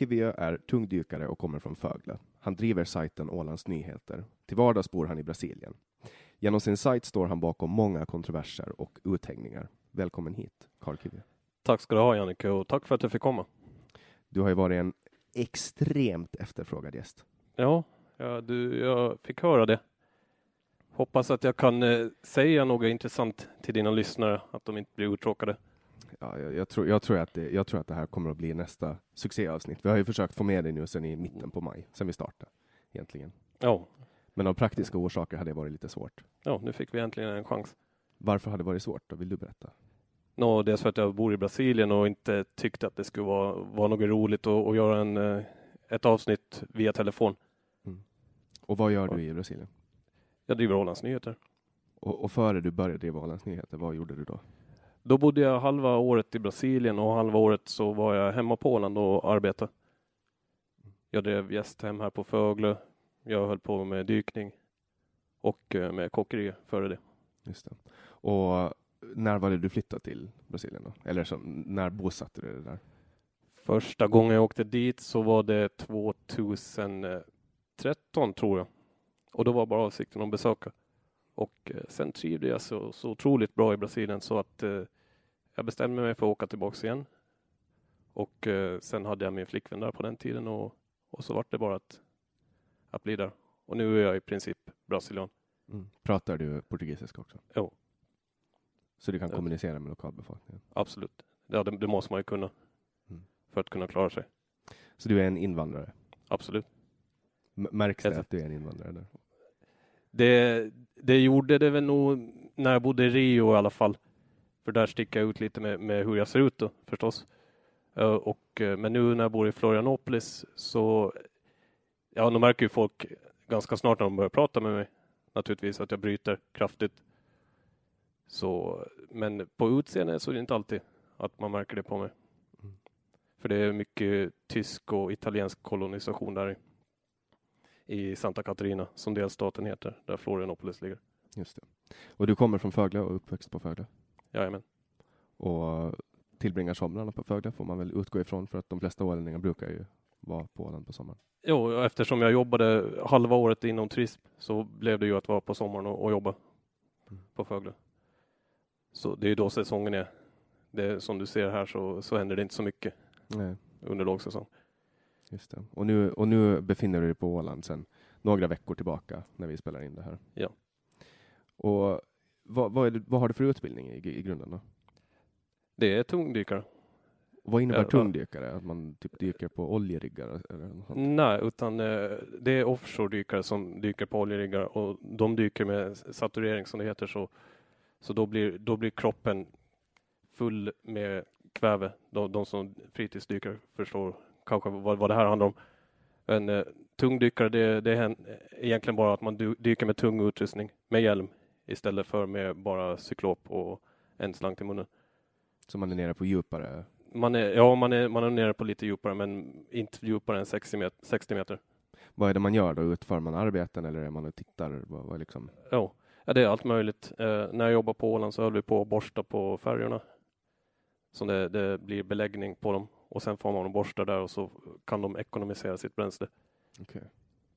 Kivio är tungdykare och kommer från Fögle. Han driver sajten Ålands Nyheter. Till vardags bor han i Brasilien. Genom sin sajt står han bakom många kontroverser och uthängningar. Välkommen hit, Carl Kivio. Tack ska du ha Jannike och tack för att jag fick komma. Du har ju varit en extremt efterfrågad gäst. Ja, ja du, jag fick höra det. Hoppas att jag kan eh, säga något intressant till dina lyssnare, att de inte blir uttråkade. Ja, jag, jag, tror, jag, tror att det, jag tror att det här kommer att bli nästa succéavsnitt. Vi har ju försökt få med dig nu sedan i mitten på maj, sedan vi startade egentligen. Ja, Men av praktiska orsaker hade det varit lite svårt. ja, nu fick vi äntligen en chans. Varför hade det varit svårt? Då vill du berätta? Nå, dels för att jag bor i Brasilien och inte tyckte att det skulle vara, vara något roligt att, att göra en, eh, ett avsnitt via telefon. Och vad gör du i Brasilien? Jag driver Ålands Nyheter. Och, och före du började driva Ålands Nyheter, vad gjorde du då? Då bodde jag halva året i Brasilien och halva året så var jag hemma på Åland och arbetade. Jag drev gästhem här på Fögle. Jag höll på med dykning och eh, med kockeri före det. Just det. Och när var det du flyttade till Brasilien då? Eller som, när bosatte du dig där? Första gången jag åkte dit så var det 2013 tror jag. Och då var bara avsikten att besöka. Och eh, sen trivde jag så, så otroligt bra i Brasilien så att eh, jag bestämde mig för att åka tillbaks igen. Och eh, sen hade jag min flickvän där på den tiden och, och så var det bara att, att bli där. Och nu är jag i princip brasilian. Mm. Pratar du portugisiska också? Jo. Så du kan Ja. kommunicera med lokalbefolkningen? Absolut. Ja, det, det måste man ju kunna. Mm. För att kunna klara sig. Så du är en invandrare? Absolut. M- märks det att du är en invandrare där? Det, det gjorde det väl nog när jag bodde i Rio i alla fall. För där sticker jag ut lite med, med hur jag ser ut då förstås. Eh, Och, eh, men nu när jag bor i Florianopolis så ja, då märker ju folk ganska snart när de börjar prata med mig naturligtvis att jag bryter kraftigt. Så, men på utseende så är det inte alltid att man märker det på mig. Mm. För det är mycket tysk och italiensk kolonisation där i, Santa Catarina som delstaten heter, där Florianopolis ligger. Just det. Och du kommer från Fögle och uppväxt på Fögle? Jajamän. Och tillbringar somrarna på Fögle får man väl utgå ifrån för att de flesta ålänningar brukar ju vara på Åland på sommaren. Jo, eftersom jag jobbade halva året inom turism så blev det ju att vara på sommaren och, och jobba Mm. på Fögle. Så det är då säsongen är. Det är, som du ser här så, så händer det inte så mycket Nej, under lågsäsong. Just det. Och nu, och nu befinner du dig på Åland sedan några veckor tillbaka när vi spelar in det här. Ja. Och vad, vad, det, vad har du för utbildning i, i grunden då? Det är tungdykare. Vad innebär Ja, tungdykare? Att man typ dyker på oljeriggar eller något sånt? Nej, utan eh, det är offshore-dykare som dyker på oljeriggar och de dyker med saturering som det heter så, så då, blir, då blir kroppen full med kväve. De, de som fritidsdykare förstår kanske vad, vad det här handlar om. Men eh, tungdykare, det, det är egentligen bara att man dy, dyker med tung utrustning med hjälm istället för med bara cyklop och en slang till munnen. Så man är nere på djupare? Man är, ja, man är, man är nere på lite djupare, men inte djupare än 60 meter. 60 meter. Vad är det man gör då? Utför man arbeten eller är man och tittar? Vad, vad liksom? Ja, ja, det är allt möjligt. Eh, när jag jobbade på Åland så höll vi på att borsta på färjorna. Så det, det blir beläggning på dem och sen får man dem borsta där och så kan de ekonomisera sitt bränsle. Okej.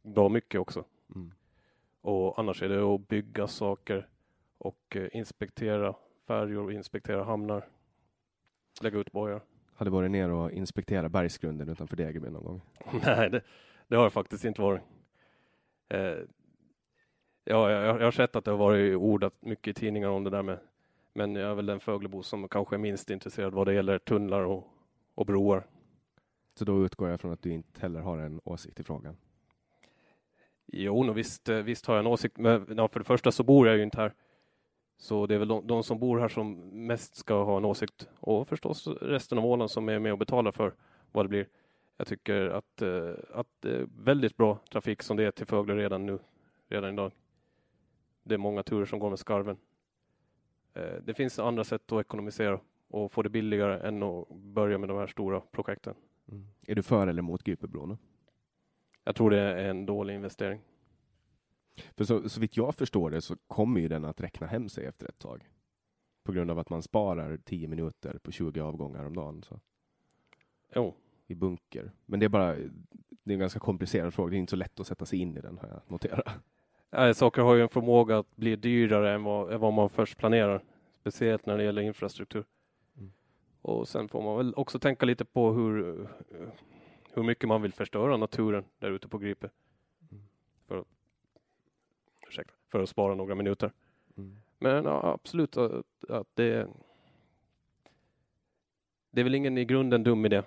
Bra mycket också. Mm. Och annars är det att bygga saker och eh, inspektera färjor och inspektera hamnar. Lägga ut bojar. Hade varit ner och inspektera bergsgrunden utanför Degerby någon gång? Nej, det, det har det faktiskt inte varit. Eh, ja, jag, jag har sett att det har varit ordat mycket i tidningar om det där med, men jag är väl den Föglebo som kanske är minst intresserad vad det gäller tunnlar och, och broar. Så då utgår jag från att du inte heller har en åsikt i frågan. Jo, no, visst, eh, visst har jag en åsikt, men ja, för det första så bor jag ju inte här. Så det är väl de, de som bor här som mest ska ha en åsikt och förstås resten av Åland som är med och betalar för vad det blir. Jag tycker att, eh, att det är väldigt bra trafik som det är till Fögle redan nu, redan idag. Det är många turer som går med skarven. Eh, Det finns andra sätt att ekonomisera och få det billigare än att börja med de här stora projekten. Mm. Är du för eller emot Gypebron? Jag tror det är en dålig investering. För så, så vitt jag förstår det så kommer ju den att räkna hem sig efter ett tag. På grund av att man sparar 10 minuter på 20 avgångar om dagen så, Jo, i bunker. Men det är bara det är en ganska komplicerad fråga. Det är inte så lätt att sätta sig in i den har jag noterat. Nej, saker har ju en förmåga att bli dyrare än vad, än vad man först planerar. Speciellt när det gäller infrastruktur. Och sen får man väl också tänka lite på hur, eh, hur mycket man vill förstöra naturen där ute på Gripe. Mm. För, att- ursäkta, för att spara några minuter. Mm. Men ja, absolut att, att det det är väl ingen i grunden dum idé.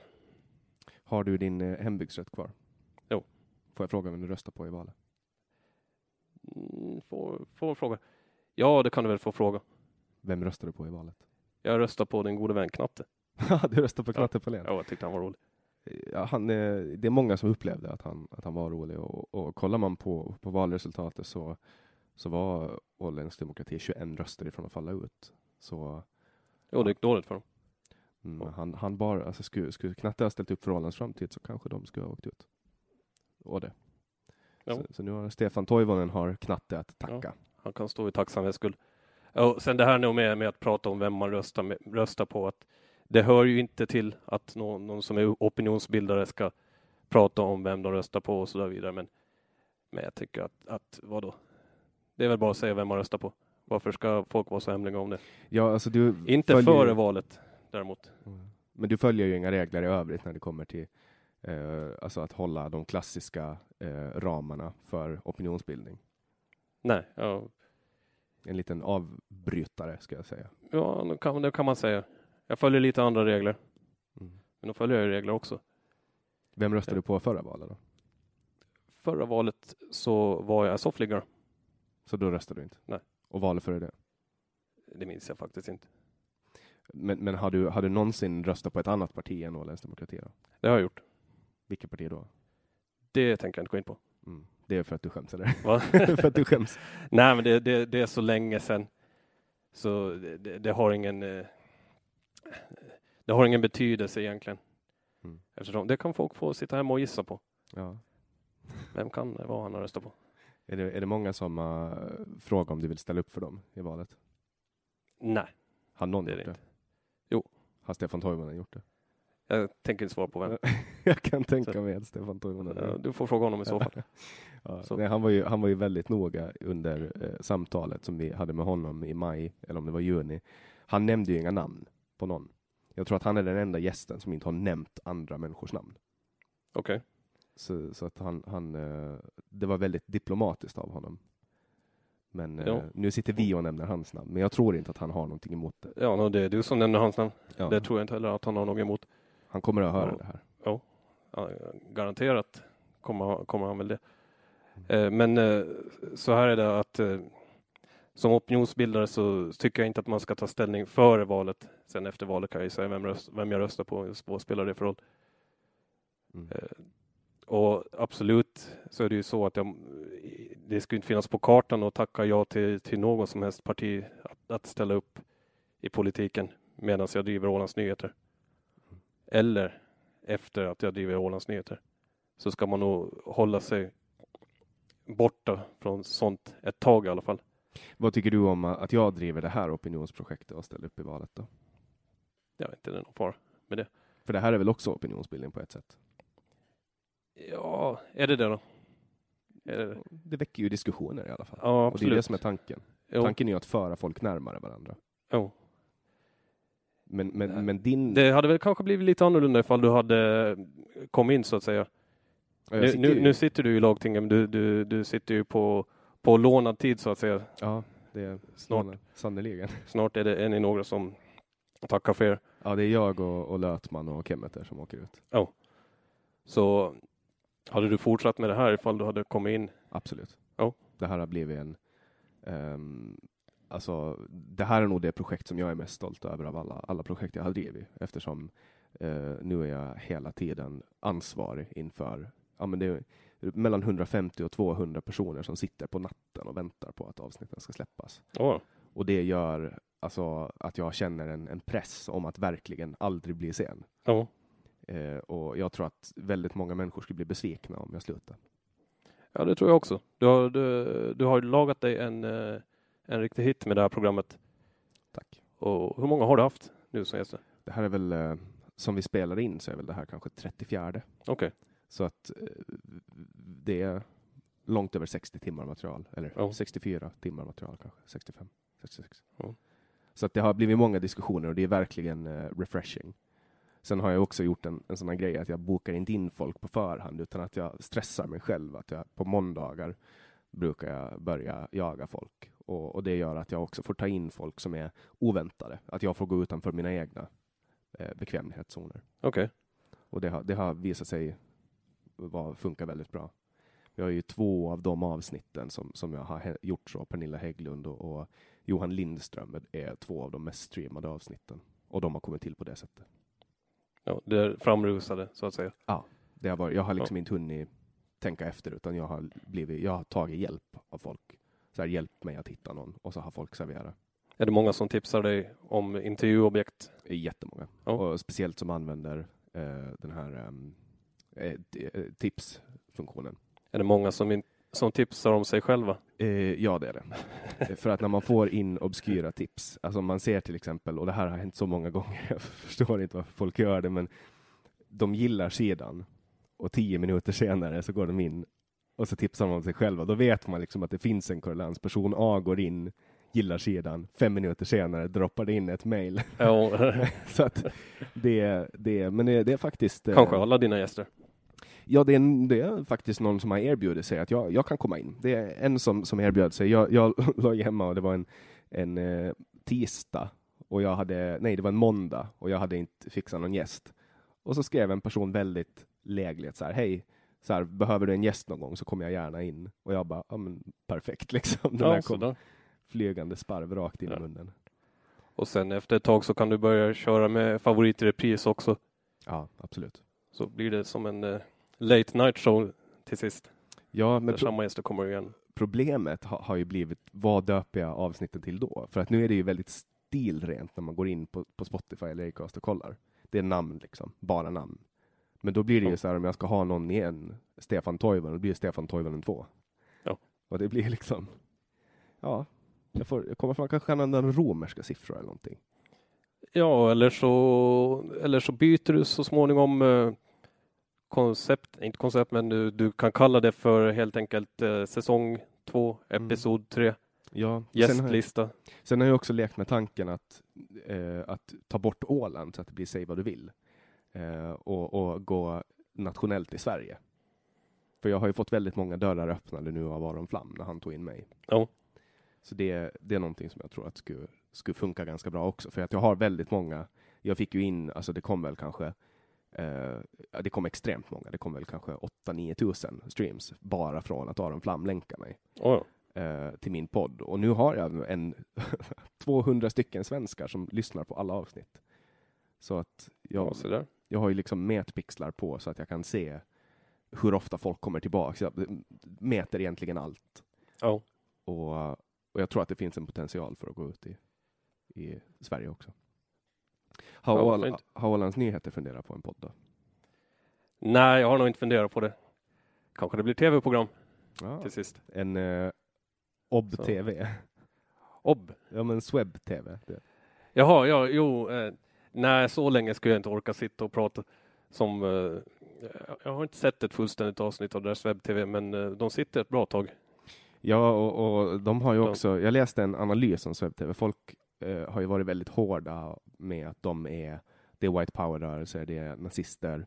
Har du din eh, hembygdsrätt kvar? Jo. Får jag fråga vem du röstar på i valet? Mm, Får, får fråga. Ja, det kan du väl få fråga. Vem röstar du på i valet? Jag röstar på din gode vän Knatte. du röstar på Ja. Knatte Polén? Ja, jag tyckte han var rolig. Ja, han, eh, det är många som upplevde att han, att han var rolig och, och kollar man på, på valresultatet så, så var Åländsk demokrati 21 röster ifrån att falla ut. Så Jo, det gick dåligt för dem. mm, Ja. han, han bara, alltså skulle, skulle Knatte ha ställt upp för Ålands framtid så kanske de skulle ha åkt ut. Och det. Så, så nu har Stefan Toivonen har Knatte att tacka. Han kan stå i tacksamhetsskuld. Och sen det här nog med, med att prata om vem man röstar, med, röstar på. Att det hör ju inte till att någon, någon som är opinionsbildare ska prata om vem de röstar på och så där vidare. Men, men jag tycker att, att vadå? Det är väl bara att säga vem man röstar på. Varför ska folk vara så hemliga om det? Ja, alltså du Inte följer före valet däremot. Men du följer ju inga regler i övrigt när det kommer till eh, alltså att hålla de klassiska eh, ramarna för opinionsbildning. Nej, ja, En liten avbrytare ska jag säga. ja det, kan, det kan man säga. Jag följer lite andra regler. Mm. Men då följer jag regler också. Vem röstade Ja. du på förra valet då? Förra valet så var jag soffliggare. Så då röstade du inte? Nej. Och valet före det? Det minns jag faktiskt inte. Men, men har, du, har du någonsin röstat på ett annat parti än Åländsk Demokrati? Då? Det har jag gjort. Vilket parti då? Det tänker jag inte gå in på. Mm. Det är för att du skäms eller? För att du skäms? Nej, men det, det, det är så länge sedan. Så det, det, har ingen eh, det har ingen betydelse egentligen. Mm. Eftersom det kan folk få sitta hemma och gissa på. Ja. Vem kan det vara han har röstat på? Är det, är det många som uh, frågar om du vill ställa upp för dem i valet? Nej, Har någon det gjort det. Jo. Har Stefan Toivonen gjort det? Jag tänker inte svara på vem. jag kan tänka Så- mig att Stefan Toivonen Eh, Du får fråga honom i så fall. Ja, Så. nej, han, var ju, han var ju väldigt noga under eh, samtalet som vi hade med honom i maj, eller om det var juni. Han nämnde ju inga namn på någon. Jag tror att han är den enda gästen som inte har nämnt andra människors namn. Okej. Så, så att han, han, eh, det var väldigt diplomatiskt av honom. Men eh, Ja. nu sitter vi och nämner hans namn, men jag tror inte att han har någonting emot det. Ja, no, det är du som nämner hans namn. Ja, Det tror jag inte heller att han har något emot. Han kommer att höra Ja. det här. Ja, garanterat kommer, kommer han väl det. Eh, men eh, så här är det att eh, som opinionsbildare så tycker jag inte att man ska ta ställning före valet. Sen efter valet kan jag ju säga vem, röst, vem jag röstar på. Vad spelar det för roll? Mm. Och absolut så är det ju så att jag, det skulle inte finnas på kartan att tacka ja till, till någon som helst parti att, att ställa upp i politiken medan jag driver Ålands Nyheter. Eller efter att jag driver Ålands Nyheter. Så ska man nog hålla sig borta från sånt ett tag i alla fall. Vad tycker du om att jag driver det här opinionsprojektet och ställer upp i valet då? Jag vet inte, det är någon fara. För det här är väl också opinionsbildning på ett sätt? Ja, är det det då? Är det det? Det väcker ju diskussioner i alla fall. Ja, och det är det absolut. som är tanken. Jo, Tanken är ju att föra folk närmare varandra. jo. Men, men, Nej. men din... Det hade väl kanske blivit lite annorlunda ifall du hade kommit in så att säga. Ja, Nu, sitter nu, nu sitter du i lagtinget, men du, du, du sitter ju på, på lånad tid så att säga. Ja, det är Snart. Sannoliken. Snart är det är ni några som tackar för er. Ja, det är jag och, och Lötman och Kemmeter som åker ut. Så hade du fortsatt med det här ifall du hade kommit in? Absolut. Ja. Det här har blivit en... ehm, alltså, det här är nog det projekt som jag är mest stolt över av alla, alla projekt jag har drivit. Eftersom eh, nu är jag hela tiden ansvarig inför... Ja, men det är mellan 150 och 200 personer som sitter på natten och väntar på att avsnitten ska släppas. Åh, Och det gör alltså, att jag känner en, en press om att verkligen aldrig bli sen. ja. Eh, och jag tror att väldigt många människor skulle bli besvikna om jag slutar. ja, det tror jag också. Du har, du, du har lagat dig en, eh, en riktig hit med det här programmet. Tack. Och hur många har du haft nu som gäster? Det här är väl, eh, som vi spelar in så är väl det här kanske 34. Okej. Så att eh, det är långt över 60 timmar material. Eller Ja. 64 timmar material kanske. 65, 66. Ja. Så att det har blivit många diskussioner och det är verkligen eh, refreshing. Sen har jag också gjort en, en sån här grej att jag bokar inte in folk på förhand utan att jag stressar mig själv. Att jag på måndagar brukar jag börja jaga folk. Och, och det gör att jag också får ta in folk som är oväntade. Att jag får gå utanför mina egna eh, bekvämlighetszoner. Okej. Och det har, det har visat sig var, funka väldigt bra. Vi har ju två av de avsnitten som, som jag har gjort så. Pernilla Hägglund och, och Johan Lindström är två av de mest streamade avsnitten. Och de har kommit till på det sättet. Ja, det är framrusade så att säga. Det har varit, jag har liksom inte hunnit tänka efter utan jag har, blivit, jag har tagit hjälp av folk. Så här, hjälp mig att hitta någon och så har folk serverat. Är det många som tipsar dig om intervjuobjekt? Jättemånga. Ja. Och speciellt som använder eh, den här ehm, eh, eh, tipsfunktionen. Är det många som, som tipsar om sig själva? Eh, ja, det är det. För att när man får in obskyra tips, alltså man ser till exempel, och det här har hänt så många gånger, jag förstår inte varför folk gör det, men de gillar sidan och tio minuter senare så går de in och så tipsar de om sig själva. Då vet man liksom att det finns en korrelans. Person A går in, gillar sidan, fem minuter senare droppar det in ett mail. Ja, så att det, det, men det, det är faktiskt... eh, kanske alla dina gäster. Ja, det är, det är faktiskt någon som har erbjudit sig att jag, jag kan komma in. Det är en som, som erbjöd sig. Jag, jag låg hemma och det var en, en eh, tisdag och jag hade, nej det var en måndag och jag hade inte fixat någon gäst. Och så skrev en person väldigt lägligt så här, hej, så här, behöver du en gäst någon gång så kommer jag gärna in. Och jag bara, ja men perfekt liksom. Den Ja, där kom flygande sparv rakt in Ja. i munnen. Och sen efter ett tag så kan du börja köra med favorit i repris också. Ja, absolut. Så blir det som en eh, late night show till sist. Ja, men samma gäster kommer igen. problemet ha, har ju blivit, vad döper jag avsnitten till då? För att nu är det ju väldigt stilrent när man går in på, på Spotify eller Acast och kollar. Det är namn liksom, bara namn. Men då blir det ju så här om jag ska ha någon igen, Stefan Toivonen, då blir det Stefan Toivonen 2. Ja. Och det blir liksom, ja, jag, får, jag kommer från kanske använda romerska siffror eller någonting. Ja, eller så, eller så byter du så småningom eh, koncept, inte koncept, men du, du kan kalla det för helt enkelt eh, säsong två, Mm. episod tre, Ja, sen har, jag, gästlista. sen har jag också lekt med tanken att, eh, att ta bort Åland så att det blir Säg vad du vill. Eh, och, och gå nationellt i Sverige. För jag har ju fått väldigt många dörrar öppnade nu av Aron Flam när han tog in mig. Ja. Så det, det är någonting som jag tror att skulle, skulle funka ganska bra också. För att jag har väldigt många, jag fick ju in, alltså det kom väl kanske, eh, ja, det kom extremt många, det kom väl kanske 8-9 tusen streams bara från att Aron Flam länkar mig Oh, eh, till min podd. Och nu har jag en 200 stycken svenskar som lyssnar på alla avsnitt. Så att ja, jag, så där. Jag har ju liksom mätpixlar på så att jag kan se hur ofta folk kommer tillbaka. Jag mäter egentligen allt. Ja. Och, och jag tror att det finns en potential för att gå ut i, i Sverige också. Har, Ålands Nyheter funderat på en podd då? Nej, jag har nog inte funderat på det. Kanske det blir tv-program Ja. till sist. En eh, OB-TV. Ob. Ja men Sweb-TV. Jaha, ja, jo. Eh, nej, så länge skulle jag inte orka sitta och prata. Som, eh, jag har inte sett ett fullständigt avsnitt av deras webb-tv, men eh, de sitter ett bra tag. Ja, och, och de har ju också, jag läste en analys om SwebTV. Folk eh, har ju varit väldigt hårda med att de är, det är white power-rörelser, det är nazister.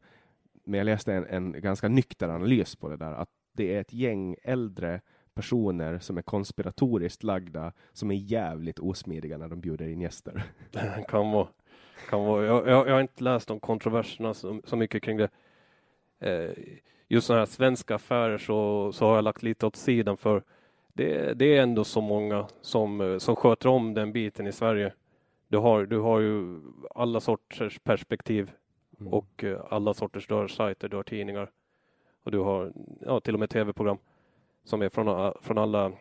Men jag läste en, en ganska nykter analys på det där, att det är ett gäng äldre personer som är konspiratoriskt lagda, som är jävligt osmidiga när de bjuder in gäster. kan vara. Kan vara. Jag, jag, jag har inte läst om kontroverserna så, så mycket kring det. Eh, just sådana här svenska affärer så, så har jag lagt lite åt sidan för det, det är ändå så många som, eh, som sköter om den biten i Sverige. Du har, du har ju alla sorters perspektiv Mm. och eh, alla sorters du har sajter, du har tidningar och du har ja, till och med tv-program som är från, från alla,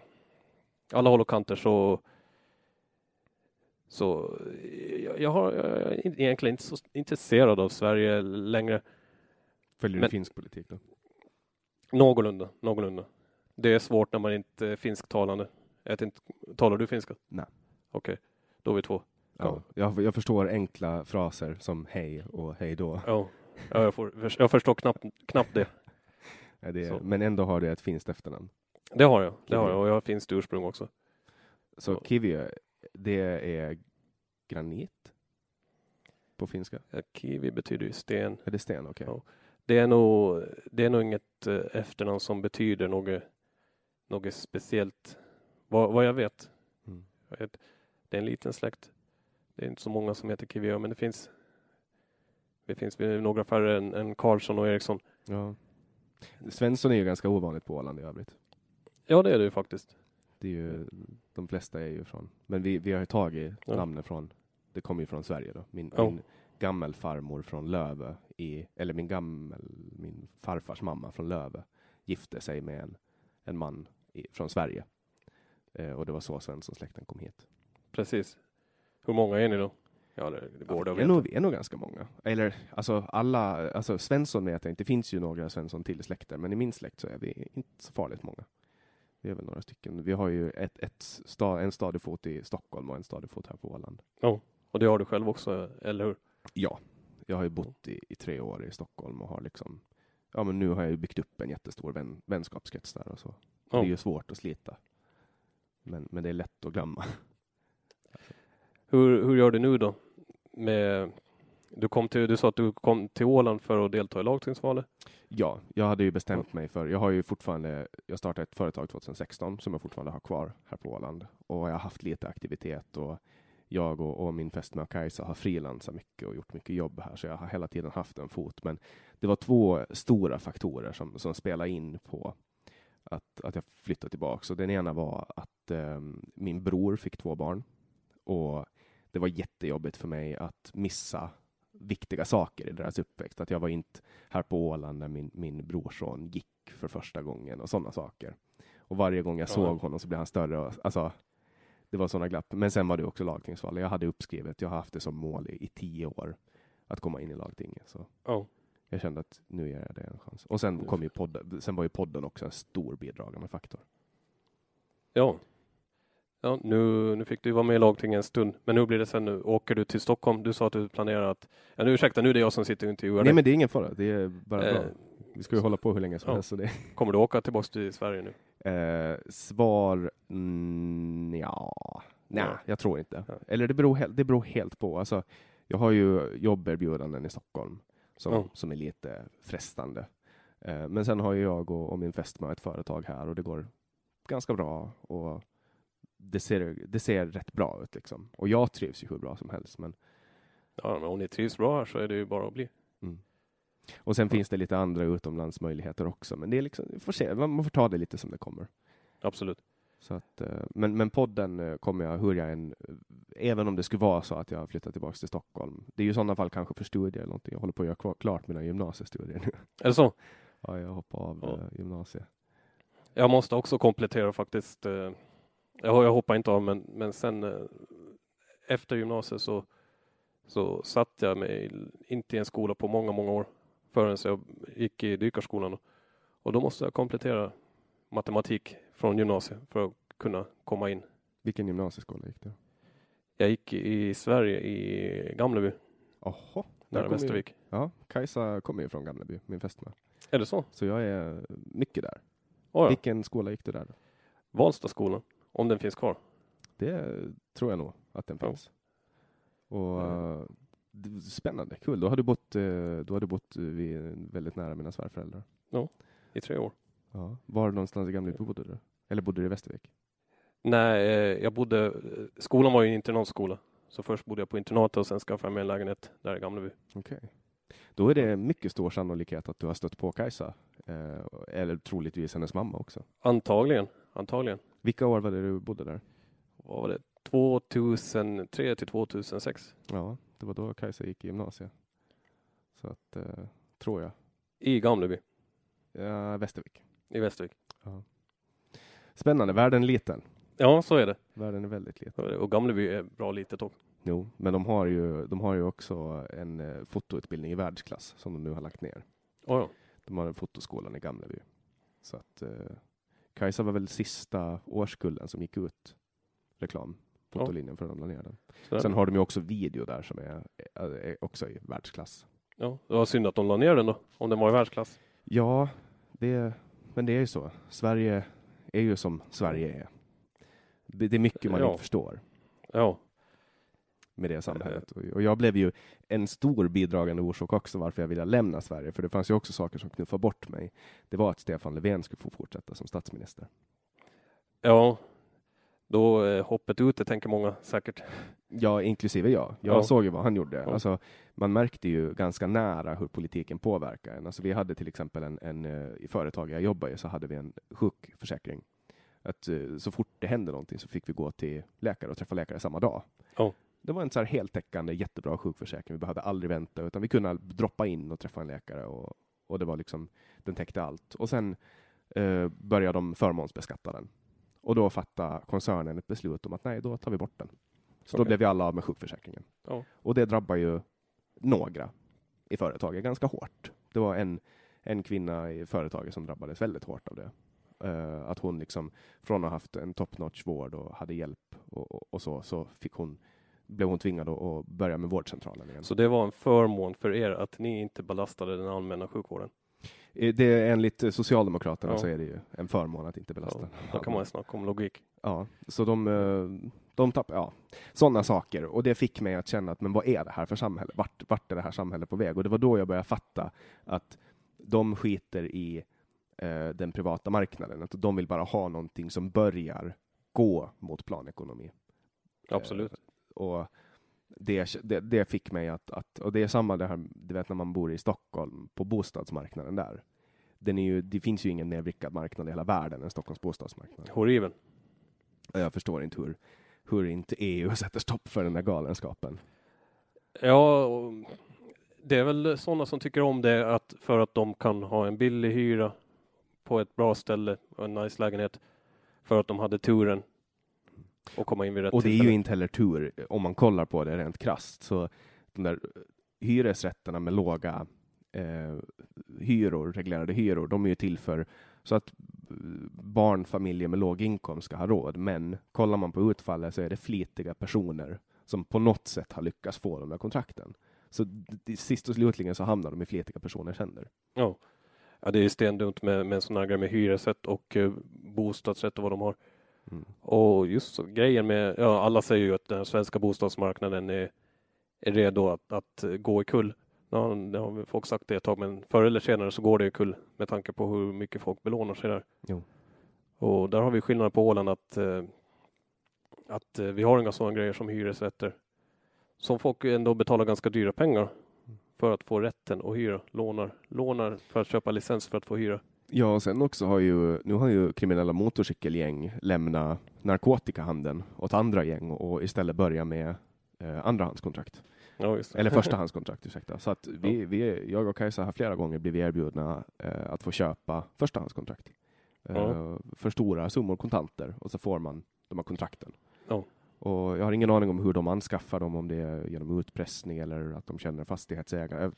alla håll och kanter så så jag, jag, har, jag är egentligen inte så intresserad av Sverige längre. Följer du finsk politik då? Någorlunda, någorlunda. Det är svårt när man inte är finsktalande. Jag inte, talar du finska? Nej. Okej, då är vi två. Ja, jag, jag förstår enkla fraser som hej och hej då. Ja, ja jag, får, jag förstår knappt, knappt det. Ja, det är, men ändå har det ett finskt efternamn. Det har jag, det har jag och jag har finskt ursprung också. Så Ja. kiwi, det är granit på finska? Ja, Kiwi betyder ju sten. Är det sten? Okej. Ja. Det är nog, det är nog inget eh, efternamn som betyder något, något speciellt. Vad, vad jag vet. Mm. Det är en liten släkt. Det är inte så många som heter Kiviö, men det finns. Det finns några färre än, än Karlsson och Eriksson. Ja. Svensson är ju ganska ovanligt på Åland i övrigt. Ja, det är det ju faktiskt. Det är ju, de flesta är ju från, men vi, vi har ju tagit Ja. namnet från, det kommer ju från Sverige då. Min, Ja. min gammelfarmor från Lövö, i, eller min gammel, min farfars mamma från Lövö gifte sig med en, en man i, från Sverige. Eh, och det var så Svensson-släkten kom hit. Precis. Hur många är ni då? Ja, det, det går det Ja, vi, är nog, vi är nog ganska många. Eller alltså alla, alltså Svensson vet jag inte, det finns ju några Svensson till släkter, men i min släkt så är vi inte så farligt många. Vi är väl några stycken. Vi har ju ett, ett sta, en stadig fot i Stockholm och en stadig fot här på Åland. Och det har du själv också, eller hur? Ja, jag har ju bott i, i tre år i Stockholm och har liksom, ja men nu har jag ju byggt upp en jättestor vän, vänskapskrets där och så. Ja. Det är ju svårt att slita. Men, men det är lätt att glömma. Hur, hur gör du nu då? Med, du, kom till, du sa att du kom till Åland för att delta i lagtingsvalet. Ja, jag hade ju bestämt mig för, jag har ju fortfarande, jag startade ett företag 2016 som jag fortfarande har kvar här på Åland och jag har haft lite aktivitet och jag och, och min fästmö Kajsa har frilansat mycket och gjort mycket jobb här så jag har hela tiden haft en fot. Men det var två stora faktorer som, som spelade in på att, att jag flyttade tillbaka. Den ena var att eh, min bror fick två barn och det var jättejobbigt för mig att missa viktiga saker i deras uppväxt. Att jag var inte här på Åland när min, min brorson gick för första gången och sådana saker. Och varje gång jag Ja. såg honom så blev han större. Och, alltså, det var sådana glapp. Men sen var det också lagtingsval. Jag hade uppskrivet, jag har haft det som mål i, i tio år att komma in i lagtinget. Så Ja. jag kände att nu ger jag det en chans. Och sen, kom ju podden, sen var ju podden också en stor bidragande faktor. Ja. Ja, nu, nu fick du vara med i lagtinget en stund, men nu blir det sen nu. Åker du till Stockholm? Du sa att du planerar att... Ja, nu ursäkta, nu är det jag som sitter och intervjuar Nej dig. men det är ingen fara, det är bara bra. Vi ska ju hålla på hur länge som ja. helst. Så det, Kommer du åka tillbaka till Sverige nu? Eh, svar, mm, ja, nej, Ja. jag tror inte. Ja. Eller det beror, det beror helt på. Alltså, jag har ju jobberbjudanden i Stockholm som, Ja. som är lite frestande. Eh, men sen har ju jag och, och min fästmö ett företag här och det går ganska bra och det ser, det ser rätt bra ut liksom. Och jag trivs ju hur bra som helst. Men, Ja, men om ni trivs bra här så är det ju bara att bli. Och sen finns det lite andra utomlandsmöjligheter också. Men det är liksom, får se, man får ta det lite som det kommer. Absolut. Så att, eh, men, men podden eh, kommer jag, hur jag än, även om det skulle vara så att jag flyttar tillbaka till Stockholm. Det är ju i sådana fall kanske för studier eller någonting. Jag håller på att göra klart mina gymnasiestudier nu. Är det så? Ja, jag hoppar av Ja. eh, gymnasiet. Jag måste också komplettera faktiskt. eh, Jag, hoppar inte av, men, men sen eh, efter gymnasiet så, så satt jag mig inte i en skola på många, många år förrän jag gick i dykarskolan. Och då måste jag komplettera matematik från gymnasiet för att kunna komma in. Vilken gymnasieskola gick du? Jag gick i Sverige i Gamleby, Jaha. nära Västervik. Ja, Kajsa kommer ju från Gamleby, min fästmö. Är det så? Så jag är mycket där. Oh, ja. Vilken skola gick du där? då? Valstaskolan, om den finns kvar. Det tror jag nog att den Ja. finns. Och Mm. Eh, spännande, kul. Då har du bott, eh, då har du bott eh, vid, väldigt nära mina svärföräldrar. I tre år. Ja. Var någonstans i Gamleby bodde du? Eller bodde du i Västervik? Nej, eh, jag bodde, eh, skolan var ju en internatskola. Så först bodde jag på internatet och sen skaffade jag mig en lägenhet där i Gamleby. Okej. Då är det mycket stor sannolikhet att du har stött på Kajsa. Eh, eller troligtvis hennes mamma också. Antagligen, antagligen. Vilka år var det du bodde där? Vad var det? 2003 till 2006 Ja, det var då Kajsa gick i gymnasiet. Så att, eh, tror jag. i Gamleby Ja, Västervik. i Västervik. Spännande, världen är liten. Ja, så är det. Världen är väldigt liten. Och Gamleby är bra litet också. Jo, men de har ju, de har ju också en eh, fotoutbildning i världsklass som de nu har lagt ner. Oh, ja. De har en fotoskolan i Gamleby. Så att eh, Kajsa var väl sista årskullen som gick ut reklam, fotolinjen, för att de la ner den. Så där. Sen har de ju också video där som är, är, är också i världsklass. ja, det var synd att de la ner den då, om den var i världsklass. Ja, det, men det är ju så. Sverige är ju som Sverige är. Det det är mycket man Ja. inte förstår Ja, med det samhället. Och- Och jag blev ju en stor bidragande orsak också varför jag ville lämna Sverige. För det fanns ju också saker som knuffade bort mig. Det var att Stefan Löfven skulle få fortsätta som statsminister. ja. Då är hoppet ute, tänker många säkert. Ja, inklusive jag. Jag Ja. såg ju vad han gjorde. Ja. Alltså, man märkte ju ganska nära hur politiken påverkar en. Alltså, vi hade till exempel en, en eh, i företag jag jobbade i så hade vi en sjukförsäkring. Att eh, så fort det hände någonting så fick vi gå till läkare och träffa läkare samma dag. Ja. Det var en så här heltäckande, jättebra sjukförsäkring. Vi behövde aldrig vänta, utan vi kunde droppa in och träffa en läkare och, och det var liksom, den täckte allt. Och sen eh, började de förmånsbeskatta den. Och då fattade koncernen ett beslut om att nej, då tar vi bort den. Så då Okej. blev vi alla av med sjukförsäkringen. Ja. Och det drabbar ju några i företaget ganska hårt. Det var en, en kvinna i företaget som drabbades väldigt hårt av det. Eh, att hon liksom, från att ha haft en top notch vård och hade hjälp och, och, och så, så fick hon, blev hon tvingad att, att börja med vårdcentralen igen. Så det var en förmån för er att ni inte belastade den allmänna sjukvården? Eh, Det är enligt Socialdemokraterna Ja. så är det ju en förmån att inte belasta. Ja, då kan man snacka om logik. Ja, så de, eh, de tappar, ja, sådana saker. Och det fick mig att känna att, men vad är det här för samhälle? Vart, vart är det här samhället på väg? Och det var då jag började fatta att de skiter i eh, den privata marknaden. Att de vill bara ha någonting som börjar gå mot planekonomi. Absolut. Och det, det, det fick mig att, att, och det är samma det här, du vet när man bor i Stockholm, på bostadsmarknaden där. Den är ju, det finns ju ingen mer vrickad marknad i hela världen än Stockholms bostadsmarknad. Horribel. Jag förstår inte hur, hur inte EU sätter stopp för den där galenskapen. Ja, det är väl sådana som tycker om det att för att de kan ha en billig hyra på ett bra ställe och en nice lägenhet för att de hade turen och komma in vid rätt Och det är ju inte heller tur, om man kollar på det rent krasst. Så de där hyresrätterna med låga eh, hyror, reglerade hyror, de är ju till för så att eh, barnfamiljer med låg inkomst ska ha råd. Men kollar man på utfallet så är det flitiga personer som på något sätt har lyckats få de där kontrakten. Så sist och slutligen så hamnar de i flitiga personers händer. Ja. ja, det är stendumt med, med sådana grejer med hyresrätt och eh, bostadsrätt och vad de har. Mm. Och just så, grejen med, ja alla säger ju att den svenska bostadsmarknaden är, är redo att, att gå i kull. Ja, det har folk sagt det ett tag, men förr eller senare så går det i kull med tanke på hur mycket folk belånar sig där. Jo. Och där har vi skillnad på Åland att, eh, att eh, vi har inga sådana grejer som hyresrätter. Som folk ändå betalar ganska dyra pengar för att få rätten att hyra. Lånar, lånar för att köpa licens för att få hyra. Ja, och sen också har ju, nu har ju kriminella motorcykelgäng lämnat narkotikahandeln åt andra gäng och istället börja med eh, andrahandskontrakt. Ja. Eller förstahandskontrakt, ursäkta. Så att vi, vi, jag och Kajsa har flera gånger blivit erbjudna eh, att få köpa förstahandskontrakt. Eh, Ja. För stora summor kontanter och så får man de här kontrakten. Ja. Och jag har ingen aning om hur de anskaffar dem, om det är genom utpressning eller att de känner fastighetsägare.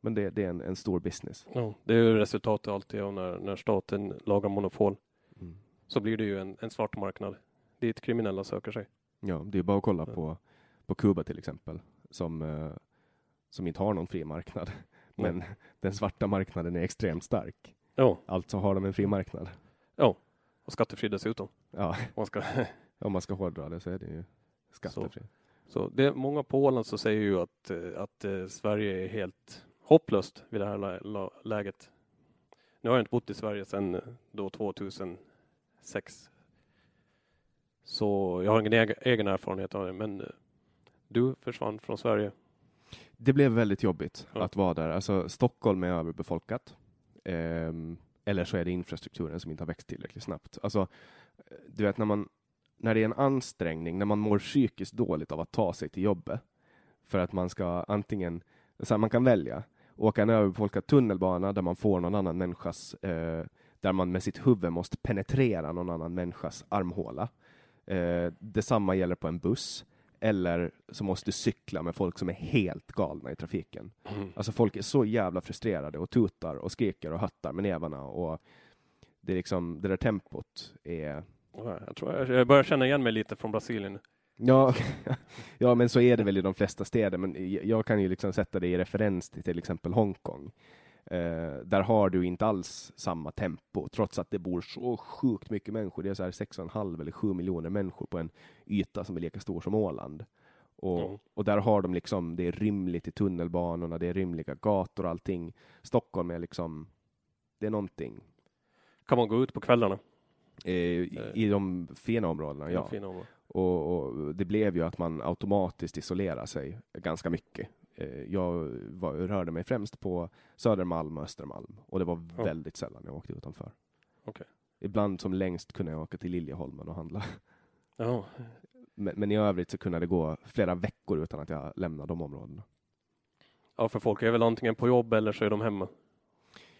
Men det, det är en, en stor business. Ja, det är ju resultatet alltid av när, när staten lagar monopol. Mm. Så blir det ju en, en svart marknad dit kriminella söker sig. Ja, det är bara att kolla Ja. på, på Kuba till exempel, som, eh, som inte har någon fri marknad. Men den svarta marknaden är extremt stark. Ja, Alltså har de en fri marknad. ja. Och skattefri dessutom. Ja, Man ska, om man ska hårdra det så är det ju skattefri. så det är många på Åland som säger ju att, eh, att eh, Sverige är helt hopplöst vid det här lä- läget. Nu har jag inte bott i Sverige sedan eh, då 2006. Så jag har ingen egen, egen erfarenhet av det, men eh, du försvann från Sverige. Det blev väldigt jobbigt Ja. att vara där. Alltså, Stockholm är överbefolkat. Ehm, eller så är det infrastrukturen som inte har växt tillräckligt snabbt. Alltså, eh, du vet när man när det är en ansträngning, när man mår psykiskt dåligt av att ta sig till jobbet, för att man ska antingen, så här, man kan välja, åka en överbefolkad tunnelbana där man får någon annan människas, eh, där man med sitt huvud måste penetrera någon annan människas armhåla. Eh, detsamma gäller på en buss, eller så måste du cykla med folk som är helt galna i trafiken. Alltså folk är så jävla frustrerade och tutar och skriker och hattar med nävarna och det är liksom, det där tempot är Ja, Jag, tror jag, jag börjar känna igen mig lite från Brasilien. Ja, ja, men så är det väl i de flesta städer. Men jag- kan ju liksom sätta det i referens till till exempel Hongkong. Eh, där har du inte alls samma tempo, trots att det bor så sjukt mycket människor. Det är så här 6,5 eller 7 miljoner människor på en yta som är lika stor som Åland. Och, Ja. och där har de liksom, det är rymligt i tunnelbanorna, det är rymliga gator och allting. Stockholm är liksom, det är någonting. Kan man gå ut på kvällarna? Eh, i, I de fina områdena, ja. Fina områden. Och, och det blev ju att man automatiskt isolerar sig ganska mycket. Eh, Jag var, rörde mig främst på Södermalm och Östermalm och det var Ja. väldigt sällan jag åkte utanför. Okej. Ibland som längst kunde jag åka till Liljeholmen och handla. Ja, Men, men i övrigt så kunde det gå flera veckor utan att jag lämnade de områdena. Ja, för folk är väl antingen på jobb eller så är de hemma.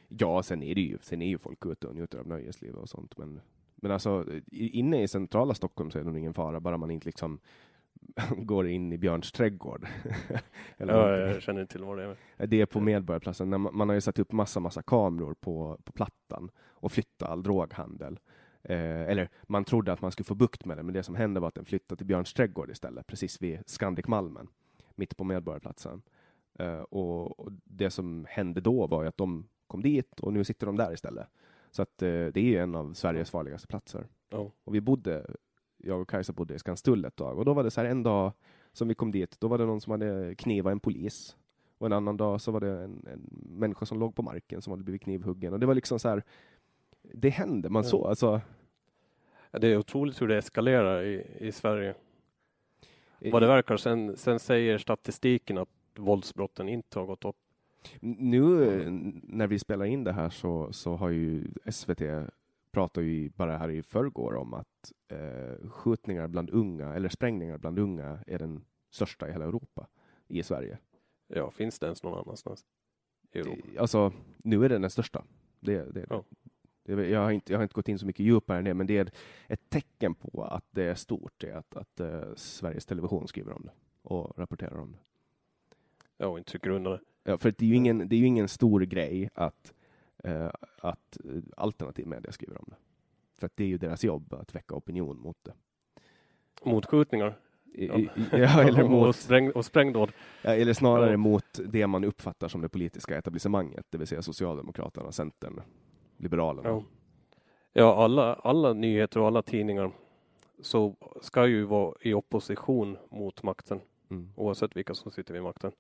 Ja, sen är det ju, sen är ju folk ute och njuter av nöjesliv och sånt. Men, men alltså inne i centrala Stockholm så är det nog ingen fara, bara man inte liksom går in i Björns trädgård. Eller Ja, någonting. jag känner inte till vad det är. Det är på Medborgarplatsen. Man, man har ju satt upp massa, massa kameror på, på plattan och flyttat all droghandel. Eh, eller man trodde att man skulle få bukt med det, men det som hände var att den flyttade till Björns trädgård istället, precis vid Scandic Malmen, mitt på Medborgarplatsen. Eh, och, och det som hände då var ju att de kom dit och nu sitter de där istället. Så att eh, det är en av Sveriges farligaste platser. Ja. Och vi bodde, jag och Kajsa bodde i Skanstull ett tag och då var det så här en dag som vi kom dit, då var det någon som hade knivat en polis. Och en annan dag så var det en, en människa som låg på marken som hade blivit knivhuggen. Och det var liksom så här, det hände, man Ja. såg alltså. Det är otroligt hur det eskalerar i, i Sverige. Vad det verkar. Sen, sen säger statistiken att våldsbrotten inte har gått upp. Nu när vi spelar in det här så, så har ju SVT pratar ju bara här i förrgår om att eh, skjutningar bland unga, eller sprängningar bland unga, är den största i hela Europa, i Sverige. Ja, finns det ens någon annanstans i Europa? Alltså, nu är den den största. Det, det, Ja. det, jag, har inte, jag har inte gått in så mycket djupare än det, men det är ett tecken på att det är stort, det är att, att eh, Sveriges Television skriver om det och rapporterar om det. Ja, och inte trycker undan det. Ja, för det är ju ingen, det är ju ingen stor grej att, eh, att eh, alternativ media skriver om det. För att det är ju deras jobb att väcka opinion mot det. Mot skjutningar. Ja. ja, eller, och, mot, spräng, och sprängdåd. ja, eller snarare Ja. mot det man uppfattar som det politiska etablissemanget, det vill säga Socialdemokraterna, Centern, Liberalerna. Ja, ja alla, alla nyheter och alla tidningar så ska ju vara i opposition mot makten, Mm. oavsett vilka som sitter vid makten.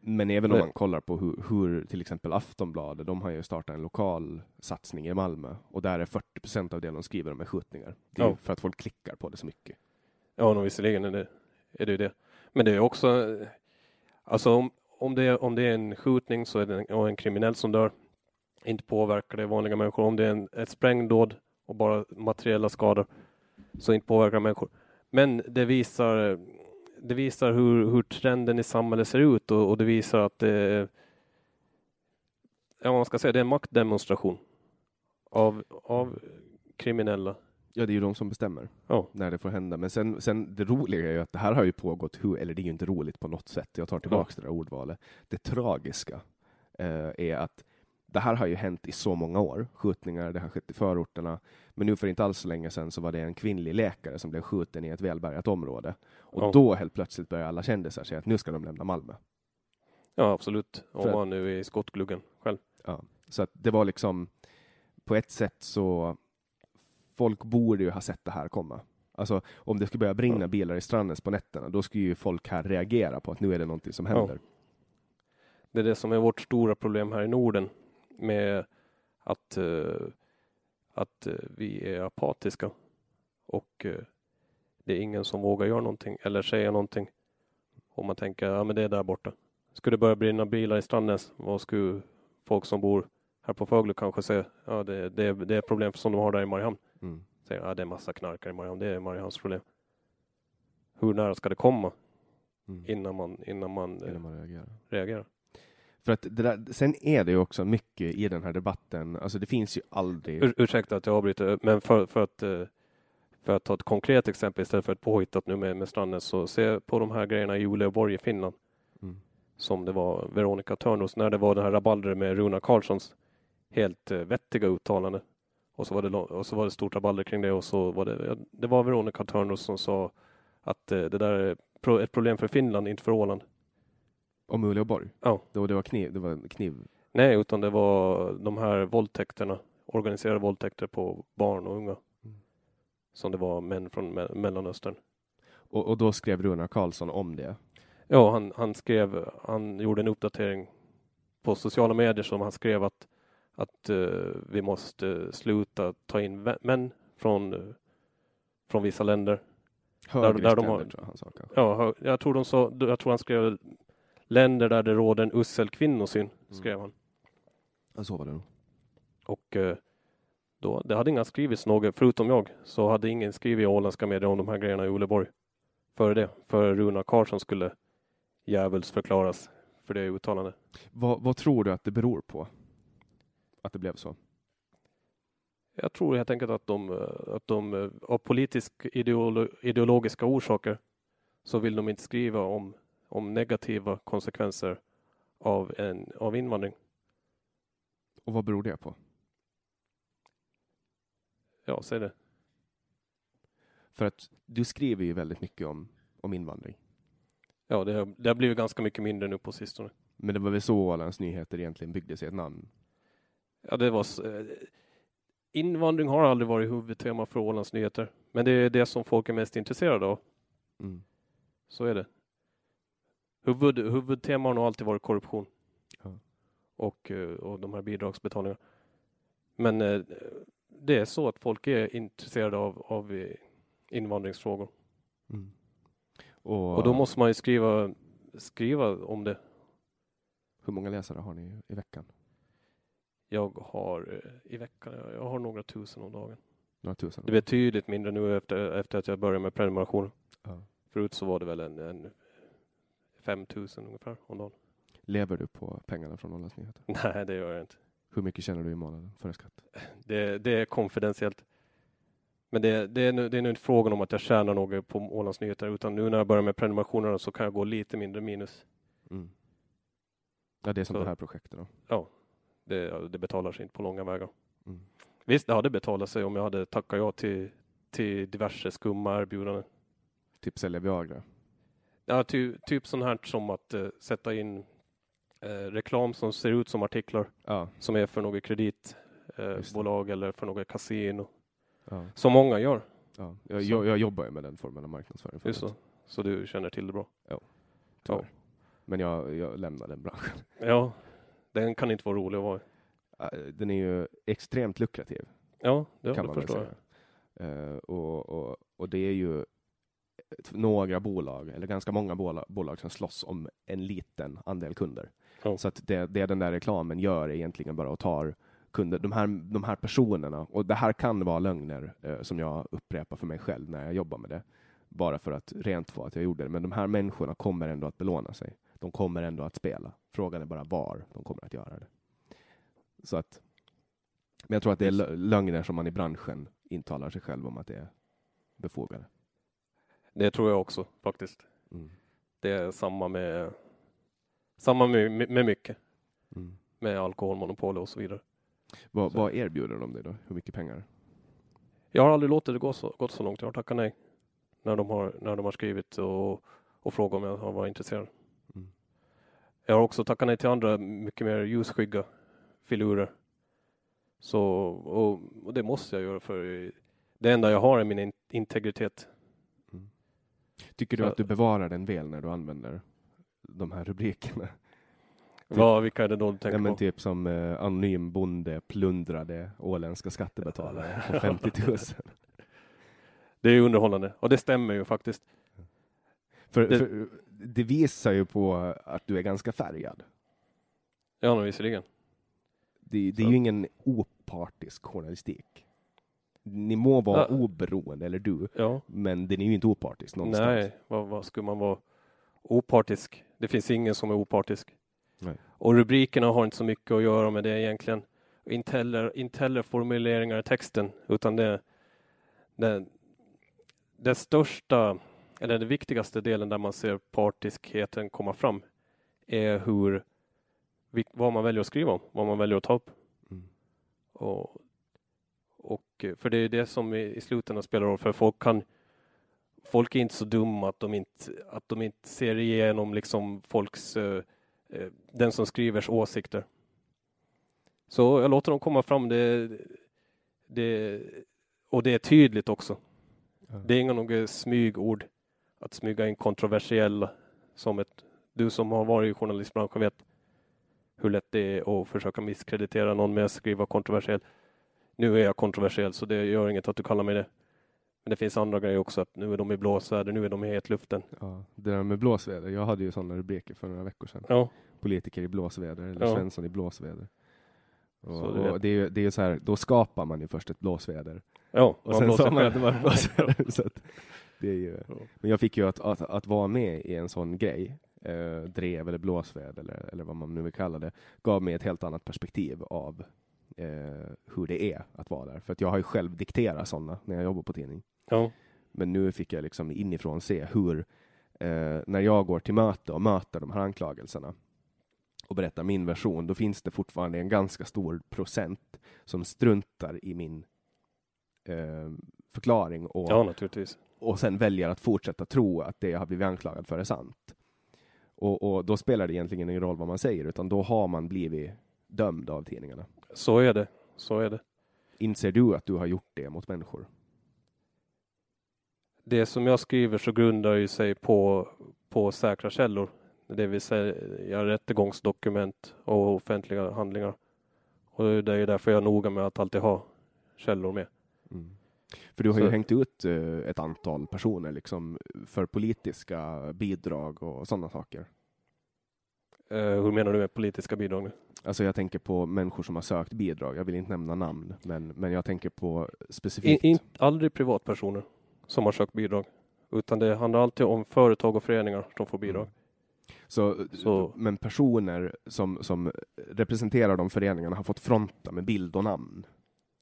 Men även om man kollar på hur, hur till exempel Aftonbladet, de har ju startat en lokal satsning i Malmö och där är 40 procent av det de skriver om är skjutningar. Det är Ja. för att folk klickar på det så mycket. Ja, nog visserligen är det, är det det. Men det är också, alltså om, om, det, är- om det är en skjutning så är det en, och en kriminell som dör, inte påverkar det vanliga människor. Om det är en, ett sprängdåd och bara materiella skador så inte påverkar människor. Men det visar, det visar hur, hur trenden i samhället ser ut och, och det visar att det ja, man ska säga, det är en maktdemonstration av, av kriminella. Ja, det är ju de som bestämmer Ja. när det får hända. Men sen, sen det roliga är ju att det här har ju pågått, hur, eller det är ju inte roligt på något sätt. Jag tar tillbaka det där ordvalet. Det tragiska eh, är att det här har ju hänt i så många år. Skjutningar, det har skett i förorterna. Men nu för inte alls så länge sedan så var det en kvinnlig läkare som blev skjuten i ett välbärgat område. Och Ja. då helt plötsligt börjar alla kändisar säga att nu ska de lämna Malmö. Ja, absolut. Om man nu är i skottgluggen själv. Ja. Så att det var liksom, på ett sätt så, folk borde ju ha sett det här komma. Alltså om det skulle börja brinna Ja. bilar i Strandnäs på nätterna, då skulle ju folk här reagera på att nu är det någonting som Ja. händer. Det är det som är vårt stora problem här i Norden med att, eh, att eh, vi är apatiska och eh, det är ingen som vågar göra någonting eller säga någonting. Och man tänker, ja men det är där borta. Skulle det börja brinna bilar i Strandnäs, vad skulle folk som bor här på Föglo kanske säga? Ja, det, det, det är problem som de har där i Mariehamn. Mm. Säger, ja det är massa knarkare i Mariehamn, det är Mariehamns problem. Hur nära ska det komma Mm. innan man, innan man eh, Innan man reagerar. reagerar? För att det där, sen är det ju också mycket i den här debatten, alltså det finns ju aldrig... Ur, ursäkta att jag avbryter, men för, för, att, eh, för att ta ett konkret exempel istället för ett påhittat nu med, med Strandnäs, så se på de här grejerna i Uleåborg i Finland, Mm. som det var Veronica Törnros, när det var det här rabalder med Runa Karlssons helt eh, vettiga uttalande. Och så, var det, och så var det stort rabalder kring det och så var det, det var Veronica Törnros som sa att eh, det där är ett problem för Finland, inte för Åland. Om Uleåborg? Ja. Det var, det var kniv, det var kniv. Nej, utan det var de här våldtäkterna, organiserade våldtäkter på barn och unga. Mm. Som det var män från Me- Mellanöstern. Och, och då skrev Runar Karlsson om det. Ja, han, han skrev, han gjorde en uppdatering på sociala medier som han skrev att, att eh, vi måste sluta ta in män från, eh, från vissa länder. Högre där de har- tror jag han sa kanske. Ja, jag tror de sa, jag tror han skrev länder där det råder en usel kvinnosyn, skrev han. Ja, så var det nog. Och eh, då, det hade inga skrivits något, förutom jag, så hade ingen skrivit i åländska medier om de här grejerna i Uleåborg. Före det, för Runa Karlsson skulle djävulsförklaras för det uttalandet. Vad, vad tror du att det beror på? Att det blev så? Jag tror helt enkelt att de, eh, att de eh, av politisk ideolo, ideologiska orsaker så vill de inte skriva om, om negativa konsekvenser av, en, av invandring. Och vad beror det på? Ja, säg det. För att du skriver ju väldigt mycket om, om invandring. Ja, det har, det har blivit ganska mycket mindre nu på sistone. Men det var väl så Ålands Nyheter egentligen byggde sig ett namn? Ja, det var... eh, Invandring har aldrig varit huvudtema för Ålands Nyheter, men det är det som folk är mest intresserade av. Mm. Så är det. Huvud, huvudtema har nog alltid varit korruption. Ja. Och, eh, och de här bidragsbetalningarna. Men eh, det är så att folk är intresserade av, av eh, invandringsfrågor. Mm. Och, Och då måste man ju skriva, skriva om det. hur många läsare har ni i veckan? Jag har i veckan, jag har några tusen om dagen. Några tusen? Det är betydligt mindre nu efter, efter att jag började med prenumeration. Ja. Förut så var det väl en, en 5000 ungefär om dagen. Lever du på pengarna från Ålands Nyheter? Nej, det gör jag inte. Hur mycket tjänar du i månaden före skatt? Det, det är konfidentiellt. Men det, det, är nu, det är nu inte frågan om att jag tjänar något på Ålands Nyheter, utan nu när jag börjar med prenumerationerna så kan jag gå lite mindre minus. Mm. Ja, det är som Så- det här projektet då. Det, det betalar sig inte på långa vägar. Mm. Visst, det hade betalat sig om jag hade tackat ja till, till diverse skumma erbjudanden. Typ sälja Viagra. Ja, ty, typ sånt här som att eh, sätta in eh, reklam som ser ut som artiklar Ja, som är för något kreditbolag eh, Just eller för något kasino. ja, Som många gör. ja. Jag, jag, jag jobbar ju med den formen av marknadsföring. Förut, så. Så du känner till det bra. tyvärr. Men jag, jag lämnar den branschen. Ja, den kan inte vara rolig att vara Den är ju extremt lukrativ. Ja, det, kan det man förstår jag. Eh, och, och, och det är ju några bolag, eller ganska många bolag, bolag som slåss om en liten andel kunder. Ja. Så att det, det den där reklamen gör är egentligen bara att ta kunder, de här, de här personerna, och det här kan vara lögner eh, som jag upprepar för mig själv när jag jobbar med det, bara för att rent få att jag gjorde det, men de här människorna kommer ändå att belåna sig. De kommer ändå att spela. Frågan är bara var de kommer att göra det. Så att, men jag tror att det är lö- lögner som man i branschen intalar sig själv om att det är befogade. Det tror jag också faktiskt. Mm. Det är samma med samma med, med mycket. Mm. Med alkoholmonopol och så vidare. Vad, Så- vad erbjuder de dig då? Hur mycket pengar? Jag har aldrig låtit det gå så, gått så långt. Jag har tackat nej. När de har, när de har skrivit och, och frågat om jag har varit intresserad. Mm. Jag har också tackat nej till andra mycket mer ljusskygga filurer. Så, och, och det måste jag göra för det enda jag har är min in- integritet. Tycker du att du bevarar den väl när du använder de här rubrikerna? Vad, vilka är det då du tänker Ja, men på? typ som eh, anonym bonde plundrade åländska skattebetalare på 50 000. Det är underhållande och det stämmer ju faktiskt. För, Det- för det visar ju på att du är ganska färgad. Ja, men visserligen. Det, det är ju ingen opartisk journalistik. Ni må vara Ja. oberoende, eller du, Ja. men den är ju inte opartisk någonstans. Nej, vad, vad skulle man vara opartisk? Det finns ingen som är opartisk. Nej. Och rubrikerna har inte så mycket att göra med det egentligen. Inte heller, inte heller formuleringar i texten, utan det, det, det största, eller den viktigaste delen där man ser partiskheten komma fram är hur, vad man väljer att skriva om, vad man väljer att ta upp. Mm. Och, och, för det är det som i, slutändan spelar roll, för folk kan Folk är inte så dumma att de inte, att de inte ser igenom liksom folks, eh, eh, den som skrivers åsikter. Så jag låter dem komma fram, det, det, och det är tydligt också. Ja. Det är inga några smygord att smyga in kontroversiella som ett, du som har varit i journalistbranschen vet hur lätt det är att försöka misskreditera någon med att skriva kontroversiell. Nu är jag kontroversiell så det gör inget att du kallar mig det. Men det finns andra grejer också, att nu är de i blåsväder, nu är de i hetluften. Ja, det där med blåsväder, jag hade ju sådana rubriker för några veckor sedan. Ja, Politiker i blåsväder, eller Ja. Svensson i blåsväder. Och, Så och det är det är så här, då skapar man ju först ett blåsväder. ja Och sen sa man att det var blåsväder. så det är ju, Ja. men jag fick ju att, att, att vara med i en sån grej, eh, drev eller blåsväder eller, eller vad man nu vill kalla det, gav mig ett helt annat perspektiv av hur det är att vara där. För att jag har ju själv dikterat sådana när jag jobbar på tidning. Ja, Men nu fick jag liksom inifrån se hur eh, när jag går till möte och möter de här anklagelserna och berättar min version, då finns det fortfarande en ganska stor procent som struntar i min eh, förklaring och, Ja, och sen väljer att fortsätta tro att det jag har blivit anklagad för är sant. Och, och då spelar det egentligen ingen roll vad man säger, utan då har man blivit dömd av tidningarna. Så är det. Så är det. Inser du att du har gjort det mot människor? Det som jag skriver så grundar ju sig på, på säkra källor. Det vill säga rättegångsdokument och offentliga handlingar. Och det är ju därför jag är noga med att alltid ha källor med. För du har ju Så- hängt ut eh, ett antal personer liksom, för politiska bidrag och sådana saker. Eh, hur menar du med politiska bidrag nu? Alltså jag tänker på människor som har sökt bidrag. Jag vill inte nämna namn, men, men jag tänker på In, specifikt. in, aldrig privatpersoner som har sökt bidrag. Utan det handlar alltid om företag och föreningar som får bidrag. Så, Så- Men personer som, som representerar de föreningarna har fått fronta med bild och namn.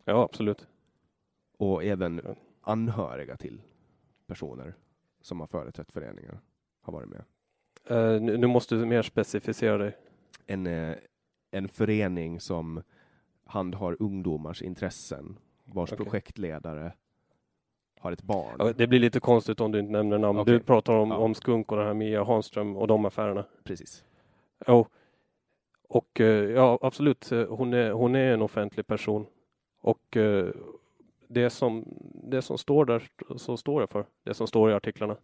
Ja, absolut. Och även anhöriga till personer som har företrätt föreningar har varit med. Nu, nu måste du mer specificera dig. En, eh, en förening som handhar ungdomars intressen, vars Okej. projektledare har ett barn. Ja, det blir lite konstigt om du inte nämner namn. Okej. Du pratar om, Ja. om Skunk och den här Mia Hanström och de affärerna. Precis. Jo. Och eh, ja, absolut, eh, hon är, hon är en offentlig person. Och eh, det som, det som står där, så står jag för. Det som står i artiklarna.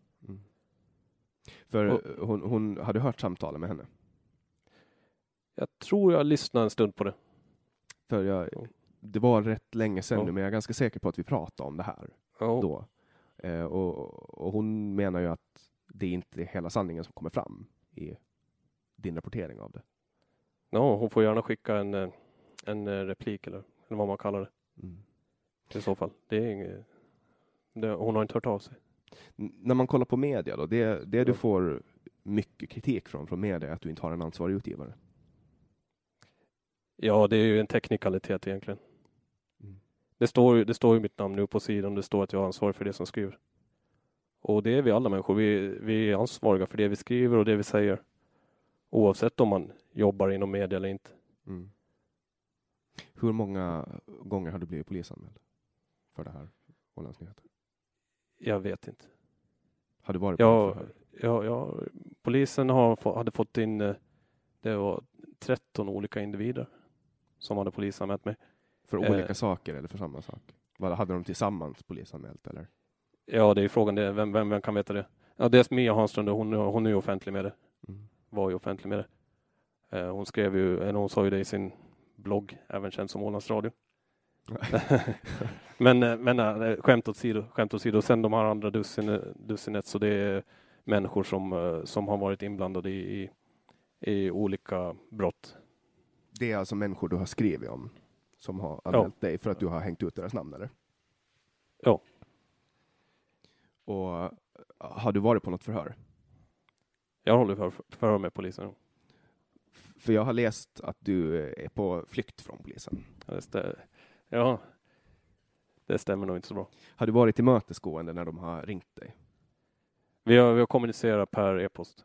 För Och- hon, hon hade hört samtalen med henne. Jag tror jag lyssnade en stund på det. För jag, Ja. det var rätt länge sedan Ja. nu, men jag är ganska säker på att vi pratade om det här Ja, då. Eh, och, och hon menar ju att det är inte hela sanningen som kommer fram i din rapportering av det. ja, hon får gärna skicka en, eh, en eh, replik eller, eller vad man kallar det Mm. i så fall. Det är inget, det, hon har inte hört av sig. N- När man kollar på media då, det, det du får mycket kritik från, från media är att du inte har en ansvarig utgivare. Ja, det är ju en teknikalitet egentligen. Mm. Det står, det står ju mitt namn nu på sidan. Det står att jag är ansvarig för det som skriver. Och det är vi alla människor. Vi, vi är ansvariga för det vi skriver och det vi säger. Oavsett om man jobbar inom media eller inte. Mm. Hur många gånger har du blivit polisanmäld för det här? Ålands Nyheter? Jag vet inte. Har du varit på Ja, ja, ja, polisen har, hade fått in, eh, det var 13 olika individer som hade polisanmält mig. För eh, olika saker eller för samma sak? Vad hade de tillsammans polisanmält eller? Ja, det är frågan, det, vem, vem, vem kan veta det? Ja, dels Mia Hanström, hon, hon är ju offentlig med det. Mm. var ju offentlig med det. Eh, Hon skrev ju, eller hon sa ju det i sin blogg, även känd som Ålands Radio. men eh, men eh, skämt åsido, skämt åsido. Sen de här andra dussin, dussinet, så det är människor som, eh, som har varit inblandade i, i, i olika brott. Det är alltså människor du har skrivit om som har anmält dig för att du har hängt ut deras namn eller? Ja. Och eh, har du varit på något förhör? Jag håller för, förhör med polisen. För jag har läst att du eh, är på flykt från polisen. Ja, det, stä- ja, det stämmer nog inte så bra. Har du varit tillmötesgående när de har ringt dig? Vi har, vi har kommunicerat per e-post,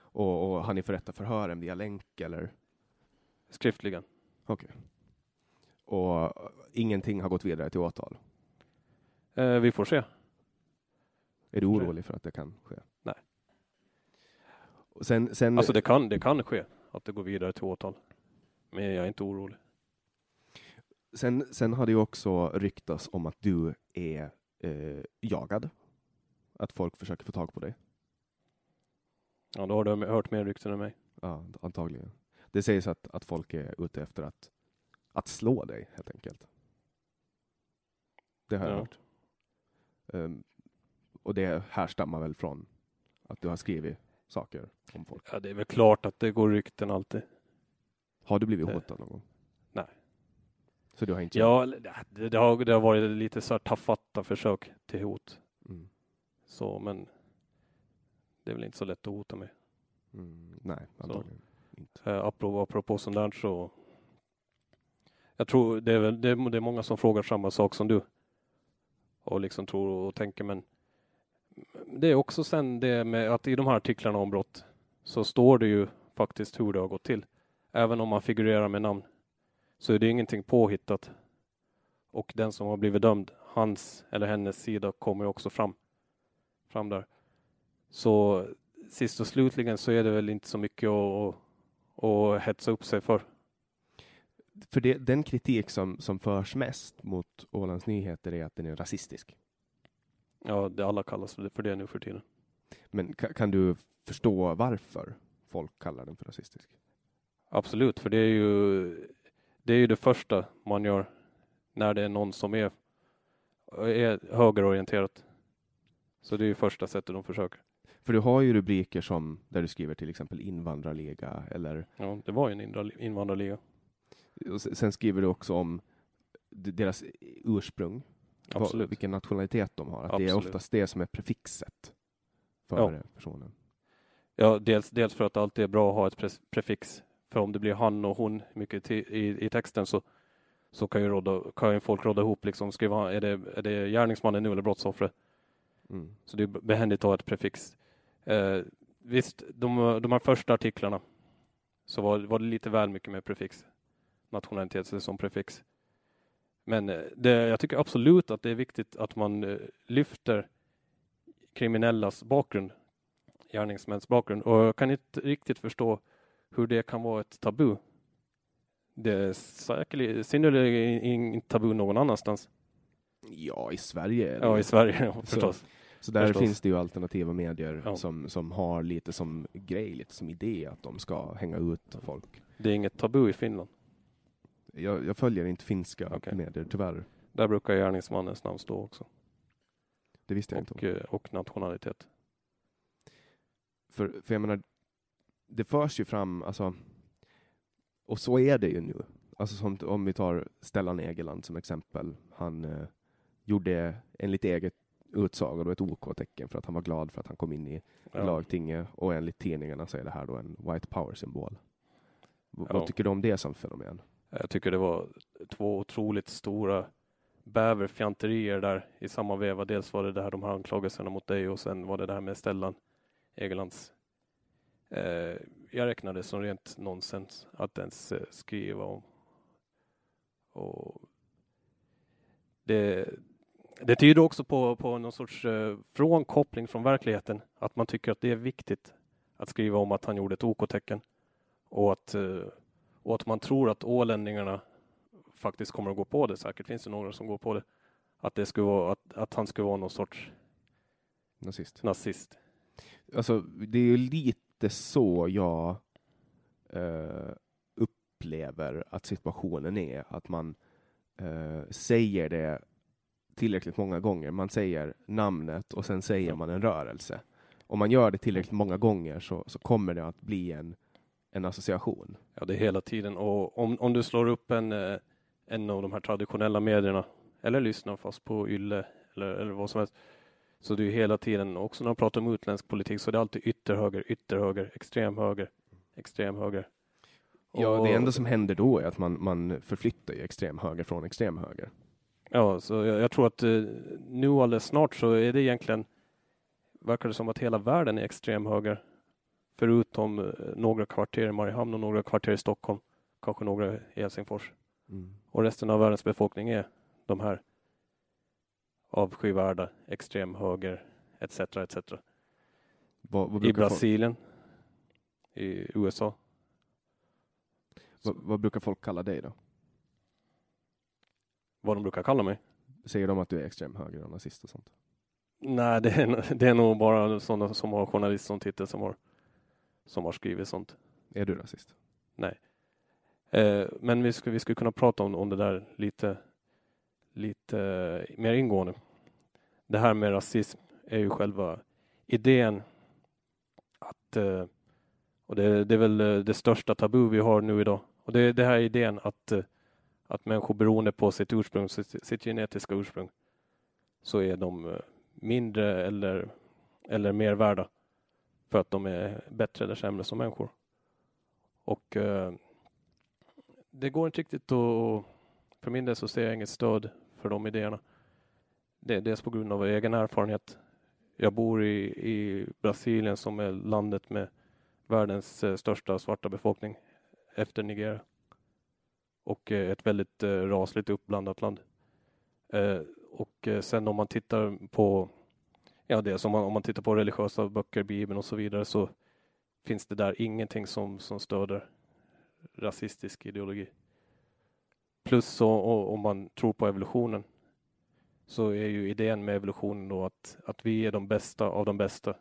Och, och har ni förrättat förhören via länk eller? Skriftligen. Okej. Och eh, ingenting har gått vidare till åtal? Eh, vi får se. Är du orolig för att det kan ske? Nej. Och sen, sen, Alltså det kan, det kan ske att det går vidare till åtal. Men jag är inte orolig. sen, sen har det ju också ryktats om att du är eh, jagad. Att folk försöker få tag på dig. Ja, då har du hört mer rykten än mig. Ja, antagligen. Det sägs att, att folk är ute efter att, att slå dig, helt enkelt. Det har jag Ja. hört. Ehm, och det härstammar väl från att du har skrivit saker om folk. Ja, det är väl klart att det går rykten alltid. Har du blivit Det- hotad någon gång? Nej. Så du har inte Ja, det, det, har, det har varit lite så här tafatta försök till hot. Mm. Så, men det är väl inte så lätt att hota mig. Mm, nej, antagligen inte. Eh, apropå, apropå sånt där så. Jag tror det är, väl, det, är, det är många som frågar samma sak som du. Och liksom tror och tänker men Det är också sen det med att i de här artiklarna om brott så står det ju faktiskt hur det har gått till. Även om man figurerar med namn så är det ingenting påhittat. Och den som har blivit dömd, hans eller hennes sida kommer också fram, fram där. Så sist och slutligen så är det väl inte så mycket att, att hetsa upp sig för. För det, den kritik som, som förs mest mot Ålands Nyheter är att den är rasistisk. Ja, det alla kallas för det nu för tiden. Men kan, kan du förstå varför folk kallar den för rasistisk? Absolut, för det är ju det, är ju det första man gör när det är någon som är, är högerorienterat. Så det är ju första sättet de försöker. För du har ju rubriker som där du skriver till exempel invandrarliga eller... Ja, det var ju en invandrarliga. Och sen skriver du också om deras ursprung. Absolut. Vilken nationalitet de har. Att Absolut. det är oftast det som är prefixet för ja. personen. Ja, dels, dels för att det alltid är bra att ha ett prefix. För om det blir han och hon mycket i, i texten så, så kan ju, råda, kan ju folk råda ihop liksom skriva är det, är det gärningsmannen nu eller brottsoffret. Mm. Så det är behändigt att ha ett prefix. Eh, visst, de, de här första artiklarna så var, var det lite väl mycket med prefix. Nationalitet som prefix. Men eh, det, jag tycker absolut att det är viktigt att man eh, lyfter kriminellas bakgrund, gärningsmäns bakgrund. Och jag kan inte riktigt förstå hur det kan vara ett tabu. Det är säkerligen synnerligen inte tabu någon annanstans. Ja, i Sverige. Ja, i Sverige ja, förstås. Så, så där förstås. finns det ju alternativa medier ja. som, som har lite som grej, lite som idé att de ska hänga ut folk. Det är inget tabu i Finland? Jag, jag följer inte finska okay. medier, tyvärr. Där brukar gärningsmannens namn stå också. Det visste jag och, inte om. Eh, och nationalitet. För, för jag menar, det förs ju fram, alltså, och så är det ju nu. Alltså som, om vi tar Stellan Egeland som exempel. Han eh, gjorde enligt eget utsaga då ett OK-tecken för att han var glad för att han kom in i ja. lagtinget och enligt tidningarna så är det här då en white power-symbol. Ja. Vad tycker du om det som fenomen? Jag tycker det var två otroligt stora bäverfjanterier där i samma veva. Dels var det det här de här anklagelserna mot dig och sen var det det här med Stellan Egelands. Eh, jag räknade som rent nonsens att ens eh, skriva om. Och det, det tyder också på, på någon sorts eh, frånkoppling från verkligheten. Att man tycker att det är viktigt att skriva om att han gjorde ett OK-tecken. Och att, eh, och att man tror att ålänningarna faktiskt kommer att gå på det. Säkert finns det några som går på det. Att, det skulle vara, att, att han skulle vara någon sorts nazist. nazist. Alltså, det är ju lite så jag eh, upplever att situationen är. Att man eh, säger det tillräckligt många gånger. Man säger namnet och sen säger man en rörelse. Om man gör det tillräckligt många gånger så, så kommer det att bli en, en association. Ja, det är hela tiden. Och om, om du slår upp en, eh, en av de här traditionella medierna eller lyssnar fast på Ylle eller, eller vad som helst. Så det är hela tiden, också när man pratar om utländsk politik, så det är alltid ytterhöger, ytterhöger, extremhöger, extremhöger. Ja, det enda som händer då är att man, man förflyttar ju extremhöger från extremhöger. Ja, så jag, jag tror att eh, nu alldeles snart så är det egentligen, verkar det som att hela världen är extremhöger. Förutom eh, några kvarter i Mariehamn och några kvarter i Stockholm, kanske några i Helsingfors. Mm. Och resten av världens befolkning är de här avskyvärda, extremhöger, etc. etc. Vad, vad I Brasilien, folk... i USA. Vad, vad, brukar folk kalla dig då? Vad de brukar kalla mig? Säger de att du är extremhöger och nazist och sånt? Nej, det är, det är nog bara sådana som har journalist som titel som har, som har skrivit sånt. Är du rasist? Nej. Eh, men vi skulle, vi skulle kunna prata om, om det där lite, lite mer ingående. Det här med rasism är ju själva idén att, eh, och det, det, är väl eh, det största tabu vi har nu idag, och det är det här idén att, eh, att människor beroende på sitt ursprung, sitt, sitt genetiska ursprung, så är de eh, mindre eller, eller mer värda för att de är bättre eller sämre som människor. Och eh, det går inte riktigt att... För min del så ser jag inget stöd för de idéerna. Det är dels på grund av egen erfarenhet. Jag bor i, i Brasilien som är landet med världens eh, största svarta befolkning efter Nigeria. Och eh, ett väldigt eh, rasligt uppblandat land. Eh, och sen om man tittar på ja, det som man, om man tittar på religiösa böcker, Bibeln och så vidare så finns det där ingenting som, som stöder rasistisk ideologi. Plus så, om man tror på evolutionen så är ju idén med evolutionen då att, att vi är de bästa av de bästa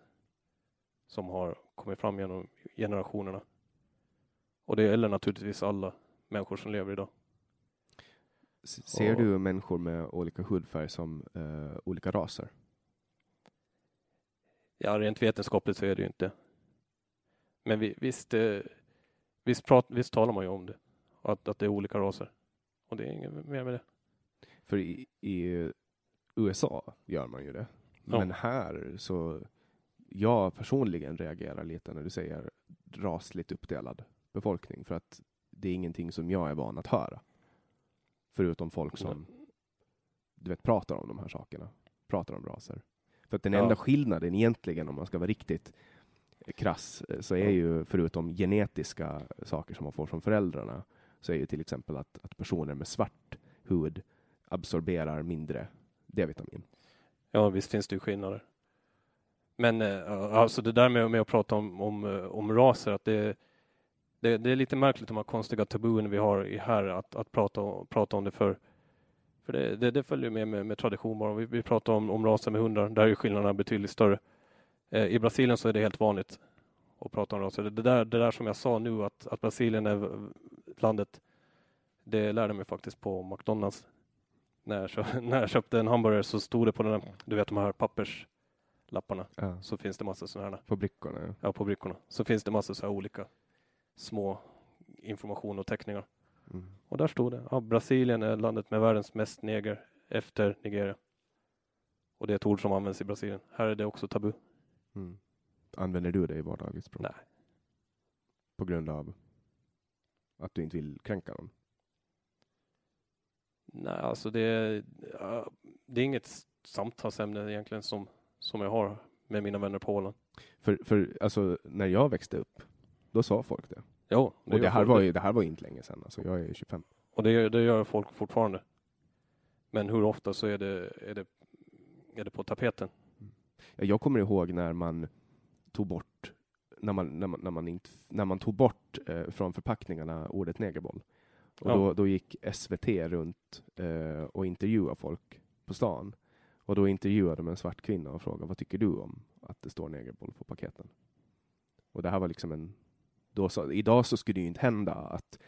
som har kommit fram genom generationerna. Och det gäller naturligtvis alla människor som lever idag. Ser du människor med olika hudfärg som uh, olika raser? Ja, rent vetenskapligt så är det ju inte. Men vi, visst, eh, visst, prat, visst talar man ju om det, att, att det är olika raser. Och det är inget mer med det. För i, i USA gör man ju det. Ja. Men här så, jag personligen reagerar lite när du säger rasligt uppdelad befolkning, för att det är ingenting som jag är van att höra. Förutom folk som, du vet, pratar om de här sakerna, pratar om raser. För att den enda skillnaden egentligen, om man ska vara riktigt krass, eh, så är ju förutom genetiska saker som man får från föräldrarna, så är ju till exempel att, att personer med svart hud absorberar mindre D-vitamin. Ja, visst finns det ju skillnader. Men eh, alltså det där med, med att prata om, om, eh, om raser, att det, det, det är lite märkligt de här konstiga tabun vi har i här att, att prata, prata om det för för det, det, det följer med, med med, tradition bara. Vi, vi pratar om, om raser med hundar, där är skillnaderna betydligt större. Eh, I Brasilien så är det helt vanligt att prata om raser. Det, det, där, det där som jag sa nu att, att Brasilien är landet, det lärde mig faktiskt på McDonalds. När jag, köpte, när jag köpte en hamburgare så stod det på den där, du vet de här papperslapparna, ja. så finns det massa sådana här. På brickorna? Ja. ja, på brickorna. Så finns det massa så här olika små information och teckningar. Mm. Och där stod det, ja, Brasilien är landet med världens mest neger efter Nigeria. Och det är ett ord som används i Brasilien. Här är det också tabu. Mm. Använder du det i vardagligt språk? Nej. På grund av att du inte vill kränka någon? Nej, alltså det är, det är inget samtalsämne egentligen som, som jag har med mina vänner på Åland. För, för alltså, när jag växte upp, då sa folk det. Jo, det och det här, var ju, det här var inte länge sedan, alltså jag är 25. Och det, det gör folk fortfarande. Men hur ofta så är det, är det, är det på tapeten? Mm. Jag kommer ihåg när man tog bort när man, när man, när man, inte, när man tog bort eh, från förpackningarna ordet negerboll. Och ja. då, då gick SVT runt eh, och intervjuade folk på stan. Och då intervjuade de en svart kvinna och frågade vad tycker du om att det står negerboll på paketen? Och det här var liksom en då så, idag så skulle det ju inte hända att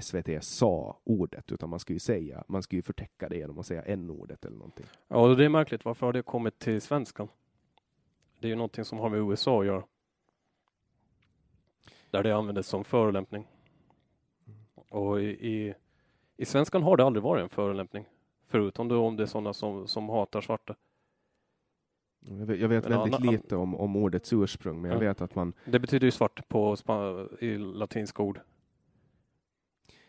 SVT sa ordet, utan man skulle ju säga, man skulle ju förtäcka det genom att säga n-ordet eller någonting. Ja, det är märkligt. Varför har det kommit till svenskan? Det är ju någonting som har med USA att göra. Där det användes som förolämpning. Och i, i, i svenskan har det aldrig varit en förolämpning. Förutom då om det är sådana som, som hatar svarta. Jag vet, jag vet väldigt annan, lite om, om ordets ursprung, men jag vet att man... Det betyder ju svart på i latinska ord.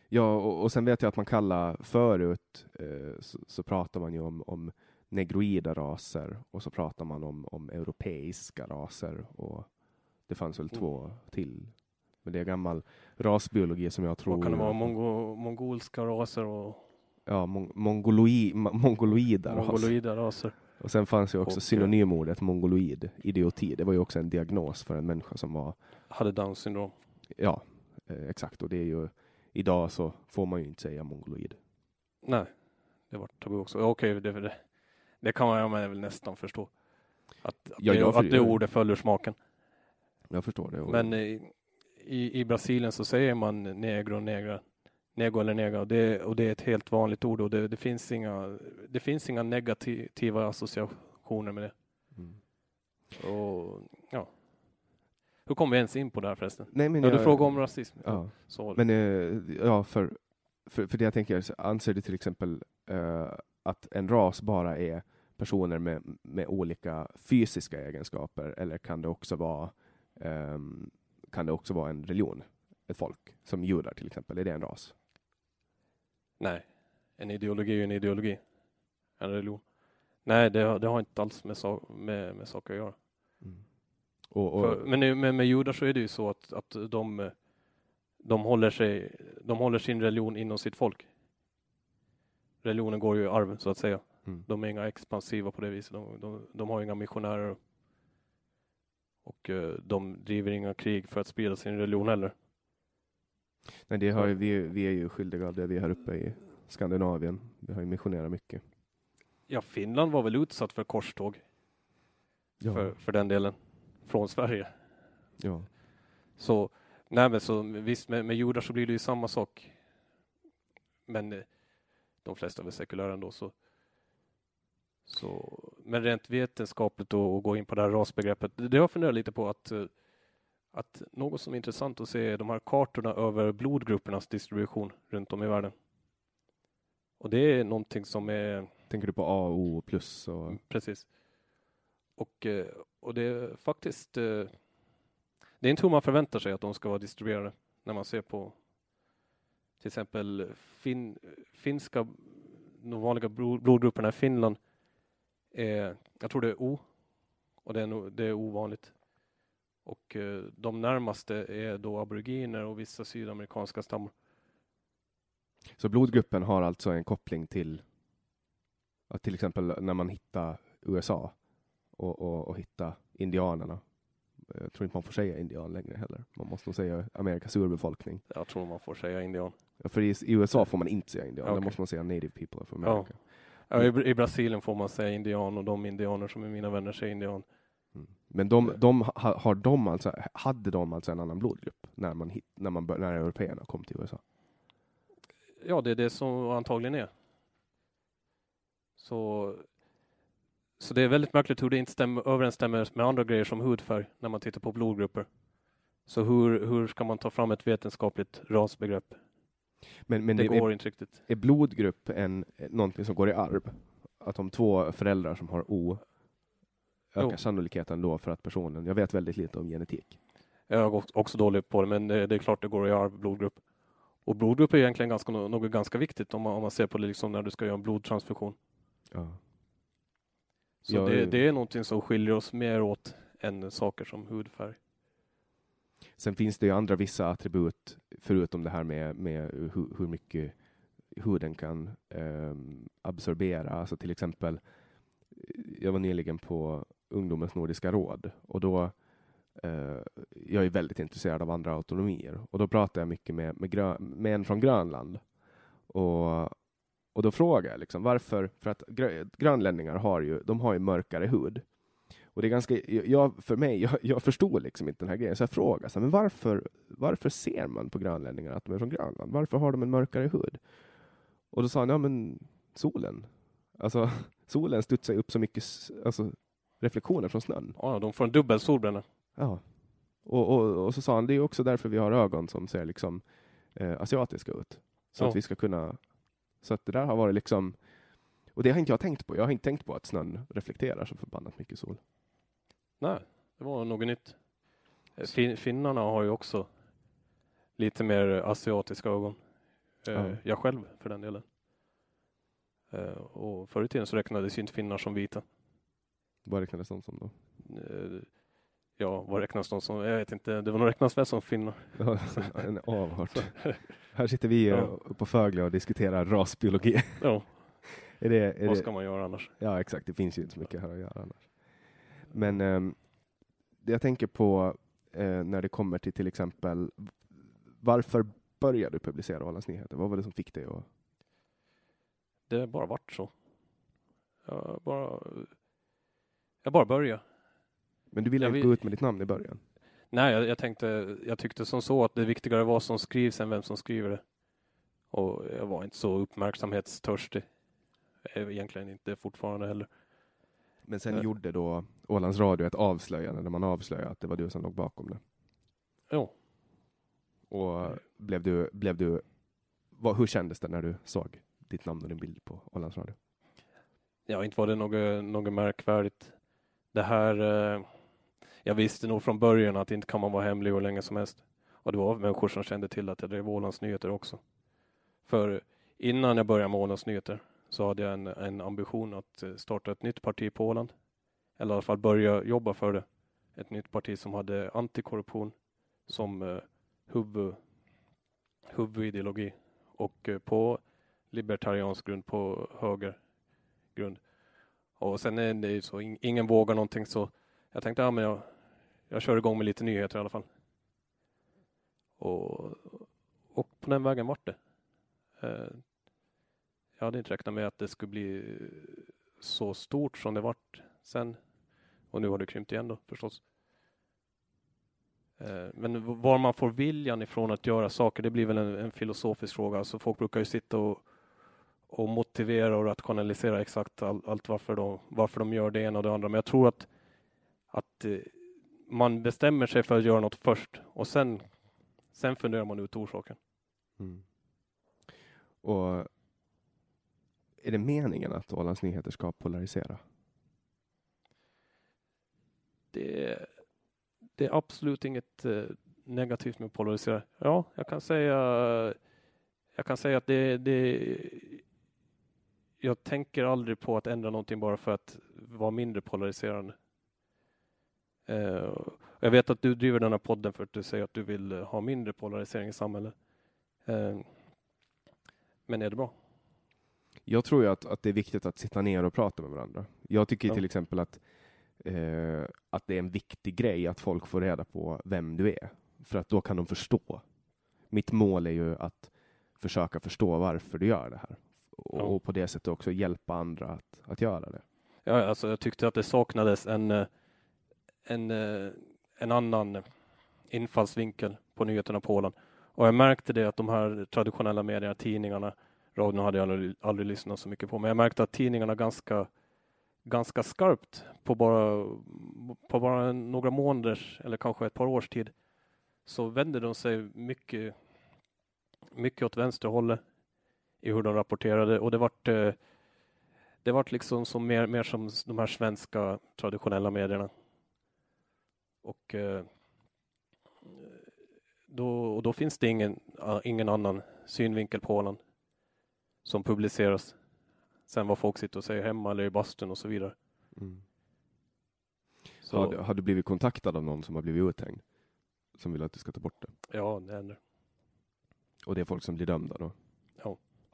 Ja, och, och sen vet jag att man kallar förut eh, så, så, pratar man ju om, om negroida raser och så pratar man om, om europeiska raser och det fanns väl mm. två till. Men det är gammal rasbiologi som jag tror... Vad kan det vara? Mongo, mongolska raser och... Ja, mon, mongoloi, mongoloida, mongoloida raser. Och sen fanns ju också och, synonymordet mongoloid, idioti. Det var ju också en diagnos för en människa som var... Hade Downs syndrom. Ja, eh, exakt. Och det är ju, idag så får man ju inte säga mongoloid. Nej, det var tabu också. Okej, det, det, det kan man väl nästan förstå. Att, att, ja, det, för, att det ordet följer smaken. Jag förstår det. Men i, i, i Brasilien så säger man negro och negra nego eller nega och det, och det är ett helt vanligt ord och det, det, finns, inga, det finns inga negativa associationer med det. Mm. Och, ja. Hur kom vi ens in på det här förresten? Nej, men ja, jag, du frågade om rasism. Ja. Så. Men eh, ja, för, för, för det jag tänker, anser du till exempel uh, att en ras bara är personer med, med olika fysiska egenskaper eller kan det också vara um, kan det också vara en religion? Ett folk, som judar till exempel, är det en ras? Nej, en ideologi är en ideologi. En religion. Nej, det, har- det har inte alls med, med, med saker att göra. Och, och, För, men med, med judar så är det ju så att, att de, de, håller sig, de håller sin religion inom sitt folk. Religionen går ju i arv så att säga. Mm. De är inga expansiva på det viset. De, de, de har inga missionärer. Och eh, de driver inga krig för att sprida sin religion heller. Nej, det har vi, vi är ju skyldiga av det vi är här uppe i Skandinavien. Vi har ju missionerat mycket. Ja, Finland var väl utsatt för korståg Ja, för, för den delen. Från Sverige. ja. Så, nej men så visst med, med judar så blir det ju samma sak. Men eh, de flesta är väl sekulära ändå så. så men rent vetenskapligt då, och gå in på det här rasbegreppet. Det det har jag funderat lite på att, eh, att något som är intressant att se är de här kartorna över blodgruppernas distribution runt om i världen. Och det är någonting som är Tänker du på A och O plus och Precis. Och, eh, och det är faktiskt eh, det är inte hur man förväntar sig att de ska vara distribuerade när man ser på till exempel fin, finska, de vanliga blo- blodgrupperna i Finland är, jag tror det är O och det är, det är ovanligt. Och eh, de närmaste är då aboriginer och vissa sydamerikanska stammar. Så blodgruppen har alltså en koppling till att till exempel när man hittar USA och, och, och hittar indianerna. Jag tror inte man får säga indian längre heller. Man måste nog säga Amerikas urbefolkning. Jag tror man får säga indian. Ja, För i, i USA får man inte säga indian. Där Okej. måste man säga native people of Ja. America. Ja, i, I Brasilien får man säga indian och de indianer som är mina vänner säger indian. Men de, de ha, har de alltså, hade de alltså en annan blodgrupp när, man hit, när, man, när européerna kom till USA? Ja, det är det som antagligen är. Så, så det är väldigt märkligt hur det inte stämmer, överensstämmer med andra grejer som hudfärg när man tittar på blodgrupper. Så hur, hur ska man ta fram ett vetenskapligt rasbegrepp? Men, men det det, går är, inte riktigt. är blodgrupp en, någonting som går i arv? Att om två föräldrar som har O ökar Jo. sannolikheten då för att personen, jag vet väldigt lite om genetik. Jag är också- dålig på det, men det, är klart det går i arv, blodgrupp. Och blodgrupp är egentligen ganska, något ganska viktigt om man, om man ser på det liksom när du ska göra en blodtransfusion. Ja. Så Ja, det, det- det är någonting som skiljer oss mer åt än saker som hudfärg. Sen finns det ju andra vissa attribut förutom det här med, med hur, hur mycket huden kan ehm, absorbera. Alltså till exempel, jag var nyligen på Ungdomens Nordiska råd och då eh, jag är väldigt intresserad av andra autonomier och då pratar jag mycket med, med, med en från Grönland. Och, och då frågar jag liksom varför, för att grö, grönlänningar har ju, de har ju mörkare hud. Och det är ganska, jag, för mig, jag, jag förstod liksom inte den här grejen, så jag frågade så här, men varför, varför ser man på grönlänningar att de är från Grönland? Varför har de en mörkare hud? Och då sa han, ja men solen. Alltså solen studsar ju upp så mycket alltså, reflektioner från snön. Ja, de får en dubbel solbränna. Ja. Och, och, och så sa han, det är också därför vi har ögon som ser liksom eh, asiatiska ut. Så Ja. att vi ska kunna, så att det där har varit liksom, och det har inte jag tänkt på. Jag har inte tänkt på att snön reflekterar så förbannat mycket sol. Nej, det var något nytt. Eh, Fin finnarna har ju också lite mer asiatiska ögon. Eh, Ja. Jag själv för den delen. Eh, Och förr i tiden så räknades ju inte finnar som vita. Vad räknades de som då? Eh, Ja, vad räknas de som? Jag vet inte. Det var nog räknas väl som finnar. En avart. Här sitter vi eh, Ja. på Fögle och diskuterar rasbiologi. Ja, är det, är vad det, ska man göra annars? Ja, exakt. Det finns ju inte så mycket här att göra annars. Men det jag tänker på eh, när det kommer till till exempel varför började du publicera Ålands Nyheter? Vad var det som fick dig att... Det bara varit så. Jag bara, jag bara började. Men du ville inte vill- gå ut med ditt namn i början? Nej, jag, jag tänkte, jag tyckte som så att det viktigare var vad som skrivs än vem som skriver det. Och jag var inte så uppmärksamhetstörstig. Är Egentligen inte fortfarande heller. Men sen Eh. gjorde då Ålands Radio ett avslöjande där man avslöjade att det var du som låg bakom det. Jo, Och blev du, blev du vad, hur kändes det när du såg ditt namn och din bild på Ålands Radio? ja, inte var det något, något märkvärdigt. Det här, eh, jag visste nog från början att inte kan man vara hemlig hur länge som helst. Och det var människor som kände till att jag drev Ålands Nyheter också. För innan jag började med Ålands Nyheter så hade jag en, en ambition att eh, starta ett nytt parti på Åland. Eller i alla fall börja jobba för det. Ett nytt parti som hade antikorruption som eh, huvud, huvudideologi och eh, på libertariansk grund, på höger grund. Och sen är det ju så, ingen vågar någonting så jag tänkte, ja men jag, jag kör igång med lite nyheter i alla fall. Och, och på den vägen vart det. Eh, jag hade inte räknat med att det skulle bli så stort som det vart sen. Och nu har det krympt igen då förstås. Eh, men var man får viljan ifrån att göra saker, det blir väl en, en filosofisk fråga. Alltså folk brukar ju sitta och, och motivera och rationalisera exakt all, allt varför de, varför de gör det ena och det andra. Men jag tror att, att eh, man bestämmer sig för att göra något först och sen, sen funderar man ut orsaken. Mm. Och är det meningen att Ålands Nyheter ska polarisera? Det, det är absolut inget eh, negativt med att polarisera. Ja, jag kan säga, jag kan säga att det, det jag tänker aldrig på att ändra någonting bara för att vara mindre polariserande. Uh, jag vet att du driver den här podden för att du säger att du vill ha mindre polarisering i samhället. Uh, men är det bra? Jag tror ju att, att det är viktigt att sitta ner och prata med varandra. Jag tycker ja. till exempel att, eh, att det är en viktig grej att folk får reda på vem du är, för att då kan de förstå. Mitt mål är ju att försöka förstå varför du gör det här och, ja. på det sättet också hjälpa andra att, att göra det. Ja, alltså jag tyckte att det saknades en, eh, en, eh, en annan infallsvinkel på nyheterna på Åland. Och jag märkte det att de här traditionella medierna, tidningarna, radion hade jag aldrig, aldrig lyssnat så mycket på, men jag märkte att tidningarna ganska, ganska skarpt på bara, på bara några månaders eller kanske ett par års tid så vände de sig mycket, mycket åt vänsterhållet i hur de rapporterade och det vart eh, det vart liksom som mer, mer som de här svenska traditionella medierna. Och eh, då, och då finns det ingen, ingen annan synvinkel på Åland som publiceras. Sen vad folk sitter och säger hemma eller i bastun och så vidare. Mm. Så. Har, du, har, du blivit kontaktad av någon som har blivit uthängd? Som vill att du ska ta bort det? Ja, det händer. Och det är folk som blir dömda då?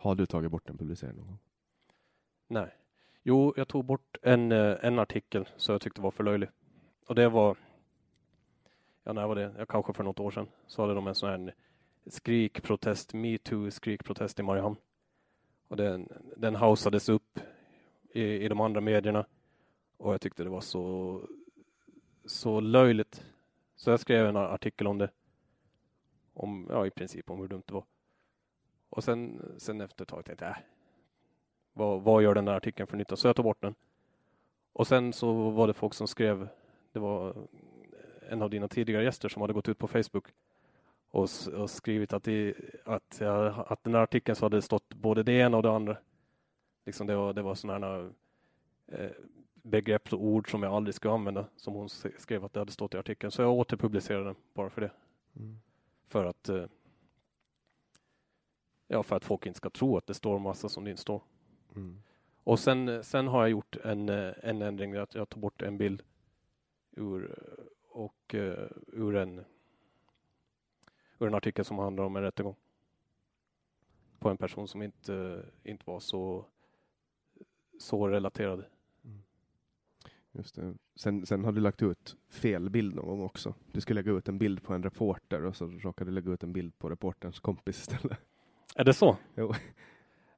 Har du tagit bort en publicering någon gång? Nej. Jo, jag tog bort en, eh, en artikel som jag tyckte var för löjlig. Och det var, ja när var det? jag kanske för något år sedan. Så hade de en sån här skrikprotest, metoo skrikprotest i Mariehamn. Och den, den hausades upp i, i de andra medierna. Och jag tyckte det var så, så löjligt. Så jag skrev en artikel om det. Om, ja, i princip om hur dumt det var. Och sen, sen efter ett tag tänkte jag, äh, vad, vad gör den där artikeln för nytta? Så jag tog bort den. Och sen så var det folk som skrev, det var en av dina tidigare gäster som hade gått ut på Facebook och, och skrivit att, det, att, ja, att den här artikeln så hade det stått både det ena och det andra. Liksom det var, det var sådana eh, begrepp och ord som jag aldrig skulle använda, som hon skrev att det hade stått i artikeln. Så jag återpublicerade den bara för det. Mm. För att eh, ja, för att folk inte ska tro att det står massa som det inte står. Mm. Och sen, sen har jag gjort en, en ändring, att jag tar bort en bild ur, och, uh, ur en ur en artikel som handlar om en rättegång på en person som inte, inte var så, så relaterad. Mm. Just det. Sen, sen har du lagt ut fel bild någon gång också. Du skulle lägga ut en bild på en reporter och så råkade du lägga ut en bild på reporterns kompis istället. Är det så? Jo.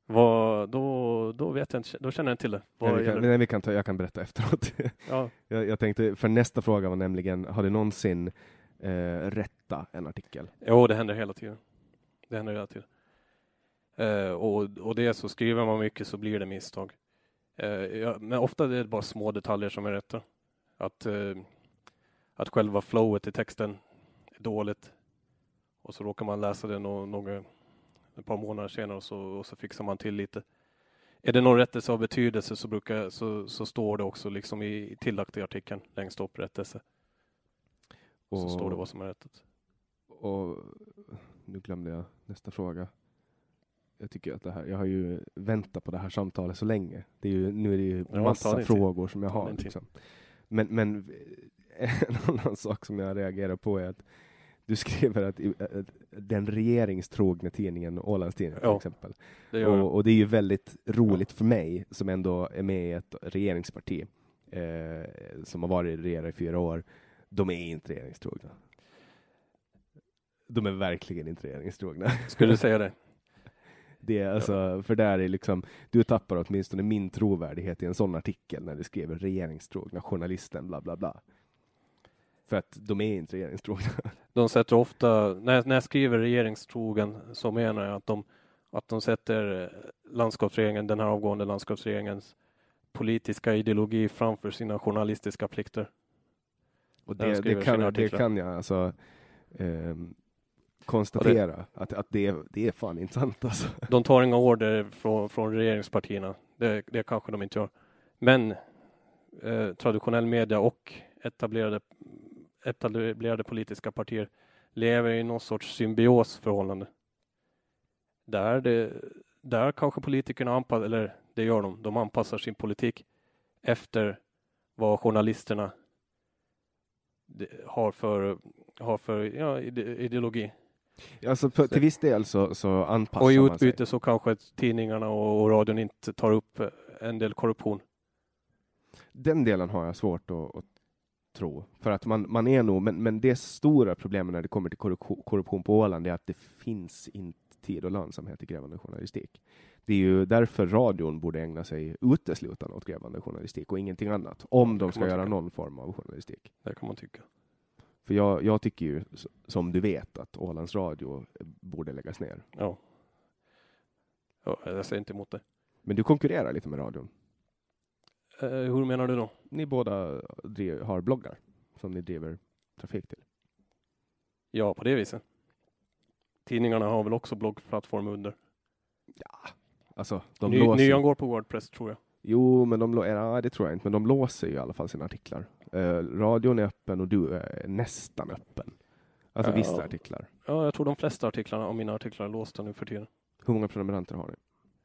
Vad, då, då vet jag inte, då känner jag inte till det. Nej, vi kan, nej, vi kan ta, jag kan berätta efteråt. Ja. jag, jag tänkte, för nästa fråga var nämligen, har du någonsin eh, rätta en artikel? Jo, det händer hela tiden. Det händer hela tiden. Eh, och, och det så skriver man mycket så blir det misstag. Eh, ja, men ofta är det bara små detaljer som är rätta. Att, eh, att själva flowet i texten är dåligt och så råkar man läsa det no några, ett par månader senare och så, och så fixar man till lite. Är det någon rättelse av betydelse så, brukar, så, så står det också liksom i tillagt i artikeln längst upp rättelse. Och, så står det vad som är rättet. Och nu glömde jag nästa fråga. jag tycker att det här, jag har ju väntat på det här samtalet så länge. Det är ju, nu är det ju Ja, massa frågor som jag har. Liksom. Men, men en annan sak som jag reagerar på är att du skriver att i- att den regeringstrogna tidningen Ålandstidningen till Ja, exempel. Det Och, och det är ju väldigt roligt för mig som ändå är med i ett regeringsparti eh, som har varit regerat i fyra år. De är inte regeringstrogna. De är verkligen inte regeringstrogna. Skulle du säga det? Det är alltså, för där är liksom, du tappar åtminstone min trovärdighet i en sån artikel när du skriver regeringstrogna journalisten bla bla bla. För att de är inte regeringstrogna. De sätter ofta, när jag, när jag skriver regeringstrogen så menar jag att de, att de sätter eh, landskapsregeringen, den här avgående landskapsregeringens politiska ideologi framför sina journalistiska plikter. Och det, det, kan, det kan jag alltså ehm, konstatera att, att det, det är fan inte sant alltså. De tar inga order från, från regeringspartierna. Det, det kanske de inte gör. Men eh, traditionell media och etablerade, etablerade politiska partier lever i någon sorts symbiosförhållande. Där, det, där kanske politikerna anpassar, eller det gör de, de anpassar sin politik efter vad journalisterna har för, har för ja, ide- ideologi. alltså på, till viss del så, så anpassar Och i man sig. utbyte så kanske tidningarna och, och radion inte tar upp en del korruption. Den delen har jag svårt att, att tro. För att man, man är nog, men, men det stora problemet när det kommer till korruption, på Åland är att det finns inte tid och lönsamhet i grävande journalistik. Det är ju därför radion borde ägna sig uteslutande åt grävande journalistik och ingenting annat. Om de ska göra tycka. någon form av journalistik. Det kan man tycka. För jag, jag tycker ju, som du vet, att Ålands Radio borde läggas ner. Ja. ja jag säger inte emot det. Men du konkurrerar lite med radion. Eh, hur menar du då? Ni båda driv, har bloggar som ni driver trafik till. Ja, på det viset. Tidningarna har väl också bloggplattform under. Alltså, de Ny, låser... nyan går på Wordpress tror jag. Jo, men de, lå- ja, det tror jag inte, men de låser ju i alla fall sina artiklar. Eh, radion är öppen och du är nästan öppen. Alltså Ja. vissa artiklar. Ja, jag tror de flesta artiklarna av mina artiklar är låsta nu för tiden. Hur många prenumeranter har ni?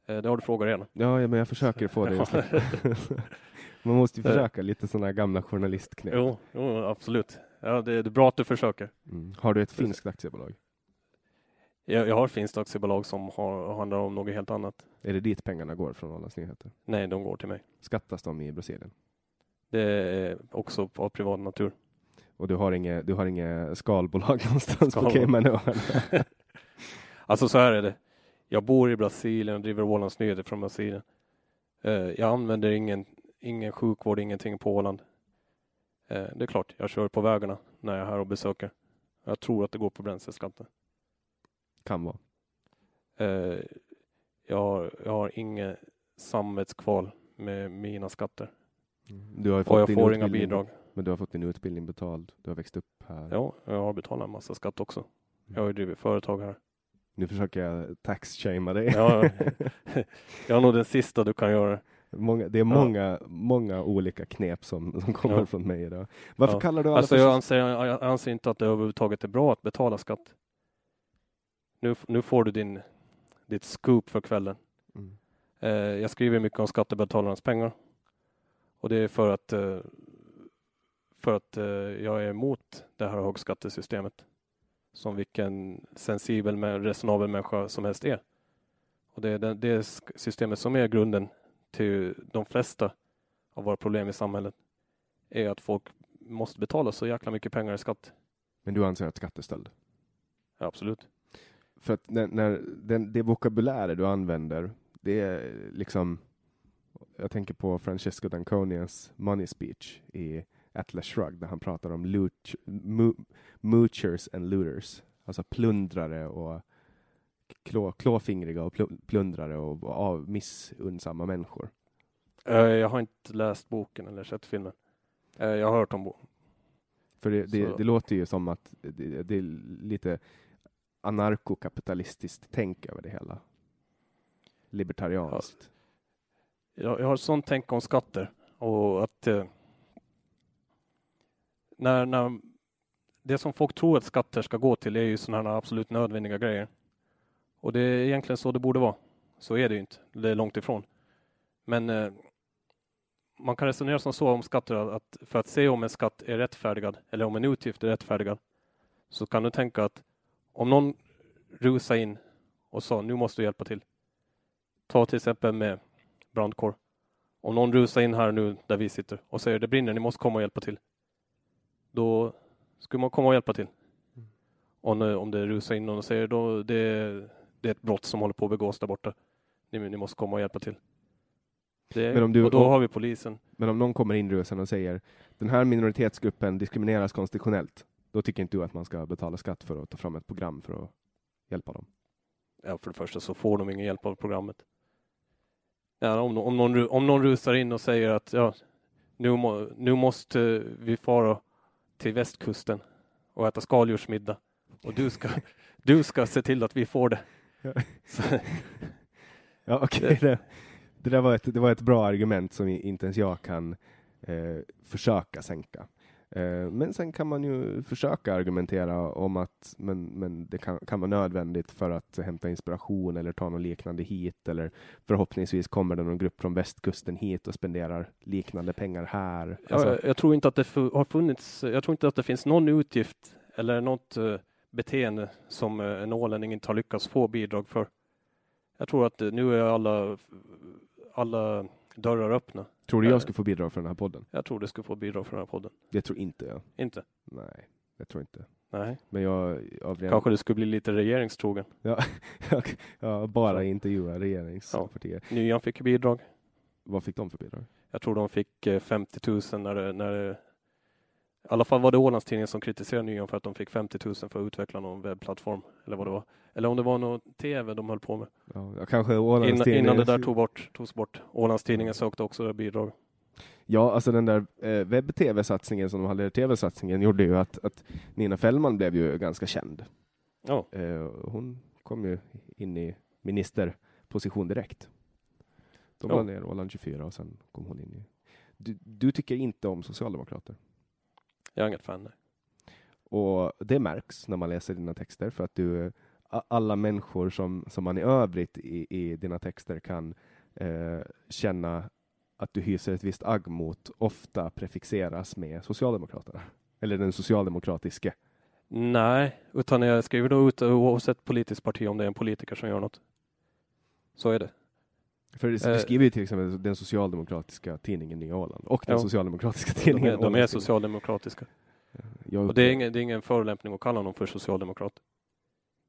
Eh, det har du frågat redan. Ja, ja, men jag försöker få släppa. Man måste ju försöka lite sådana gamla journalistknep. Jo, jo, absolut. Ja, det, det är bra att du försöker. Mm. Har du ett finskt aktiebolag? Jag, jag har ett finskt aktiebolag som har, handlar om något helt annat. Är det dit pengarna går från Ålands Nyheter? Nej, de går till mig. Skattas de i Brasilien? Det är också av privat natur. Och du har inget, du har inget skalbolag någonstans på Skalbolag. Caymanöarna? Alltså så här är det. Jag bor i Brasilien och driver Ålands Nyheter från Brasilien. Eh, jag använder ingen, ingen sjukvård, ingenting på Åland. Eh, det är klart, jag kör på vägarna när jag är här och besöker. Jag tror att det går på bränsleskatten. Kan vara. Eh, jag, har, jag har inget samvetskval med mina skatter. Du har Och jag får inga bidrag. Men du har fått din utbildning betald. Du har växt upp här. Ja, jag har betalat en massa skatt också. Jag har ju drivit företag här. Nu försöker jag tax-shamea dig. Ja, jag är nog den sista du kan göra. många, det är många, många olika knep som, som kommer Ja. från mig idag. Varför Ja. kallar du alla Alltså för jag anser, jag anser inte att det överhuvudtaget är bra att betala skatt. Nu, nu får du din, ditt scoop för kvällen. Mm. Eh, jag skriver mycket om skattebetalarnas pengar. Och det är för att, eh, för att eh, jag är emot det här högskattesystemet. Som vilken sensibel, men resonabel människa som helst är. Och det är det, det systemet som är grunden till de flesta av våra problem i samhället. Är att folk måste betala så jäkla mycket pengar i skatt. Men du anser att skatt är stöld? Ja, absolut. För att när, när den, det vokabulärer du använder, det är liksom jag tänker på Francesco Danconias money speech i Atlas Shrugged där han pratar om loot, mo, moochers and looters. Alltså plundrare och klå, klåfingriga och plu- plundrare och, och av missunnsamma människor. Eh, Jag har inte läst boken eller sett filmen. Eh, Jag har hört om boken. För det, det, det låter ju som att det, det är lite anarkokapitalistiskt tänk över det hela. Libertarianskt. Jag, jag har sånt tänk om skatter och att eh, när, när det som folk tror att skatter ska gå till är ju sådana här absolut nödvändiga grejer. Och det är egentligen så det borde vara. Så är det ju inte. Det är långt ifrån. Men eh, man kan resonera som så om skatter att för att se om en skatt är rättfärdigad eller om en utgift är rättfärdigad så kan du tänka att om någon rusar in och sa nu måste du hjälpa till. Ta till exempel med brandkår. Om någon rusar in här nu där vi sitter och säger det brinner, ni måste komma och hjälpa till. Då skulle man komma och hjälpa till. Om, om det rusar in någon och säger då det, det är ett brott som håller på att begås där borta. Ni, ni måste komma och hjälpa till. Det, Men om du- och då har vi polisen. Men om någon kommer in rusande och säger den här minoritetsgruppen diskrimineras konstitutionellt, då tycker inte du att man ska betala skatt för att ta fram ett program för att hjälpa dem? Ja, för det första så får de ingen hjälp av programmet. Ja, om, om, någon, om någon rusar in och säger att ja, nu, må, nu måste vi fara till västkusten och äta skaldjursmiddag och du ska, du ska se till att vi får det. Så, Ja, okej. Det, det där var ett, det var ett bra argument som inte ens jag kan eh, försöka sänka. Eh, men sen kan man ju försöka argumentera om att men, men det kan, kan vara nödvändigt för att hämta inspiration eller ta något liknande hit eller förhoppningsvis kommer det någon grupp från västkusten hit och spenderar liknande pengar här. Alltså, ja, jag tror inte att det har funnits, jag tror inte att det finns någon utgift eller något eh, beteende som eh, en ålänning inte har lyckats få bidrag för. Jag tror att nu är alla, alla dörrar öppna. tror du jag skulle få bidrag för den här podden? Jag tror du ska få bidrag för den här podden. Det tror inte jag. Inte? Nej, jag tror inte. Nej. Men jag av ren- Kanske du skulle bli lite regeringstrogen. Ja, jag bara intervjua regeringspartier. Nyan fick bidrag. Vad fick de för bidrag? Jag tror de fick eh, 50 000 när det, när det, i alla fall var det Ålandstidningen som kritiserade Nyan för att de fick 50 000 för att utveckla någon webbplattform. Eller vad det var. Eller om det var någon tv de höll på med. Ja, kanske Innan, Ålandstidningen. innan det där tog bort, togs bort. Ålandstidningen sökte också det bidrag. Ja, alltså den där eh, webb-tv-satsningen som de hade, tv-satsningen gjorde ju att, att Nina Fällman blev ju ganska känd. Ja, Eh, hon kom ju in i ministerposition direkt. De Ja. la ner Åland 24 och sen kom hon in i... Du, du tycker inte om socialdemokrater? Jag är inget fan. Nej. Och det märks när man läser dina texter för att du, alla människor som, som man i övrigt i, i dina texter kan eh, känna att du hyser ett visst agg mot, ofta prefixeras med Socialdemokraterna. Eller den socialdemokratiske. Nej, utan jag skriver då ut oavsett politiskt parti om det är en politiker som gör något. Så är det. För du Eh. skriver ju till exempel den socialdemokratiska tidningen Nya Åland och den Ja. socialdemokratiska De tidningen är, de är socialdemokratiska. Jag, Och det är, ingen, det är ingen förolämpning att kalla någon för socialdemokrat.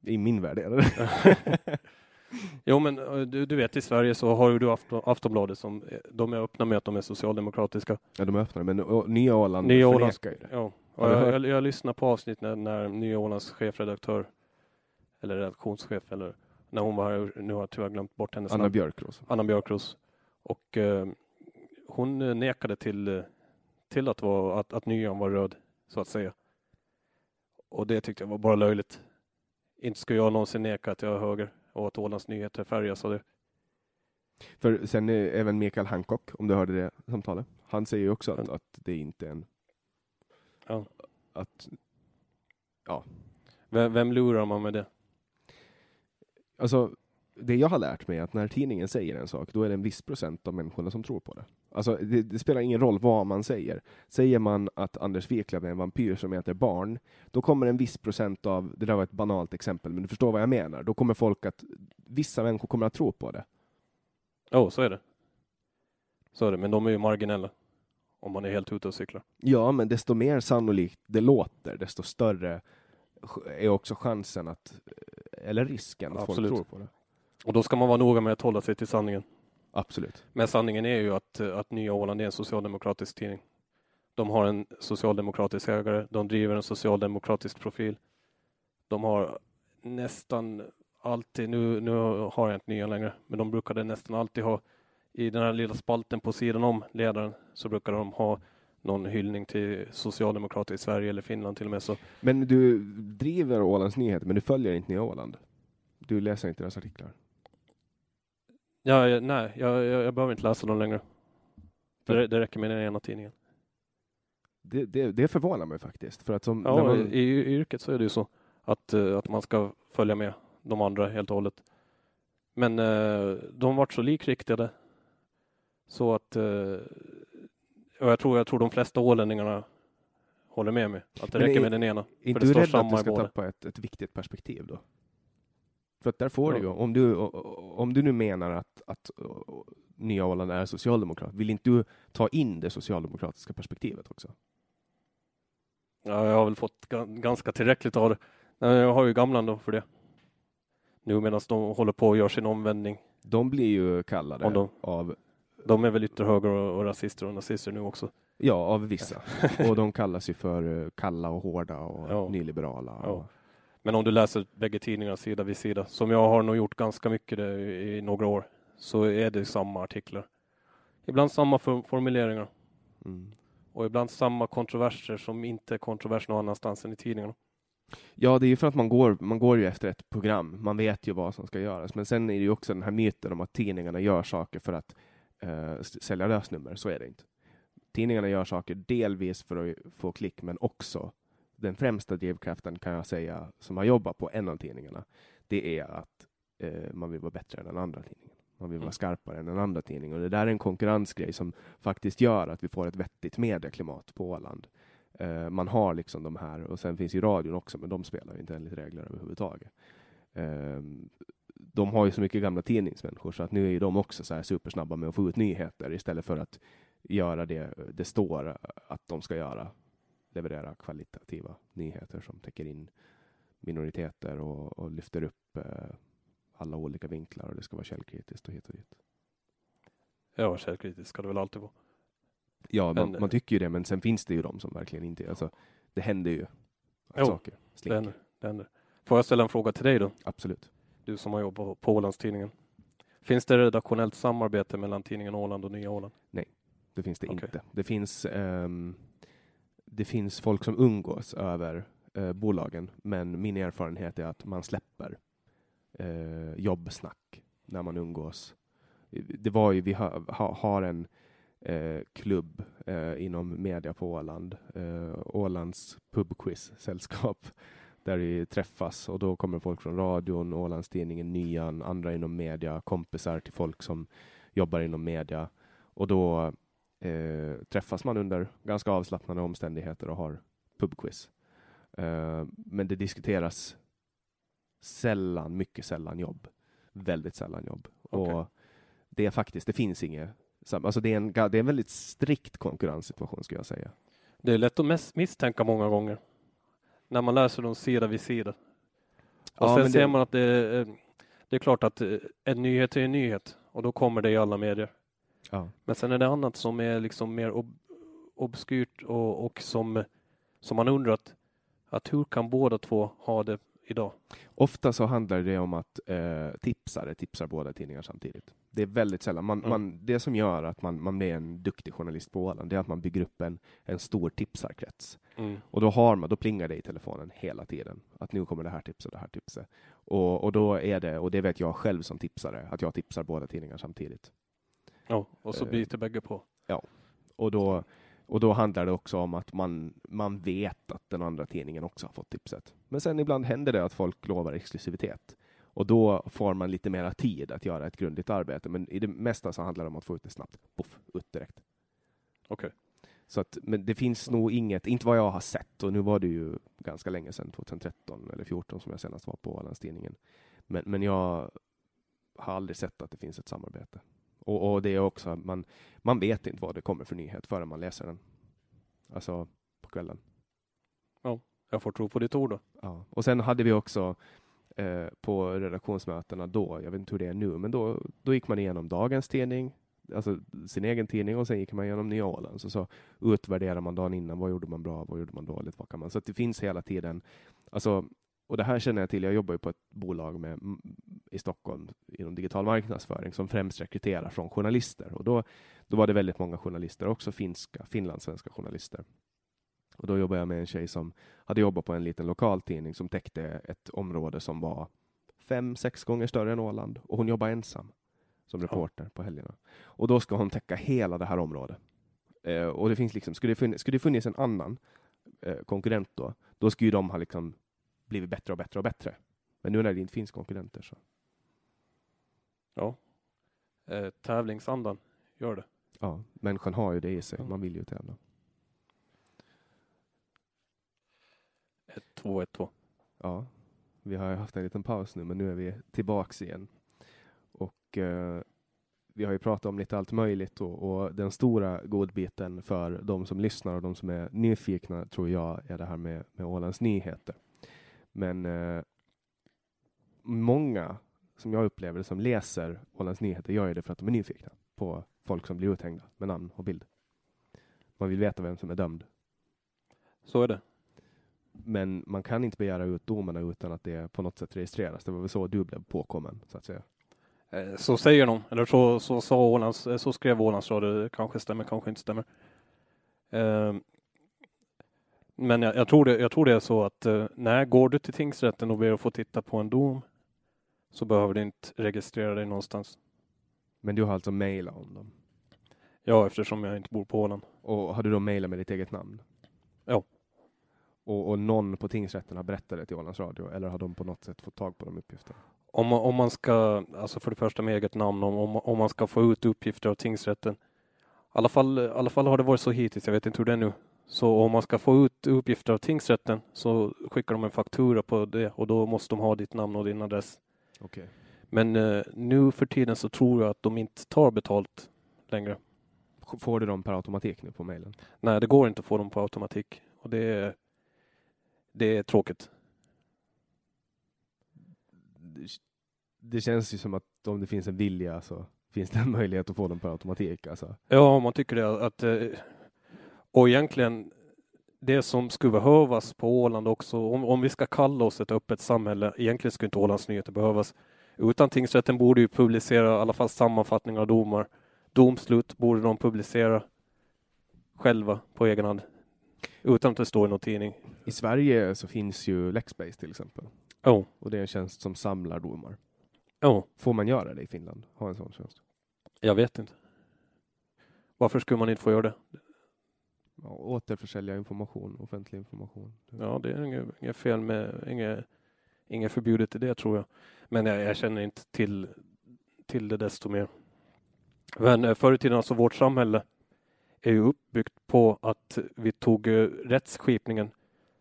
I min värld är det Jo, men eh, du, du vet i Sverige så har ju du Afton, Aftonbladet som eh, de är öppna med att de är socialdemokratiska. Ja, de är öppna, men å, Nya Åland Nya Åland- förnekar ju det. Ja, och jag, jag, jag lyssnar på avsnitt när, när Nya Ålands chefredaktör eller redaktionschef eller när hon var här, nu har jag tyvärr glömt bort hennes Anna namn. Björkros. Anna Björkros. Och eh, hon eh, nekade till, eh, till att, vara, att, att nyan var röd, så att säga. Och det tyckte jag var bara löjligt. Inte ska jag någonsin neka att jag är höger och att Ålands Nyheter färgas av det. För sen är även Mikael Hancock, om du hörde det samtalet, han säger ju också att, att det inte är en... Ja. Att, Vem, vem lurar man med det? Alltså, det jag har lärt mig är att när tidningen säger en sak, då är det en viss procent av människorna som tror på det. Alltså, det, det spelar ingen roll vad man säger. Säger man att Anders Wiklöf är en vampyr som äter barn, då kommer en viss procent av, det där var ett banalt exempel, men du förstår vad jag menar, då kommer folk att, vissa människor kommer att tro på det. Ja, så är det. Så är det, men de är ju marginella. Om man är helt ute och cyklar. Ja, men desto mer sannolikt det låter, desto större är också chansen att, eller risken att Absolut. folk tror på det. Och då ska man vara noga med att hålla sig till sanningen. Absolut. Men sanningen är ju att, att Nya Åland är en socialdemokratisk tidning. De har en socialdemokratisk ägare, de driver en socialdemokratisk profil. De har nästan alltid, nu, nu har jag inte Nya längre, men de brukade nästan alltid ha i den här lilla spalten på sidan om ledaren så brukade de ha någon hyllning till socialdemokrater i Sverige eller Finland till och med. Så Men du driver Ålands Nyheter, men du följer inte Nya Åland? Du läser inte deras artiklar? ja, jag- nej, jag, jag, jag behöver inte läsa dem längre. Det, det räcker med den ena tidningen. Det, det, det förvånar mig faktiskt. För att som, Ja, man, i, i yrket så är det ju så att, eh, att man ska följa med de andra helt och hållet. Men eh, de vart så likriktade så att eh, och jag tror, jag tror de flesta ålänningarna håller med mig. Att det Men räcker är- med den ena. Inte du rädd att du ska tappa ett, ett viktigt perspektiv då? För att där får Ja. du ju, om du, om du nu menar att, att Nya Åland är socialdemokrat, vill inte du ta in det socialdemokratiska perspektivet också? Ja, jag har väl fått ga- ganska tillräckligt av det. Jag har ju gamla då för det. Nu medan de håller på och gör sin omvändning. De blir ju kallade de- av, De är väl ytterhöger och, och rasister och nazister nu också. ja, av vissa. och de kallas ju för eh, kalla och hårda och Ja. nyliberala. Ja. Och, Men om du läser bägge tidningarna sida vid sida, som jag har nog gjort ganska mycket i, i några år, så är det samma artiklar. Ibland samma for, formuleringar mm. och ibland samma kontroverser som inte är kontrovers någon annanstans än i tidningarna. Ja, det är ju för att man går, man går ju efter ett program. Man vet ju vad som ska göras. Men sen är det ju också den här myten om att tidningarna gör saker för att eh, sälja lösnummer. Så är det inte. Tidningarna gör saker delvis för att få klick, men också den främsta drivkraften kan jag säga, som har jobbat på en av tidningarna, det är att eh, man vill vara bättre än den andra tidningen. Man vill vara Mm. skarpare än den andra tidningen. Och det där är en konkurrensgrej som faktiskt gör att vi får ett vettigt medieklimat på Åland. Eh, man har liksom de här, och sen finns ju radion också, men de spelar inte enligt regler överhuvudtaget. Eh, de har ju så mycket gamla tidningsmänniskor så att nu är ju de också så här supersnabba med att få ut nyheter istället för att göra det det står att de ska göra. Leverera kvalitativa nyheter som täcker in minoriteter och, och lyfter upp eh, alla olika vinklar och det ska vara källkritiskt och hit och dit. Ja, källkritisk ska det väl alltid vara. Ja, man, Men- man tycker ju det, men sen finns det ju de som verkligen inte, alltså det händer ju att Jo, saker Det slinker. händer, det händer. Får jag ställa en fråga till dig då? Absolut. Du som har jobbat på Ålandstidningen. Finns det redaktionellt samarbete mellan tidningen Åland och Nya Åland? Det finns det Okej. inte. Det finns, ehm, det finns folk som umgås över eh, bolagen, men min erfarenhet är att man släpper eh, jobbsnack när man umgås. Det var ju, vi har, ha, har en eh, klubb inom media på Åland, Ålands pubquiz-sällskap, där vi träffas och då kommer folk från radion, Ålandstidningen, Nyan, andra inom media, kompisar till folk som jobbar inom media och då eh, träffas man under ganska avslappnade omständigheter och har pubquiz. Eh, men det diskuteras sällan, mycket sällan jobb. Väldigt sällan jobb. Okej. Och det är faktiskt, det finns inget Alltså det är, en, det är en väldigt strikt konkurrenssituation skulle jag säga. Det är lätt att misstänka många gånger. När man läser dem sida vid sida. Och Ja, sen men ser det- man att det är, det är klart att eh, en nyhet är en nyhet och då kommer det i alla medier. Ja. Men sen är det annat som är liksom mer ob obskyrt och, och som, som man undrar att, att hur kan båda två ha det idag? Ofta så handlar det om att eh, tipsare tipsar båda tidningar samtidigt. Det är väldigt sällan. Man, Mm. man, det som gör att man, man blir en duktig journalist på Åland, det är att man bygger upp en, en stor tipsarkrets. Och då har man, då plingar det i telefonen hela tiden. Att nu kommer det här tipset, det här tipset. Och, och då är det, och det vet jag själv som tipsare, att jag tipsar båda tidningar samtidigt. Ja, och så Eh. biter bägge på. Och då, och då handlar det också om att man, man vet att den andra tidningen också har fått tipset. Men sen ibland händer det att folk lovar exklusivitet. Och då får man lite mera tid att göra ett grundligt arbete. Men i det mesta så handlar det om att få ut det snabbt. Puff, ut direkt. Okej. Så att, men det finns nog inget, inte vad jag har sett, och nu var det ju ganska länge sedan, 2013 eller 2014 som jag senast var på Ålandstidningen. Men, men jag har aldrig sett att det finns ett samarbete. Och, och det är också, man, man vet inte vad det kommer för nyhet förrän man läser den. Alltså på kvällen. Jag får tro på ditt ord då. Ja. Och sen hade vi också eh, på redaktionsmötena då, jag vet inte hur det är nu, men då, då gick man igenom dagens tidning, alltså sin egen tidning och sen gick man igenom Nya Åland. Så, så utvärderar man dagen innan, vad gjorde man bra, vad gjorde man dåligt, vad kan man... Så det finns hela tiden, alltså, och det här känner jag till, jag jobbar ju på ett bolag med, i Stockholm inom digital marknadsföring som främst rekryterar från journalister. Och då, då var det väldigt många journalister, också finska, finlandssvenska journalister. Och då jobbade jag med en tjej som hade jobbat på en liten lokaltidning som täckte ett område som var fem, sex gånger större än Åland. Och hon jobbar ensam som reporter på helgerna. Och då ska hon täcka hela det här området. Eh, och det finns liksom, skulle det funnits, skulle det funnits en annan eh, konkurrent då, då skulle ju de ha liksom blivit bättre och bättre och bättre Men nu när det inte finns konkurrenter så. Ja. Eh, tävlingsandan gör det. Ja, människan har ju det i sig. Man vill ju tävla. 1-2, 1-2. Ja, vi har haft en liten paus nu, men nu är vi tillbaks igen. Och eh, vi har ju pratat om lite allt möjligt och, och, den stora godbiten för de som lyssnar och de som är nyfikna tror jag är det här med, med Ålands Nyheter. Men eh, många som jag upplever som läser Ålands Nyheter gör det för att de är nyfikna på folk som blir uthängda med namn och bild. Man vill veta vem som är dömd. Så är det. Men man kan inte begära ut domarna utan att det på något sätt registreras. Det var väl så du blev påkommen, så att säga. Eh, så säger de, eller så, så, sa Ålands, eh, så skrev Ålandsradio, kanske stämmer, kanske inte stämmer. Men jag, jag, tror det, jag tror det är så att eh, när går du till tingsrätten och ber att få titta på en dom så behöver du inte registrera dig någonstans. Men du har alltså mejlat om dem? Ja, eftersom jag inte bor på Åland. Och har du då mejlat med ditt eget namn? Ja. Och, och någon på tingsrätten har berättat det till Ålands Radio eller har de på något sätt fått tag på de uppgifterna? Om man, om man ska, alltså för det första med eget namn, om, om, om man ska få ut uppgifter av tingsrätten. I alla, fall, I alla fall har det varit så hittills, jag vet inte hur det är nu. Så om man ska få ut uppgifter av tingsrätten så skickar de en faktura på det och då måste de ha ditt namn och din adress. Okay. Men eh, nu för tiden så tror jag att de inte tar betalt längre. Får du dem per automatik nu på mejlen? Nej, det går inte att få dem på automatik och det är, det är tråkigt. Det, känns ju som att om det finns en vilja så finns det en möjlighet att få dem per automatik. Alltså. Ja, man tycker det. Att, eh, och egentligen det som skulle behövas på Åland också, om, om vi ska kalla oss ett öppet samhälle, egentligen skulle inte Ålands Nyheter behövas. Utan tingsrätten borde ju publicera i alla fall sammanfattningar av domar. Domslut borde de publicera själva på egen hand. Utan att det står i någon tidning. I Sverige så finns ju Lexbase till exempel. Oh. Och det är en tjänst som samlar domar. Oh. Får man göra det i Finland? Ha en sån tjänst? Jag vet inte. Varför skulle man inte få göra det? Ja, återförsälja information, offentlig information. Ja, det är inget, inget fel med, inget, inget förbjudet i det tror jag. Men jag, jag, känner inte till, till det desto mer. Men eh, förr i tiden, alltså vårt samhälle är ju uppbyggt på att vi tog eh, rättsskipningen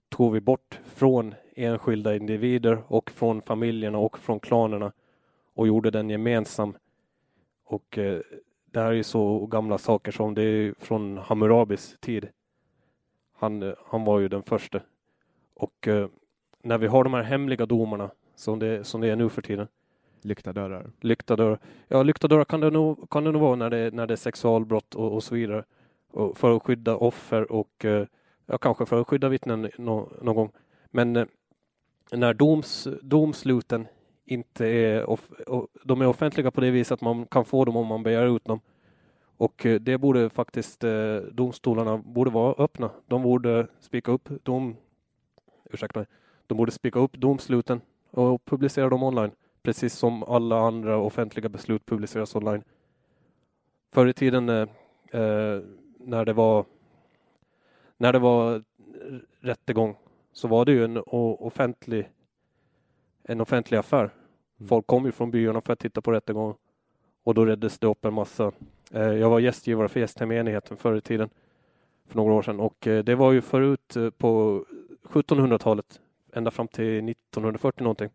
tog vi bort från enskilda individer och från familjerna och från klanerna och gjorde den gemensam. Och eh, det här är ju så gamla saker som det är från Hammurabis tid. Han, han var ju den första. Och eh, när vi har de här hemliga domarna som det, som det är nu för tiden. Lyckta dörrar. Lyckta dörrar. Ja, lyckta dörrar kan det nog, kan det nog vara när det, när det är sexualbrott och, och så vidare. Och för att skydda offer och eh, ja, kanske för att skydda vittnen no, någon gång. Men eh, när doms, domsluten inte är, off, de är offentliga på det viset att man kan få dem om man begär ut dem. Och eh, det borde faktiskt eh, domstolarna borde vara öppna. De borde spika upp dom, ursäkta mig, de borde spika upp domsluten och publicera dem online. Precis som alla andra offentliga beslut publiceras online. Förr i tiden eh, eh när det var när det var rättegång så var det ju en offentlig en offentlig affär. Mm. Folk kom ju från byarna för att titta på rättegången och då räddades det upp en massa. Eh, jag var gästgivare för Gästhemenigheten förr i tiden för några år sedan och eh, det var ju förut eh, på 1700-talet ända fram till 1940 någonting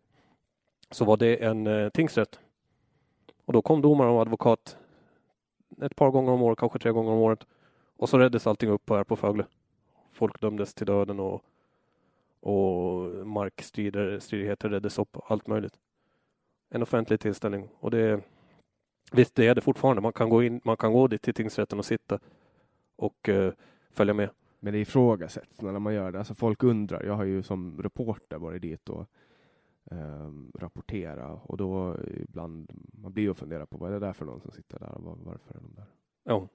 så var det en tingsrätt. Och då kom domare och advokat ett par gånger om året, kanske tre gånger om året. Och så räddades allting upp här på Fögle. Folk dömdes till döden och, och markstridigheter räddades upp, allt möjligt. En offentlig tillställning och det Visst, det är det fortfarande. Man kan gå in, man kan gå dit till tingsrätten och sitta och uh, följa med. Men det ifrågasätts när man gör det. Alltså folk undrar. Jag har ju som reporter varit dit och um, rapportera och då ibland man blir och funderar på vad är det där för någon som sitter där och var, varför är de där? Ja.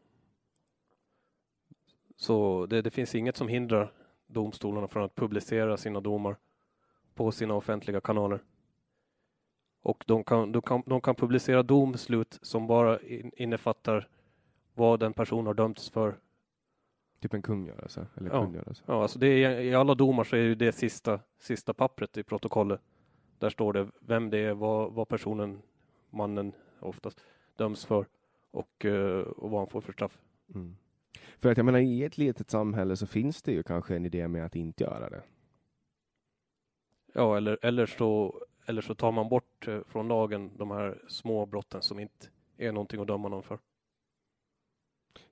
Så det, det, finns inget som hindrar domstolarna från att publicera sina domar på sina offentliga kanaler. Och de kan, de kan, de kan publicera domslut som bara innefattar vad en person har dömts för. Typ en kungörelse? Eller ja. kungörelse. ja, alltså det är, i alla domar så är det, det sista, sista pappret i protokollet. Där står det vem det är, vad, vad personen, mannen oftast, döms för och, eh, och vad han får för straff. Mm. För att jag menar, i ett litet samhälle så finns det ju kanske en idé med att inte göra det. Ja, eller, eller, så, eller så tar man bort eh, från lagen de här små brotten som inte är någonting att döma någon för.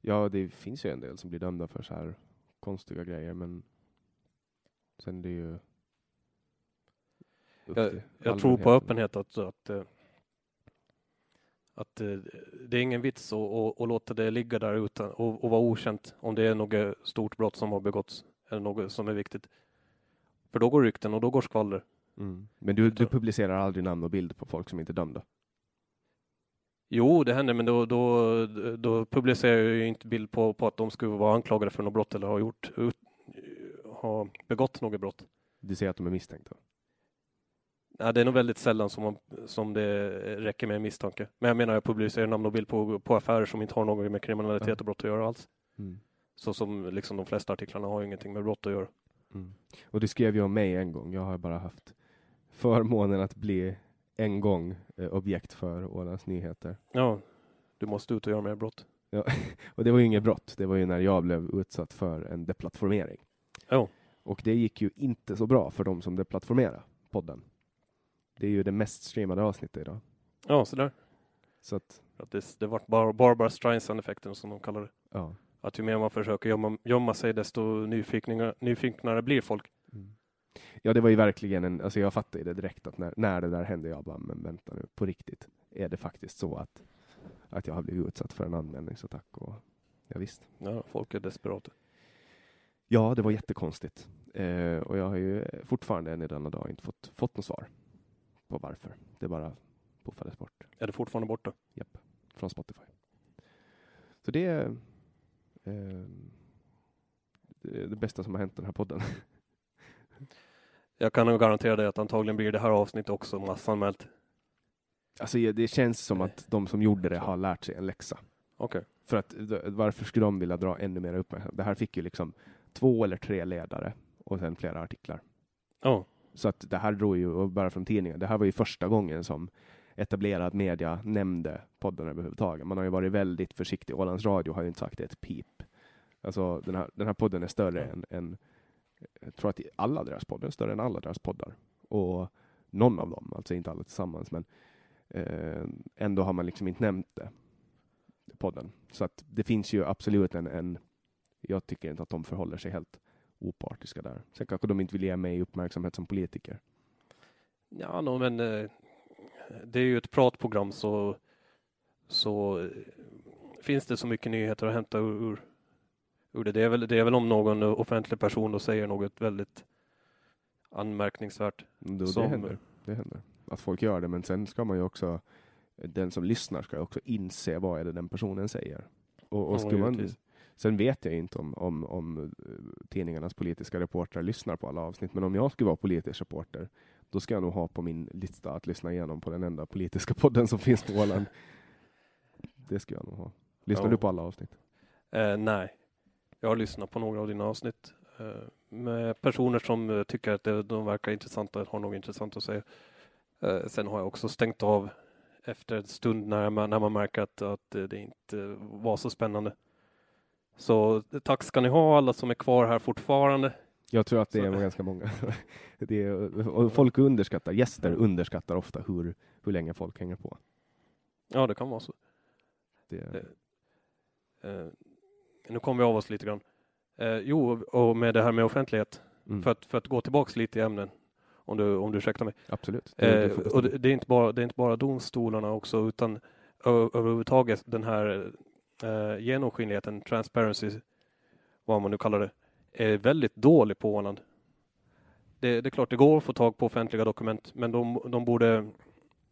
Ja, det finns ju en del som blir dömda för så här konstiga grejer, men sen är det ju Jag, jag tror på öppenhet att, att, eh, att eh, det är ingen vits att, att, att låta det ligga där utan och, och vara okänt om det är något stort brott som har begåtts eller något som är viktigt. För då går rykten och då går skvaller. Mm. Men du, du publicerar aldrig namn och bild på folk som inte är dömda? Jo, det händer, men då, då, då publicerar jag ju inte bild på, på att de skulle vara anklagade för något brott eller ha gjort, ut, ha begått något brott. Du säger att de är misstänkta? Ja, det är nog väldigt sällan som, man, som det räcker med en misstanke. Men jag menar, jag publicerar namn och bild på, på affärer som inte har något med kriminalitet Ja. och brott att göra alls. Mm. Så som liksom de flesta artiklarna har ingenting med brott att göra. Mm. Och det skrev ju om mig en gång. Jag har bara haft förmånen att bli en gång eh, objekt för Ålands Nyheter. Ja, du måste ut och göra mer brott. Och det var ju inget brott. Det var ju när jag blev utsatt för en deplattformering. Ja. Och det gick ju inte så bra för de som deplattformerade podden. Det är ju det mest streamade avsnittet idag. Ja, så där. Så att, Att det, det vart bara Barbara Streisand-effekten som de kallar det. ja. Att ju mer man försöker gömma, gömma sig desto nyfiknare, nyfiknare blir folk. Ja, det var ju verkligen en, alltså jag fattade det direkt att när, när det där hände, jag bara, men vänta nu, på riktigt, är det faktiskt så att, att jag har blivit utsatt för en anmälningsattack? Och, ja, visst. Ja, folk är desperata. Ja, det var jättekonstigt. Eh, och jag har ju fortfarande än i denna dag inte fått, fått något svar på varför. Det bara puffades bort. Är det fortfarande borta? Japp, från Spotify. Så det är, eh, det det bästa som har hänt den här podden. Jag kan nog garantera dig att antagligen blir det här avsnittet också massanmält. Alltså det känns som att de som gjorde det har lärt sig en läxa. Okej. För att varför skulle de vilja dra ännu mer uppmärksamhet? Det här fick ju liksom två eller tre ledare och sen flera artiklar. Ja. Så att det här drog ju, bara från tidningen, det här var ju första gången som etablerad media nämnde podden överhuvudtaget. Man har ju varit väldigt försiktig. Ålands Radio har ju inte sagt ett pip. Alltså den här, den här podden är större än, än, jag tror att alla deras poddar är större än alla deras poddar. Och någon av dem, alltså inte alla tillsammans, men eh, ändå har man liksom inte nämnt det. Podden. Så att det finns ju absolut en, en jag tycker inte att de förhåller sig helt opartiska där. Sen kanske de inte vill ge mig uppmärksamhet som politiker. Ja, no, men eh, det är ju ett pratprogram så, så eh, finns det så mycket nyheter att hämta ur, ur, ur det. Är, väl, det är väl om någon offentlig person då säger något väldigt anmärkningsvärt. Då, Som- det, händer, det händer. Att folk gör det, men sen ska man ju också, den som lyssnar ska också inse vad är det den personen säger. Och, och Ja, man, sen vet jag inte om, om, om eh, tidningarnas politiska reportrar lyssnar på alla avsnitt, men om jag skulle vara politisk reporter, då ska jag nog ha på min lista att lyssna igenom på den enda politiska podden som finns på Åland. Det ska jag nog ha. Lyssnar Ja. du på alla avsnitt? Eh, nej, jag har lyssnat på några av dina avsnitt eh, med personer som eh, tycker att de verkar intressanta, har något intressant att säga. Eh, sen har jag också stängt av efter en stund när man, när man märker att, att det inte var så spännande. Så eh, tack ska ni ha alla som är kvar här fortfarande. Jag tror att det är ganska många. det är, folk underskattar, gäster underskattar ofta hur, hur länge folk hänger på. Ja, det kan vara så. Det, Det- Eh, nu kommer vi av oss lite grann. Eh, jo, och med det här med offentlighet, mm, för, att, för att gå tillbaks lite i ämnen, om du, om du ursäktar mig. absolut. Det, det Eh, och det, det, är inte bara, det är inte bara domstolarna också, utan överhuvudtaget den här eh, genomskinligheten, transparency, vad man nu kallar det, är väldigt dålig på Åland. Det, det är klart, det går att få tag på offentliga dokument, men de, de borde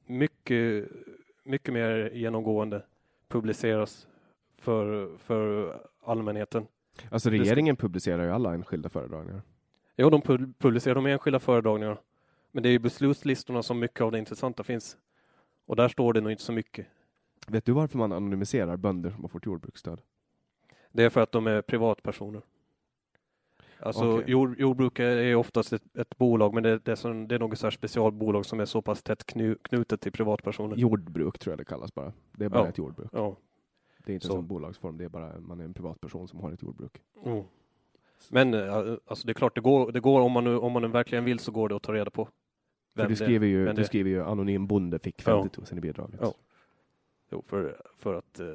mycket, mycket mer genomgående publiceras för, för allmänheten. Alltså regeringen publicerar ju alla enskilda föredragningar. Jo, de pu- publicerar de enskilda föredragningarna. Men det är i beslutslistorna som mycket av det intressanta finns. Och där står det nog inte så mycket. Vet du varför man anonymiserar bönder som har fått jordbruksstöd? Det är för att de är privatpersoner. Alltså Okej. jord, jordbruk är- oftast ett, ett bolag, men det, det, är som, det är något så här specialbolag som är så pass tätt knu, knutet till privatpersoner. Jordbruk tror jag det kallas bara. Det är bara Ja. ett jordbruk. Ja. Det är inte Så. som bolagsform, det är bara man är en privatperson som har ett jordbruk. Mm. Men eh, alltså det är klart, det går, det går om, man nu, om man nu verkligen vill så går det att ta reda på. För vem du det skriver ju, vem du det skriver ju anonym bonde fick Ja. 50 000 i bidraget. Ja. Jo, för, för att eh,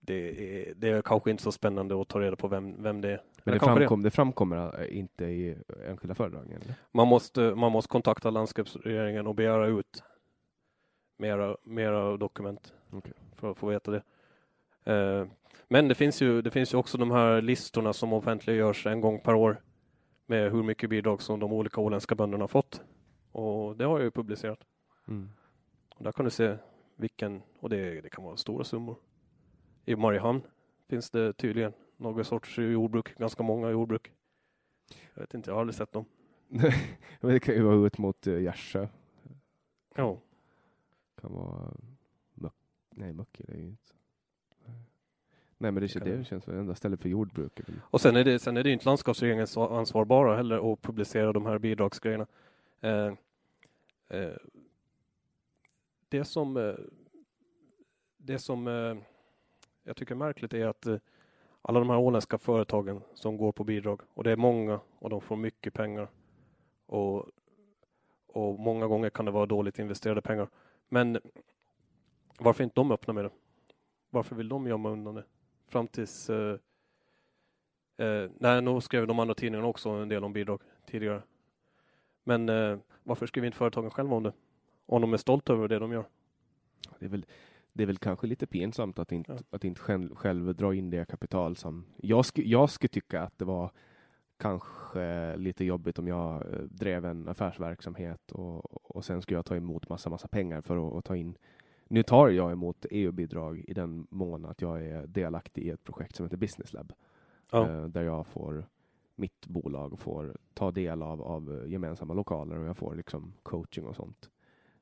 det är, det är kanske inte så spännande att ta reda på vem, vem det är. Men det, framkom, det framkommer äh, inte i enskilda föredrag? Man måste, man måste kontakta landskapsregeringen och begära ut mera, mera dokument Okej. för att få veta det. Eh, men det finns, ju, det finns ju också de här listorna som offentliggörs en gång per år med hur mycket bidrag som de olika åländska bönderna har fått. Och det har jag ju publicerat. Mm. Och där kan du se vilken, och det, det kan vara stora summor. I Mariehamn finns det tydligen några sorts jordbruk, ganska många jordbruk. Jag vet inte, jag har aldrig sett dem. Men det kan ju vara ut mot uh, Gärsö. Ja. kan vara Möck, nej Möcke det är ju inte. Nej men det, det, det- känns väl enda stället för jordbruk. Och sen är det, sen är det ju inte landskapsregeringens ansvar bara heller att publicera de här bidragsgrejerna. Eh, eh, det som, eh, det som eh, jag tycker är märkligt är att eh, alla de här åländska företagen som går på bidrag, och det är många och de får mycket pengar. Och, och många gånger kan det vara dåligt investerade pengar. Men varför inte de öppna med det? Varför vill de gömma undan det? Fram tills eh, Eh, nej, nog skrev de andra tidningarna också en del om bidrag tidigare. Men eh, varför skriver inte företagen själva om det? Om de är stolta över det de gör. Det är väl, det är väl kanske lite pinsamt att inte, Ja. att inte själv, själv dra in det kapital som... Jag, sku, jag skulle tycka att det var kanske lite jobbigt om jag eh, drev en affärsverksamhet och, och sen skulle jag ta emot massa, massa pengar för att ta in nu tar jag emot EU-bidrag i den mån att jag är delaktig i ett projekt som heter Business Lab. Ja. eh, där jag får mitt bolag får ta del av, av gemensamma lokaler och jag får liksom coaching och sånt.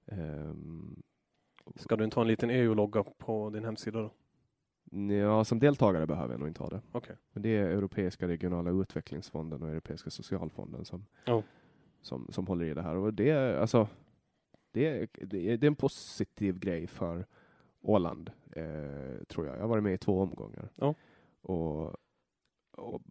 Ehm, Ska du inte ha en liten EU-logga på din hemsida då? ja, som deltagare behöver jag nog inte ha det. Okej. Men det är Europeiska regionala utvecklingsfonden och Europeiska socialfonden som, Ja. som, som håller i det här. Och det, är, alltså, det, är, det, är, en positiv grej för Åland, eh, tror jag. Jag har varit med i två omgångar. Ja. Och, och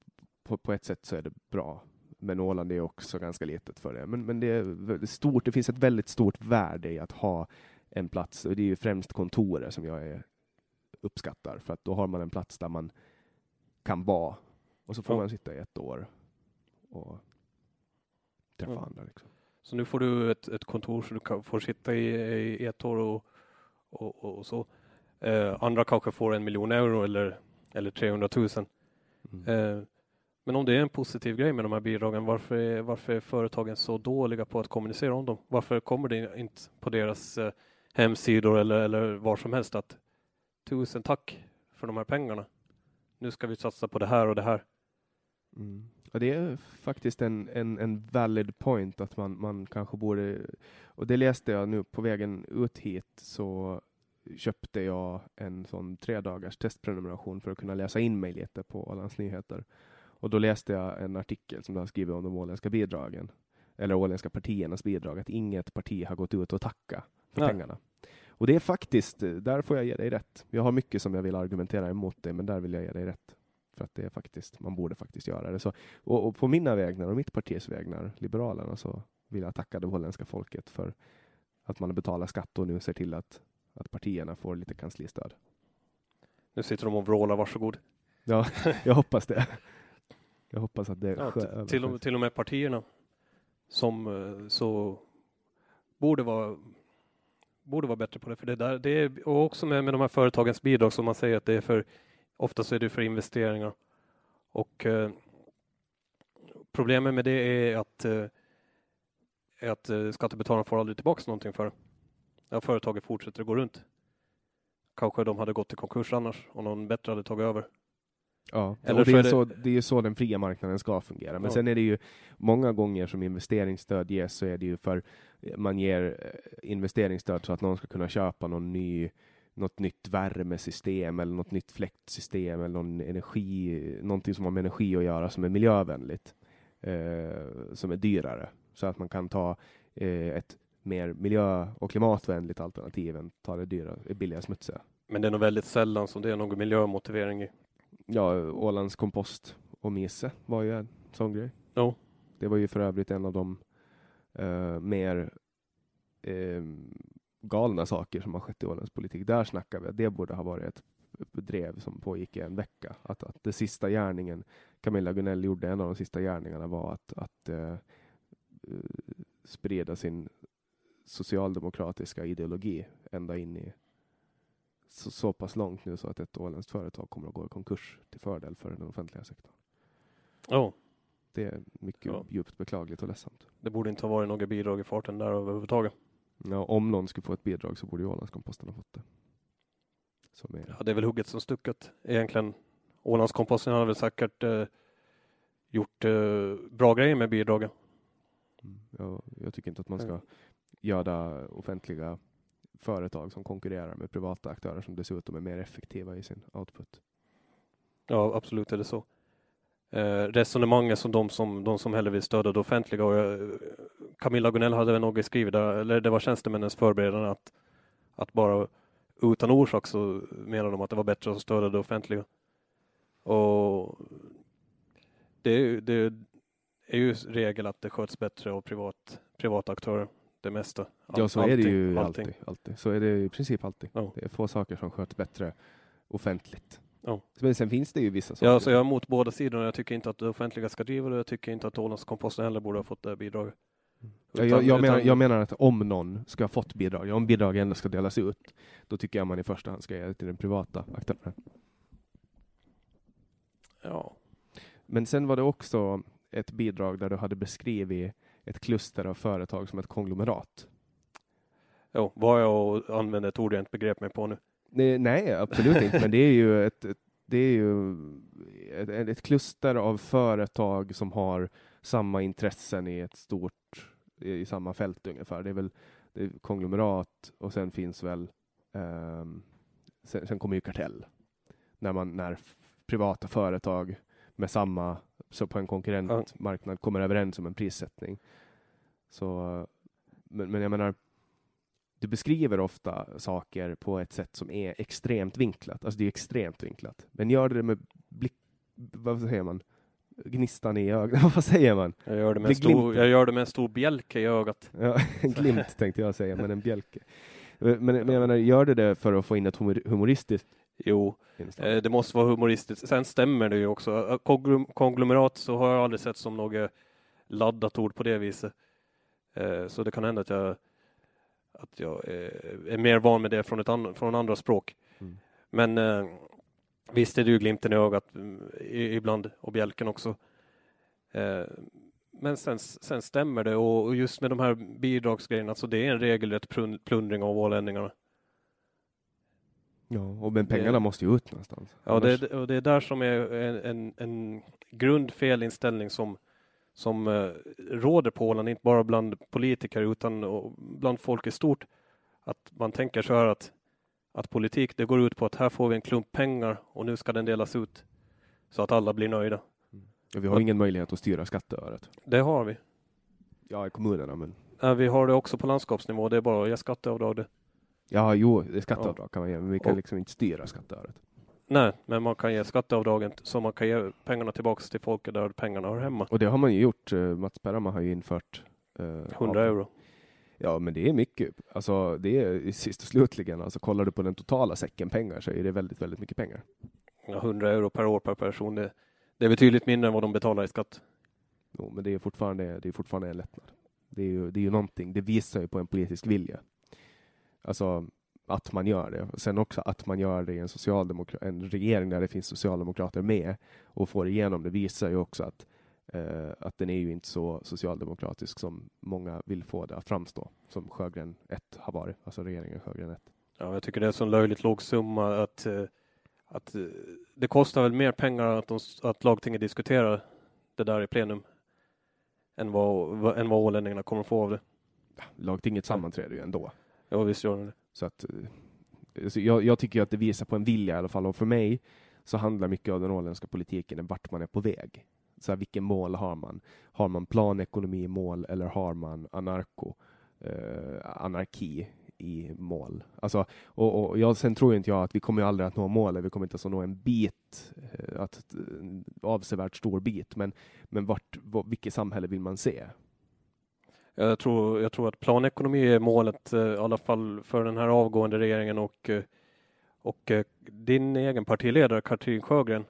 på, på ett sätt så är det bra. Men Åland är också ganska litet för det. Men, men det, är stort, det finns ett väldigt stort värde i att ha en plats. Och det är ju främst kontoret som jag är, uppskattar. För att då har man en plats där man kan vara. Och så får Ja. man sitta i ett år och träffa Ja. andra. Liksom. Så nu får du ett, ett kontor så du kan, får sitta i, i ett år och, och, och, och så. Eh, andra kanske får en miljon euro eller, eller 300 000. Mm. Eh, men om det är en positiv grej med de här bidragen, varför är, varför är företagen så dåliga på att kommunicera om dem? Varför kommer det inte på deras eh, hemsidor eller, eller var som helst att tusen tack för de här pengarna. Nu ska vi satsa på det här och det här. Mm. Och det är faktiskt en, en, en valid point att man, man kanske borde, och det läste jag nu på vägen ut hit så köpte jag en sån tre dagars testprenumeration för att kunna läsa in mig lite på Ålands Nyheter. Och då läste jag en artikel som de har skrivit om de åländska bidragen, eller åländska partiernas bidrag, att inget parti har gått ut och tacka för Nej. pengarna. Och det är faktiskt, där får jag ge dig rätt. Jag har mycket som jag vill argumentera emot det, men där vill jag ge dig rätt. För att det är faktiskt, man borde faktiskt göra det. Så, och, och på mina vägnar och mitt partis vägnar, Liberalerna, så vill jag tacka det holländska folket för att man betalar skatt och nu ser till att, att partierna får lite kanslistöd. Nu sitter de och vrålar, varsågod. Ja, jag hoppas det. Jag hoppas att det Ja, över till, och, till och med partierna som eh, så borde vara borde vara bättre på det. För det där, det är, och också med, med de här företagens bidrag som man säger att det är för, ofta så är det för investeringar. Och eh, problemet med det är att, eh, att eh, skattebetalarna får aldrig tillbaka någonting för det. Ja, företaget fortsätter att gå runt. Kanske de hade gått i konkurs annars om någon bättre hade tagit över. Ja, Eller och det, är det- så, det är ju så den fria marknaden ska fungera. Men Ja. sen är det ju många gånger som investeringsstöd ges så är det ju för man ger eh, investeringsstöd så att någon ska kunna köpa någon ny något nytt värmesystem eller något nytt fläktsystem eller någon energi, någonting som har med energi att göra som är miljövänligt. eh, som är dyrare. Så att man kan ta eh, ett mer miljö och klimatvänligt alternativ än ta det dyra, billiga smutsiga. Men det är nog väldigt sällan som det är någon miljömotivering i. Ja, Ålands kompost och mise var ju en sån grej. Jo. Det var ju för övrigt en av de eh, mer eh, galna saker som har skett i Ålands politik. Där snackar vi att det borde ha varit ett drev som pågick i en vecka. Att, att det sista gärningen Camilla Gunell gjorde, en av de sista gärningarna var att, att uh, sprida sin socialdemokratiska ideologi ända in i så, så pass långt nu så att ett åländskt företag kommer att gå i konkurs till fördel för den offentliga sektorn. Oh. Det är mycket ja. djupt beklagligt och ledsamt. Det borde inte ha varit några bidrag i farten där överhuvudtaget. Ja, om någon skulle få ett bidrag så borde ju Ålandskomposten ha fått det. Är... Ja, det är väl hugget som stucket egentligen. Ålandskomposten har väl säkert eh, gjort eh, bra grejer med bidragen. Mm, ja, jag tycker inte att man ska göra offentliga företag som konkurrerar med privata aktörer som dessutom är mer effektiva i sin output. Ja, absolut är det så. Eh, resonemanget som de som, de som hellre vill stödja det offentliga och eh, Camilla Gunell hade väl något skrivit där, eller det var tjänstemännens förberedande att, att bara utan orsak så menar de att det var bättre att stödja det offentliga. Och det, det är ju regel att det sköts bättre av privat, privata aktörer, det mesta. ja, så allting, är det ju alltid, alltid. Så är det i princip alltid. Ja. Det är få saker som sköts bättre offentligt. Ja. Men sen finns det ju vissa saker. Ja, så jag är emot båda sidorna. Jag tycker inte att det offentliga ska driva det. Jag tycker inte att Ålandskomposten heller borde ha fått det bidraget. Utan, jag, jag, menar, jag, menar, att om någon ska ha fått bidrag, om bidrag ändå ska delas ut, då tycker jag man i första hand ska ge det till den privata aktören. Ja. Men sen var det också ett bidrag där du hade beskrivit ett kluster av företag som ett konglomerat. Jo, vad jag använder ett ord jag inte begrep mig på nu. Nej, nej absolut inte, men det är ju ett, ett det är ju ett, ett, kluster av företag som har samma intressen i ett stort, i samma fält ungefär. Det är väl det är konglomerat och sen finns väl, um, sen, sen, kommer ju kartell. När, man, när privata företag med samma, så på en konkurrentmarknad kommer överens om en prissättning. Så, men, men jag menar, du beskriver ofta saker på ett sätt som är extremt vinklat. Alltså det är extremt vinklat. Men gör det med blick, vad säger man? Gnistan i ögat. vad säger man? Jag gör det med, stor, jag gör det med en stor bjälke i ögat. Ja, en glimt tänkte jag säga, men en bjälke. Men, men jag menar, gör det det för att få in ett humoristiskt Jo, eh, det måste vara humoristiskt. Sen stämmer det ju också. Konglomerat så har jag aldrig sett som något laddat ord på det viset. Eh, så det kan hända att jag att jag är, mer van med det från, ett an, från andra språk. Mm. Men eh, visst är det ju glimten i ögat mm, ibland och bjälken också. Eh, men sen, sen stämmer det och just med de här bidragsgrejerna, så det är en regelrätt plundring av ålänningarna. Ja, och men pengarna det, måste ju ut någonstans. Ja, Annars... det, och det är där som är en, en, en grundfelinställning som som eh, råder på Åland, inte bara bland politiker utan bland folk i stort. Att man tänker så här att, att politik det går ut på att här får vi en klump pengar och nu ska den delas ut så att alla blir nöjda. Mm. vi har att, ingen möjlighet att styra skatteöret. Det har vi. Ja, i kommunerna men. Ja, vi har det också på landskapsnivå. Det är bara att ge skatteavdrag. Det. Ja, jo, det är skatteavdrag ja. kan man ge, men vi kan och, liksom inte styra skatteöret. Nej, men man kan ge skatteavdragen så man kan ge pengarna tillbaks till folket där pengarna hör hemma. Och det har man ju gjort. Eh, Mats Perama har ju infört eh, 100 euro. Ja, men det är mycket. Alltså, det är sist och slutligen, alltså kollar du på den totala säcken pengar så är det väldigt, väldigt mycket pengar. Ja, 100 euro per år per person. Det, det är betydligt mindre än vad de betalar i skatt. Jo, men det är fortfarande, det är fortfarande en lättnad. Det är ju, det är ju någonting. Det visar ju på en politisk vilja. Alltså, att man gör det. Sen också att man gör det i en, socialdemokra en regering där det finns socialdemokrater med och får igenom det visar ju också att, eh, att den är ju inte så socialdemokratisk som många vill få det att framstå, som Sjögren 1 har varit, alltså regeringen Sjögren 1. Ja, jag tycker det är en så löjligt låg summa att, eh, att eh, det kostar väl mer pengar att, de, att lagtinget diskuterar det där i plenum än vad, än vad ålänningarna kommer få av det. Lagtinget sammanträder ju ändå. Ja, visst gör det. Så att, så jag, jag, tycker att det visar på en vilja i alla fall. Och för mig så handlar mycket av den åländska politiken om vart man är på väg. Så här, vilken mål har man? Har man planekonomi i mål eller har man anarko, eh, anarki i mål? Alltså, och, och jag, sen tror inte jag att vi kommer aldrig att nå målet. Vi kommer inte att nå en bit, eh, att, en avsevärt stor bit. Men, men vart, vilket samhälle vill man se? Jag tror, jag tror att planekonomi är målet, eh, i alla fall för den här avgående regeringen och, eh, och eh, din egen partiledare Katrin Sjögren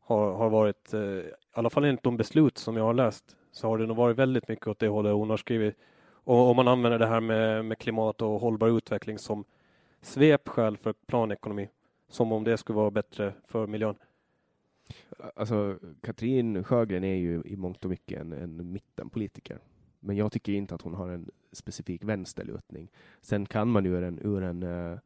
har, har varit, i alla fall enligt de beslut som jag har läst, så har det nog varit väldigt mycket åt det hållet hon har skrivit. Och om man använder det här med, med klimat och hållbar utveckling som svepskäl för planekonomi, som om det skulle vara bättre för miljön. Alltså, Katrin Sjögren är ju i mångt och mycket en, en mittenpolitiker. Men jag tycker inte att hon har en specifik vänsterlutning. Sen kan man ur en, ur en uh,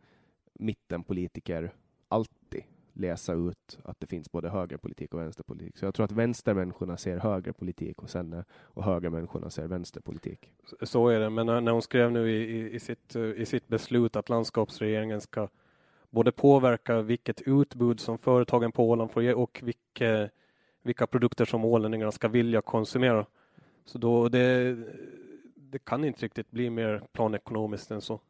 mittenpolitiker alltid läsa ut att det finns både högerpolitik och vänsterpolitik. Så jag tror att vänstermänniskorna ser högerpolitik och sen eh, och högermänniskorna ser vänsterpolitik. Så är det, men eh, när hon skrev nu i, i, sitt, i sitt beslut att landskapsregeringen ska både påverka vilket utbud som företagen på Åland får ge och vilka, vilka produkter som ålänningarna ska vilja konsumera så då det, det kan inte riktigt bli mer planekonomiskt än så.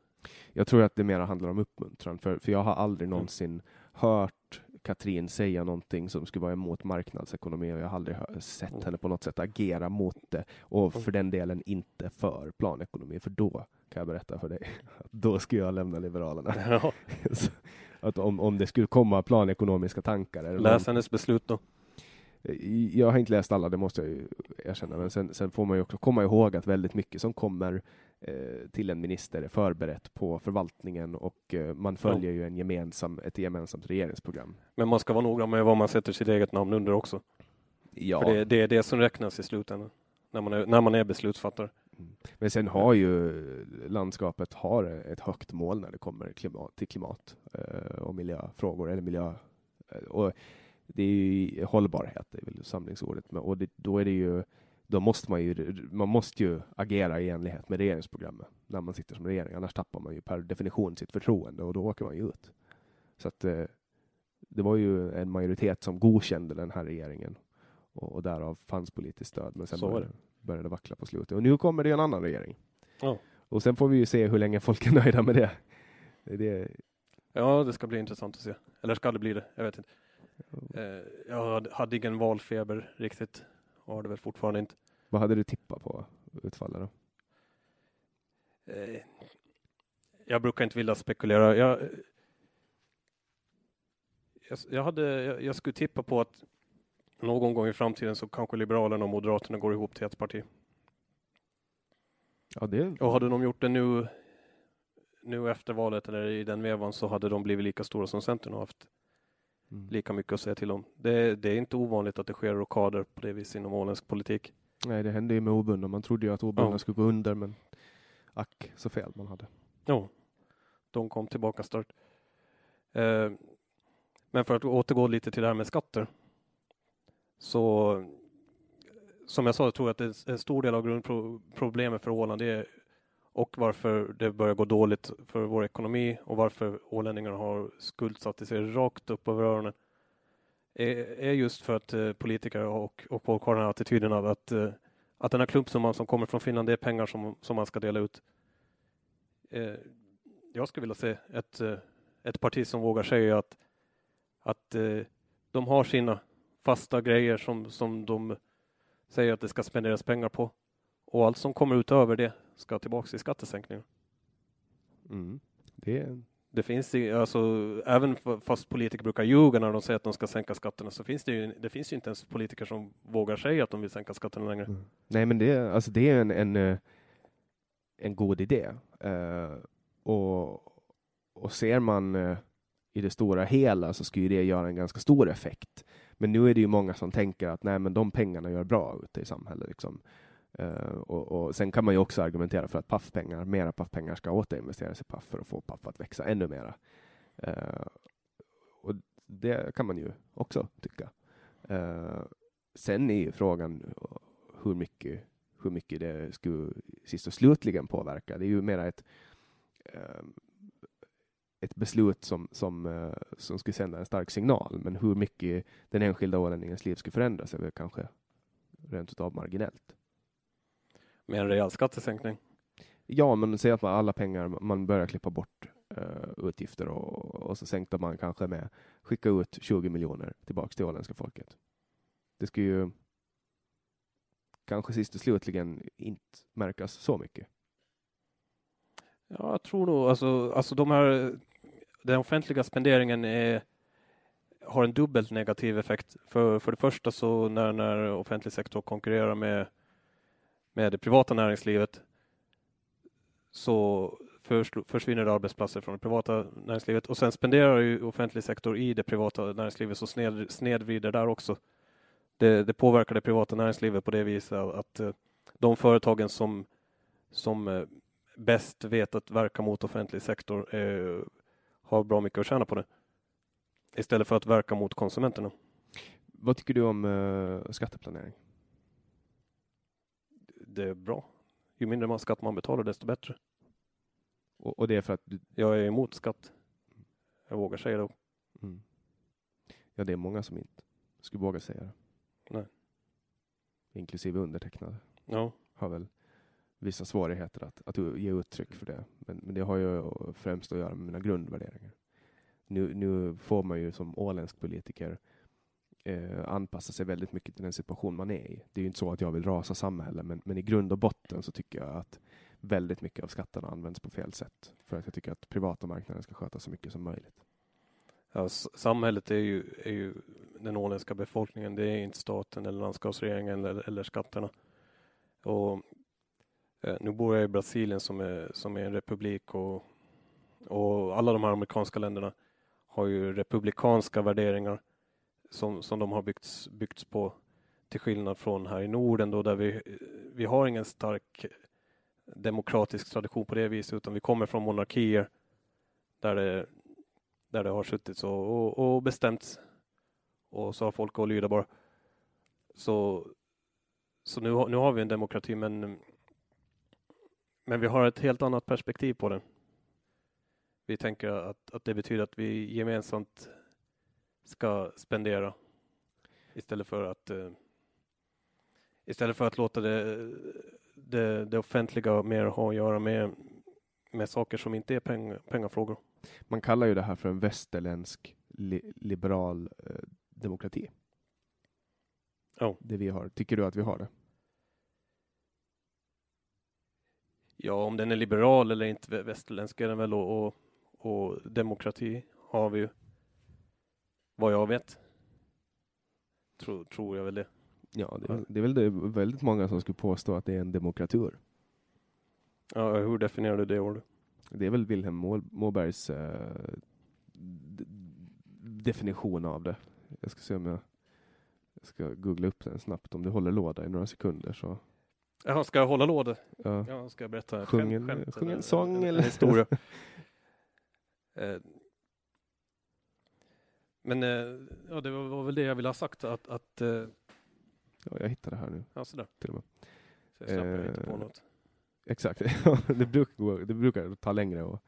Jag tror att det mer handlar om uppmuntran, för, för jag har aldrig mm. någonsin hört Katrin säga någonting som skulle vara emot marknadsekonomi och jag har aldrig sett mm. henne på något sätt agera mot det och mm. för den delen inte för planekonomi, för då kan jag berätta för dig att då skulle jag lämna Liberalerna. Ja. att om, om det skulle komma planekonomiska tankar. Läs hennes beslut då. Jag har inte läst alla, det måste jag ju erkänna, men sen, sen får man ju också komma ihåg att väldigt mycket som kommer eh, till en minister är förberett på förvaltningen och eh, man följer ja. ju en gemensam, ett gemensamt regeringsprogram. Men man ska vara noga med vad man sätter sitt eget namn under också. Ja. För det, det är det som räknas i slutändan, när man är, när man är beslutsfattare. Mm. Men sen har ju landskapet har ett högt mål när det kommer klimat, till klimat eh, och miljöfrågor, eller miljö. Eh, och det är ju hållbarhet, det är väl samlingsordet, och det, då är det ju då måste man ju, man måste ju agera i enlighet med regeringsprogrammet när man sitter som regering, annars tappar man ju per definition sitt förtroende och då åker man ju ut. Så att eh, det var ju en majoritet som godkände den här regeringen och, och därav fanns politiskt stöd. Men sen började, började det vackla på slutet och nu kommer det en annan regering. Oh. Och sen får vi ju se hur länge folk är nöjda med det. det. Ja, det ska bli intressant att se. Eller ska det bli det? Jag vet inte. Eh, jag hade ingen valfeber riktigt och har det väl fortfarande inte. Vad hade du tippat på utfallet då? Eh, jag brukar inte vilja spekulera. Jag, jag, jag, hade, jag, jag skulle tippa på att någon gång i framtiden så kanske Liberalerna och Moderaterna går ihop till ett parti. Ja, det... Och hade de gjort det nu, nu efter valet eller i den vevan så hade de blivit lika stora som Centern har haft mm. lika mycket att säga till om. Det, det, är inte ovanligt att det sker rockader på det viset inom åländsk politik. Nej, det hände ju med obundna. Man trodde ju att obundna ja. skulle gå under, men ack så fel man hade. Ja, de kom tillbaka starkt. Eh, men för att återgå lite till det här med skatter. Så som jag sa, tror jag att en stor del av grundproblemet för Åland är och varför det börjar gå dåligt för vår ekonomi och varför ålänningarna har skuldsatt sig rakt upp över öronen är just för att eh, politiker och, och folk har den här attityden av att, eh, att den här klumpsumman som kommer från Finland, det är pengar som, som man ska dela ut. Eh, jag skulle vilja se ett, eh, ett parti som vågar säga att, att eh, de har sina fasta grejer som, som de säger att det ska spenderas pengar på och allt som kommer utöver det ska tillbaka i skattesänkningar. Mm. Det, det finns ju, alltså, även fast politiker brukar ljuga när de säger att de ska sänka skatterna så finns det ju, det finns ju inte ens politiker som vågar säga att de vill sänka skatterna längre. Mm. Nej, men det, alltså, det är en, en, eh, en god idé. Uh, och, och ser man uh, i det stora hela så skulle det göra en ganska stor effekt. Men nu är det ju många som tänker att nej, men de pengarna gör bra ute i samhället. Liksom. Uh, och, och, sen kan man ju också argumentera för att paffpengar, mera paffpengar ska återinvesteras i paff för att få paff att växa ännu mera. Uh, och det kan man ju också tycka. Uh, sen är ju frågan hur mycket, hur mycket det skulle sist och slutligen påverka. Det är ju mera ett, ett beslut som, som, som skulle sända en stark signal, men hur mycket den enskilda ålänningens liv skulle förändras är väl kanske rent utav marginellt. Med en rejäl skattesänkning. Ja, men säg att man alla pengar, man börjar klippa bort uh, utgifter och, och så sänkte man kanske med skicka ut 20 miljoner tillbaks till åländska folket. Det ska ju kanske sist och slutligen inte märkas så mycket. Ja, jag tror nog alltså, alltså de här, den offentliga spenderingen är, har en dubbelt negativ effekt. För, för det första så när, när offentlig sektor konkurrerar med, med det privata näringslivet så försvinner det arbetsplatser från det privata näringslivet och sen spenderar ju offentlig sektor i det privata näringslivet så sned, snedvrider där också. Det, det, påverkar det privata näringslivet på det viset att eh, de företagen som, som eh, bäst vet att verka mot offentlig sektor eh, har bra mycket att tjäna på det. Istället för att verka mot konsumenterna. Vad tycker du om uh, skatteplanering? Det är bra. Ju mindre man skatt man betalar desto bättre. Och, och det är för att du... Jag är emot skatt. Jag vågar säga det. Mm. Ja, det är många som inte skulle våga säga det. Nej. Inklusive undertecknad. Ja. Har väl vissa svårigheter att, att ge uttryck för det. Men, men det har ju främst att göra med mina grundvärderingar. Nu, nu får man ju som åländsk politiker eh, anpassa sig väldigt mycket till den situation man är i. Det är ju inte så att jag vill rasa samhället, men, men i grund och botten så tycker jag att väldigt mycket av skatterna används på fel sätt. För att jag tycker att privata marknaden ska sköta så mycket som möjligt. Ja, samhället är ju, är ju den åländska befolkningen. Det är inte staten eller landskapsregeringen eller, eller skatterna. Och Eh, nu bor jag i Brasilien som är, som är en republik och, och alla de här amerikanska länderna har ju republikanska värderingar som, som de har byggts, byggts på till skillnad från här i Norden då där vi, vi har ingen stark demokratisk tradition på det viset utan vi kommer från monarkier där det, där det har suttit så och, och bestämts och så har folk att lyda bara. Så, så nu, nu har vi en demokrati men men vi har ett helt annat perspektiv på den. Vi tänker att, att det betyder att vi gemensamt ska spendera istället för att uh, istället för att låta det, det, det, offentliga mer ha att göra med, med saker som inte är peng, pengafrågor. Man kallar ju det här för en västerländsk li, liberal eh, demokrati. Oh. Det vi har. Tycker du att vi har det? Ja, om den är liberal eller inte västerländsk är den väl och, och, och demokrati har vi ju vad jag vet. Tror, tror jag väl det. Ja, det är, det är väl det, väldigt många som skulle påstå att det är en demokratur. Ja, hur definierar du det ordet? Det är väl Wilhelm Mobergs eh, definition av det. Jag ska se om jag, jag ska googla upp den snabbt. Om det håller låda i några sekunder så Jaha, ska jag hålla låda? Ja. ja ska jag berätta sjung en, skämt, sjung en sång eller, eller historia? eh, men eh, ja, det var, väl det jag ville ha sagt att, att eh, Ja, jag hittade det här nu. Ja, sådär. Till och med. Så jag slapp eh, inte på något. Exakt, det, brukar, det brukar ta längre att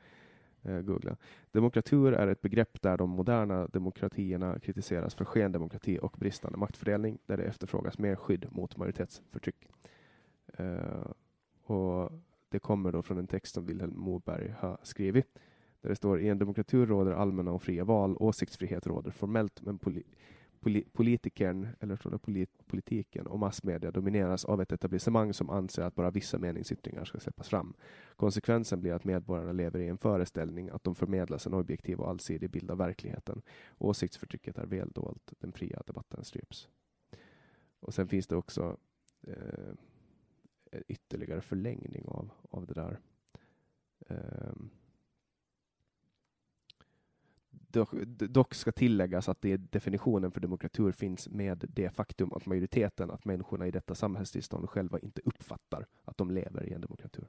eh, googla. Demokratur är ett begrepp där de moderna demokratierna kritiseras för skendemokrati och bristande maktfördelning, där det efterfrågas mer skydd mot majoritetsförtryck. Uh, och det kommer då från en text som Vilhelm Moberg har skrivit. Där det står i en demokrati råder allmänna och fria val. Åsiktsfrihet råder formellt, men poli poli politikern, eller tror det polit politiken och massmedia domineras av ett etablissemang som anser att bara vissa meningsyttringar ska släppas fram. Konsekvensen blir att medborgarna lever i en föreställning att de förmedlas en objektiv och allsidig bild av verkligheten. Åsiktsförtrycket är väldolt, den fria debatten stryps. Och sen finns det också eh, ytterligare förlängning av, av det där. Um, dock, dock, ska tilläggas att det definitionen för demokratur finns med det faktum att majoriteten, att människorna i detta samhällstillstånd själva inte uppfattar att de lever i en demokratur.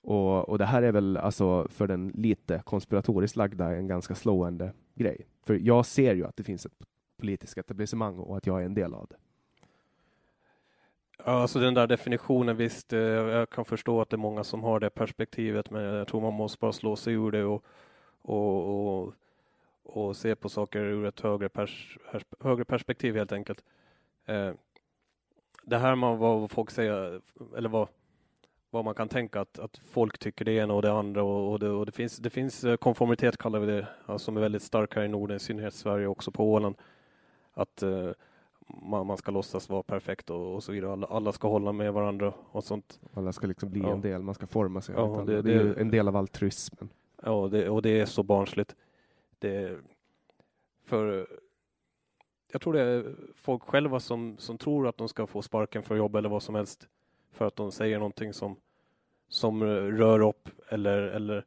Och, och det här är väl alltså för den lite konspiratoriskt lagda en ganska slående grej. För jag ser ju att det finns ett politiskt etablissemang och att jag är en del av det. Ja, alltså den där definitionen, visst, eh, jag kan förstå att det är många som har det perspektivet, men jag tror man måste bara slå sig ur det och, och, och, och se på saker ur ett högre, pers, högre perspektiv helt enkelt. Eh, det här med vad folk säger, eller vad, vad man kan tänka att, att folk tycker det ena och det andra och, och, det, och det, finns, det finns eh, konformitet kallar vi det, alltså, som är väldigt stark här i Norden, i synnerhet Sverige också på Åland. Att uh, man, man, ska låtsas vara perfekt och, och så vidare. Alla, alla, ska hålla med varandra och sånt. Alla ska liksom bli ja. en del, man ska forma sig. Ja, det, det, är en del av altruismen. Ja, det, och det är så barnsligt. Det, för jag tror det är folk själva som, som tror att de ska få sparken för jobb eller vad som helst för att de säger någonting som, som rör upp eller, eller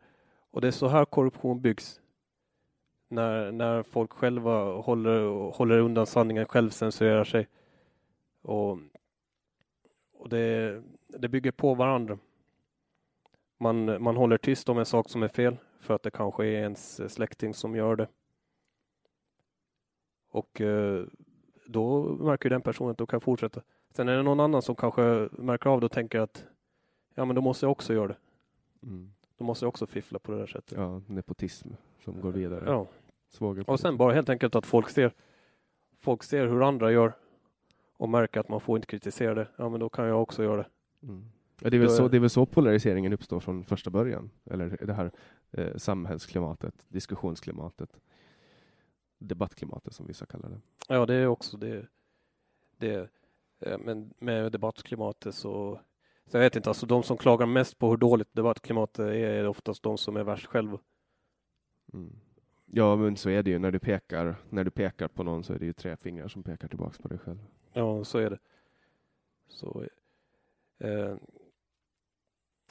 och det är så här korruption byggs. När, när folk själva håller, håller undan sanningen, självcensurerar sig. Och, och det, det bygger på varandra. Man, man håller tyst om en sak som är fel för att det kanske är ens släkting som gör det. Och eh, då märker den personen att de kan fortsätta. Sen är det någon annan som kanske märker av det och tänker att ja, men då måste jag också göra det. Mm. Då måste jag också fiffla på det där sättet. Ja, nepotism som går vidare. Ja. Och sen bara helt enkelt att folk ser, folk ser hur andra gör och märker att man får inte kritisera det. Ja, men då kan jag också göra det. Mm. Ja, det, är väl så, det är väl så polariseringen uppstår från första början. Eller det här eh, samhällsklimatet, diskussionsklimatet debattklimatet som vissa kallar det. Ja, det är också det. det eh, men med debattklimatet så, så jag vet inte, alltså de som klagar mest på hur dåligt debattklimatet är, är oftast de som är värst själva. Mm. Ja, men så är det ju när du pekar, när du pekar på någon så är det ju tre fingrar som pekar tillbaks på dig själv. Ja, så är det. Så, eh,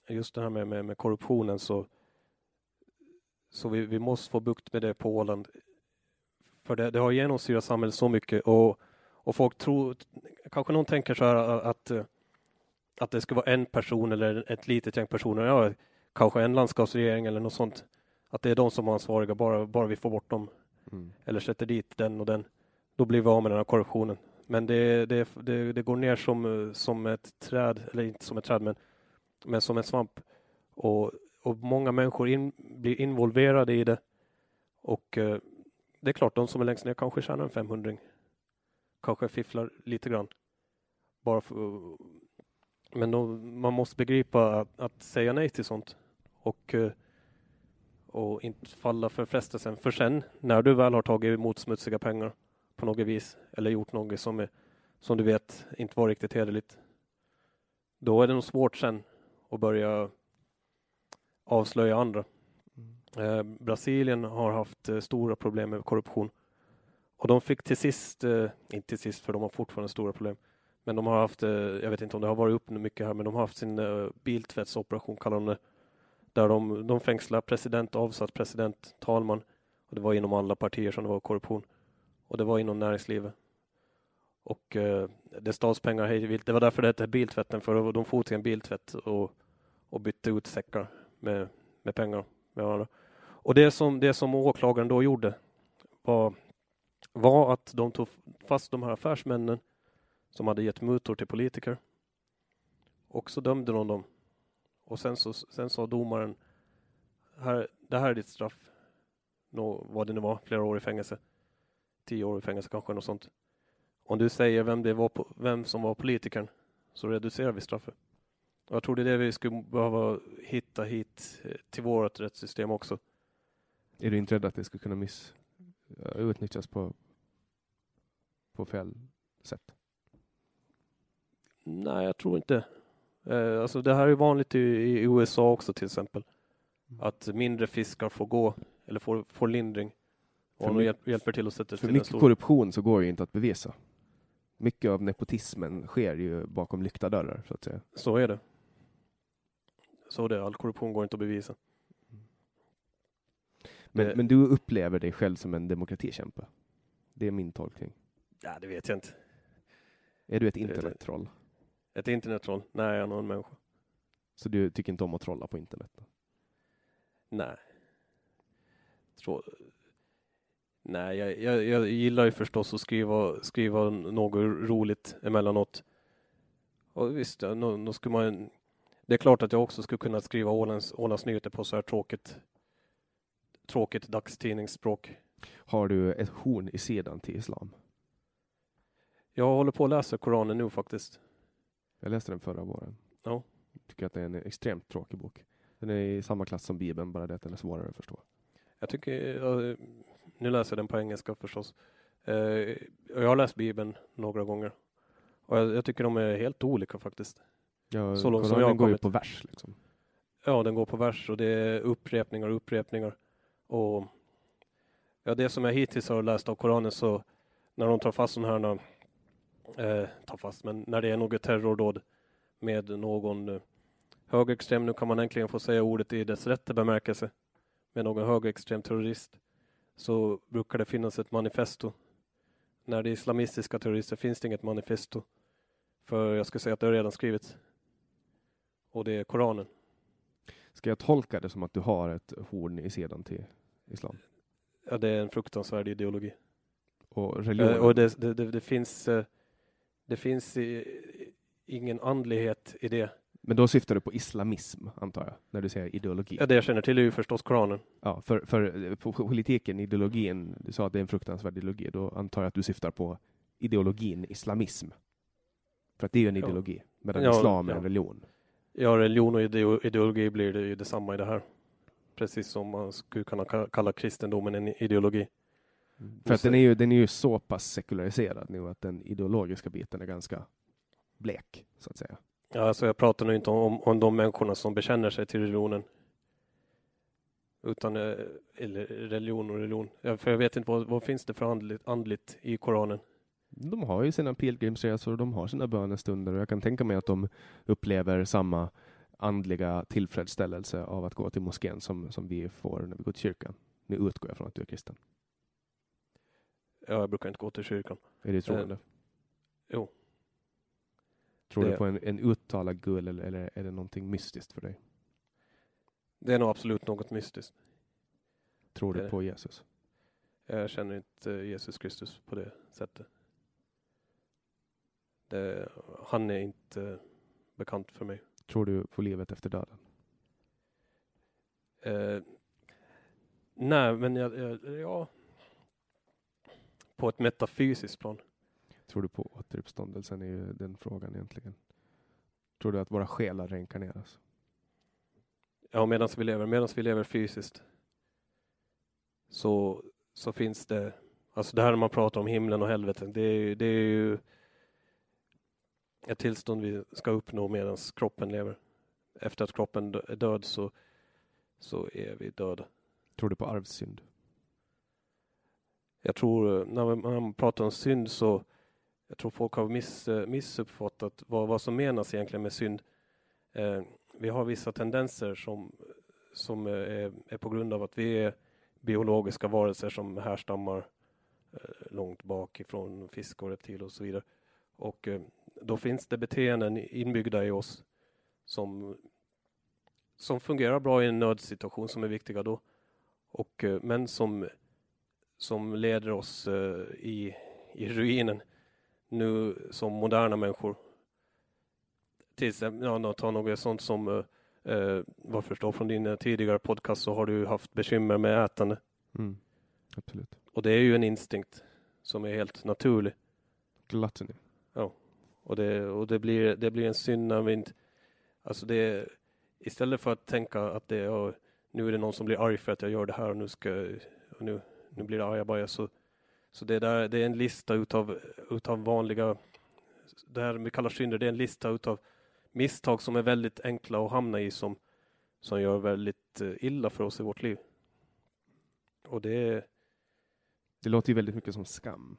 just det här med, med, med korruptionen så, så vi, vi måste få bukt med det på Åland för det, det har genomsyrat samhället så mycket och, och folk tror, kanske någon tänker så här att, att det ska vara en person eller ett litet gäng personer, ja, kanske en landskapsregering eller något sånt. Att det är de som är ansvariga, bara, bara vi får bort dem. Mm. Eller sätter dit den och den. Då blir vi av med den här korruptionen. Men det, det, det, det, går ner som, som ett träd, eller inte som ett träd, men, men som en svamp. Och, och många människor in, blir involverade i det. Och eh, det är klart, de som är längst ner kanske tjänar en 500 Kanske fifflar lite grann. Bara för, men då, man måste begripa att, att, säga nej till sånt. Och, eh, och inte falla för frestelsen. För sen, när du väl har tagit emot smutsiga pengar på något vis, eller gjort något som, är, som du vet inte var riktigt hederligt, då är det nog svårt sen att börja avslöja andra. Eh, Brasilien har haft eh, stora problem med korruption. Och de fick till sist, eh, inte till sist för de har fortfarande stora problem, men de har haft, jag vet inte om det har varit upp nu mycket här, men de har haft sin biltvättsoperation kallar de det. Där de, de fängslar president, avsatt president, talman. Och det var inom alla partier som det var korruption. Och det var inom näringslivet. Och eh, det stals pengar hej Det var därför det hette biltvätten, för de for till en biltvätt och, och bytte ut säckar med, med pengar med varandra. Och det som, det som åklagaren då gjorde var, var att de tog fast de här affärsmännen som hade gett mutor till politiker. Och så dömde de dem. Och sen, så, sen sa domaren, här, det här är ditt straff. Nå, vad det nu var, flera år i fängelse. Tio år i fängelse kanske, något sånt. Om du säger vem, det var, vem som var politikern så reducerar vi straffet. Jag tror det är det vi skulle behöva hitta hit eh, till vårt rättssystem också. Är du inte rädd att det skulle kunna miss, utnyttjas på, på fel sätt? Nej, jag tror inte. Eh, alltså det här är vanligt i, i USA också till exempel. Mm. Att mindre fiskar får gå, eller får, får lindring. Och de hjälp, hjälper till att sätta För mycket korruption så går det inte att bevisa. Mycket av nepotismen sker ju bakom lyckta dörrar, så att säga. Så är det. Så det är, all korruption går inte att bevisa. Men, det, men du upplever dig själv som en demokratikämpe? Det är min tolkning. Ja, det vet jag inte. Är du ett internettroll? Ett internettroll? Nej, jag är någon människa. Så du tycker inte om att trolla på internet? Då? Nej. Tro... Nej, jag, jag, jag gillar ju förstås att skriva, skriva något roligt emellanåt. Och visst, då, då skulle man det är klart att jag också skulle kunna skriva Ålands, Ålands Nyheter på så här tråkigt, tråkigt dagstidningsspråk. Har du ett horn i sidan till islam? Jag håller på att läsa Koranen nu faktiskt. Jag läste den förra våren. Ja. Tycker att det är en extremt tråkig bok. Den är i samma klass som Bibeln, bara det att den är svårare att förstå. Jag tycker, ja, nu läser jag den på engelska förstås. Eh, jag har läst Bibeln några gånger. Och jag, jag tycker de är helt olika faktiskt. Ja, Så långt som jag har går ju på vers liksom. Ja, den går på vers och det är upprepningar och upprepningar. Och ja, det som jag hittills har läst av Koranen så när de tar fast sådana här, eh, tar fast, men när det är något terrordåd med någon eh, högerextrem, nu kan man äntligen få säga ordet i dess rätta bemärkelse, med någon högerextrem terrorist, så brukar det finnas ett manifesto. När det är islamistiska terrorister finns det inget manifesto. För jag skulle säga att det har redan skrivits. Och det är Koranen. Ska jag tolka det som att du har ett horn i sidan till islam? Ja, det är en fruktansvärd ideologi. Och religion? Eh, och det, det, det, det finns, eh, det finns i, ingen andlighet i det. Men då syftar du på islamism, antar jag, när du säger ideologi? Ja, det jag känner till är ju förstås Koranen. Ja, för, för eh, politiken, ideologin, du sa att det är en fruktansvärd ideologi, då antar jag att du syftar på ideologin islamism. För att det är ju en Ja. ideologi, medan Ja, islam är ja. en religion. Ja, religion och ideo- ideologi blir det ju detsamma i det här. Precis som man skulle kunna ka- kalla kristendomen en ideologi. För att den är, ju, den är ju så pass sekulariserad nu att den ideologiska biten är ganska blek, så att säga. Ja, alltså jag pratar nu inte om, om de människorna som bekänner sig till religionen. Utan, eh, eller religion och religion. Ja, för jag vet inte vad, vad finns det för andligt, andligt i Koranen? De har ju sina pilgrimsresor och de har sina bönestunder och jag kan tänka mig att de upplever samma andliga tillfredsställelse av att gå till moskén som, som vi får när vi går till kyrkan. Nu utgår jag från att du är kristen. Ja, jag brukar inte gå till kyrkan. Är du troende? jo. Tror du det- på en, en uttalad gud eller, eller är det någonting mystiskt för dig? Det är nog absolut något mystiskt. Tror du det. på Jesus? Jag känner inte Jesus Kristus på det sättet. Det, han är inte bekant för mig. Tror du på livet efter döden? Eh, nej, men jag, jag, ja. På ett metafysiskt plan. Tror du på återuppståndelsen är ju den frågan egentligen. Tror du att våra själar reinkarneras? Ja, medan vi lever, medans vi lever fysiskt. Så, så finns det, alltså det här när man pratar om himlen och helvetet, det är, det är ju ett tillstånd vi ska uppnå medan kroppen lever. Efter att kroppen är död så, så är vi döda. Tror du på arvssynd? Jag tror, när man pratar om synd så jag tror folk har miss, eh, missuppfattat vad, vad som menas egentligen med synd. Eh, vi har vissa tendenser som, som eh, är, är på grund av att vi är biologiska varelser som härstammar eh, långt bak ifrån fisk och reptil och så vidare. Och eh, då finns det beteenden inbyggda i oss som, som fungerar bra i en nödsituation som är viktiga då. Och, eh, men som som leder oss eh, i, i ruinen nu som moderna människor. Till exempel, ja, ta något sånt som eh, eh, vad förstår från din eh, tidigare podcast så har du haft bekymmer med ätande. Mm. Absolut. Och det är ju en instinkt som är helt naturlig. Gluttony. Och det, och det, blir, det blir en synd när vi inte... Alltså det, istället för att tänka att det är, nu är det någon som blir arg för att jag gör det här och nu ska och nu, nu blir det ajabaja så, så det, där, det är en lista utav, utav vanliga, det här vi kallar synder, det är en lista utav misstag som är väldigt enkla att hamna i som, som gör väldigt eh, illa för oss i vårt liv. Och det, Det låter ju väldigt mycket som skam.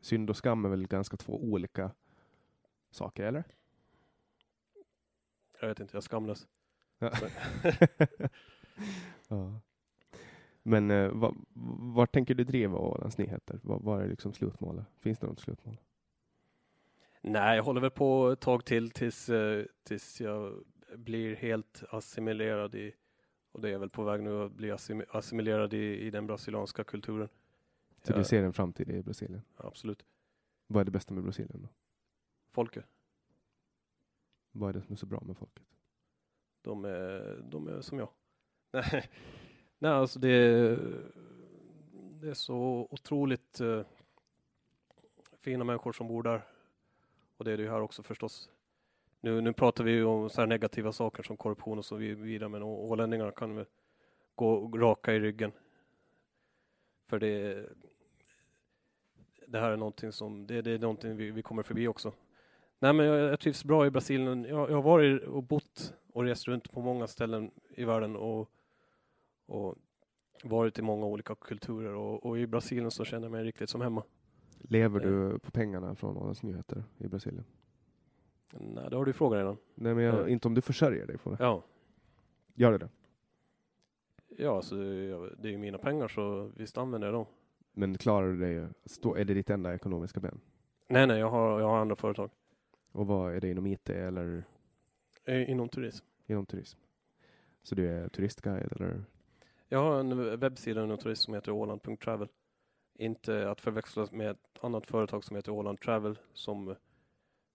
Synd och skam är väl ganska två olika saker, eller? jag vet inte, jag skamlas. Ja. ja. Men eh, vad, var tänker du driva Ålands Nyheter? Vad, vad är liksom slutmålet? Finns det något slutmål? Nej, jag håller väl på ett tag till tills, eh, tills jag blir helt assimilerad i, och det är jag väl på väg nu att bli assim- assimilerad i, i den brasilianska kulturen. Så Ja. du ser en framtid i Brasilien? Absolut. Vad är det bästa med Brasilien då? Folket, Vad är det som är så bra med folket? de är, de är som jag. Nej, alltså det är, det är så otroligt eh, fina människor som bor där. Och det är det ju här också förstås. Nu, nu pratar vi ju om så här negativa saker som korruption och så vidare, men ålänningarna kan väl gå raka i ryggen. För det, det här är någonting som, det, det är någonting vi, vi kommer förbi också. Nej men jag, jag trivs bra i Brasilien. Jag, jag har varit och bott och rest runt på många ställen i världen och, och varit i många olika kulturer och, och i Brasilien så känner jag mig riktigt som hemma. Lever du på pengarna från Ålands Nyheter i Brasilien? Nej, det har du frågat redan. Nej, men jag, Ja. inte om du försörjer dig på det. Ja, Gör du det? ja så det är ju mina pengar så visst använder jag dem. Men klarar du dig? Stå, är det ditt enda ekonomiska ben? Nej, nej, jag har, jag har andra företag Och vad är det inom IT eller eh, inom turism. inom turism? Så du är turistguide eller? Jag har en webbsida inom turism som heter åland.travel. Inte att förväxlas med ett annat företag som heter Åland Travel som,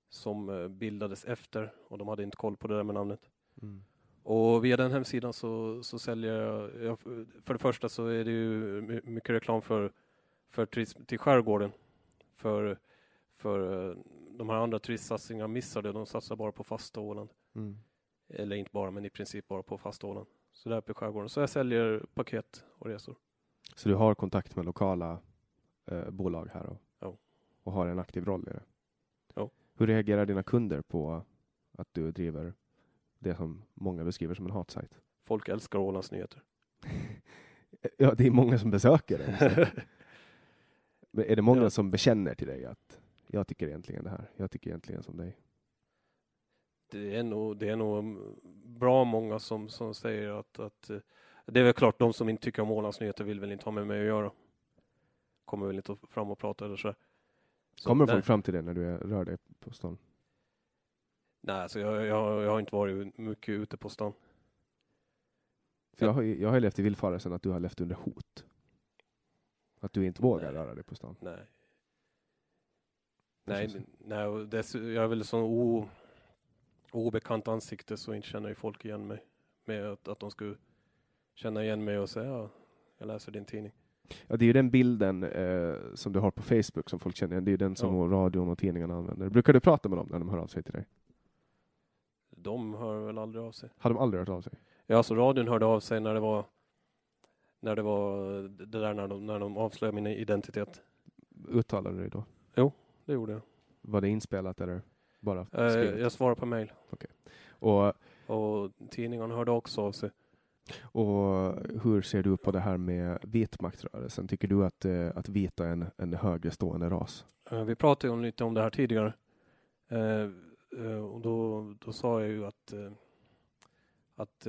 som eh, bildades efter och de hade inte koll på det där med namnet. Mm. Och via den hemsidan så, så säljer jag, jag, för det första så är det ju my- mycket reklam för, för turism till skärgården. För, för eh, de här andra turistsatsningarna missar det, de satsar bara på fasta Åland. Mm. Eller inte bara, men i princip bara på fasta Åland. Så där uppe i skärgården. Så jag säljer paket och resor. Så du har kontakt med lokala eh, bolag här och, Ja. och har en aktiv roll i det? Ja. Hur reagerar dina kunder på att du driver det som många beskriver som en hatsajt? Folk älskar Ålands nyheter. Ja, det är många som besöker så. Men är det många Ja. som bekänner till dig att jag tycker egentligen det här, jag tycker egentligen som dig? Det är nog, det är nog bra många som, som säger att, att eh, det är väl klart de som inte tycker om Ålands nyheter vill väl inte ha med mig att göra. Kommer väl inte fram och prata eller så. så Kommer nej, folk fram till dig när du rör dig på stan? Nej, alltså jag, jag, jag har inte varit mycket ute på stan. För jag, har, jag har levt i villfarelsen att du har levt under hot. Att du inte vågar Nej. röra dig på stan. Nej. Det Nej, nej dess, jag är väl så o, obekant ansikte så inte känner ju folk igen mig. Med att, att de skulle känna igen mig och säga ja, jag läser din tidning. Ja, det är ju den bilden eh, som du har på Facebook som folk känner igen. Det är ju den som Ja. radion och tidningarna använder. Brukar du prata med dem när de hör av sig till dig? De hör väl aldrig av sig. Har de aldrig hört av sig? Ja, alltså radion hörde av sig när det var när det var det där när de, när de avslöjade min identitet. Uttalade du dig då? Det gjorde jag. Var det inspelat eller bara Eh, skrivet? jag svarade på mail. Och, Och tidningarna hörde också av sig. och hur ser du på det här med vitmaktrörelsen? Tycker du att, eh, att vita är en, en högre stående ras? Eh, Vi pratade ju lite om det här tidigare. Eh, och då, då sa jag ju att, att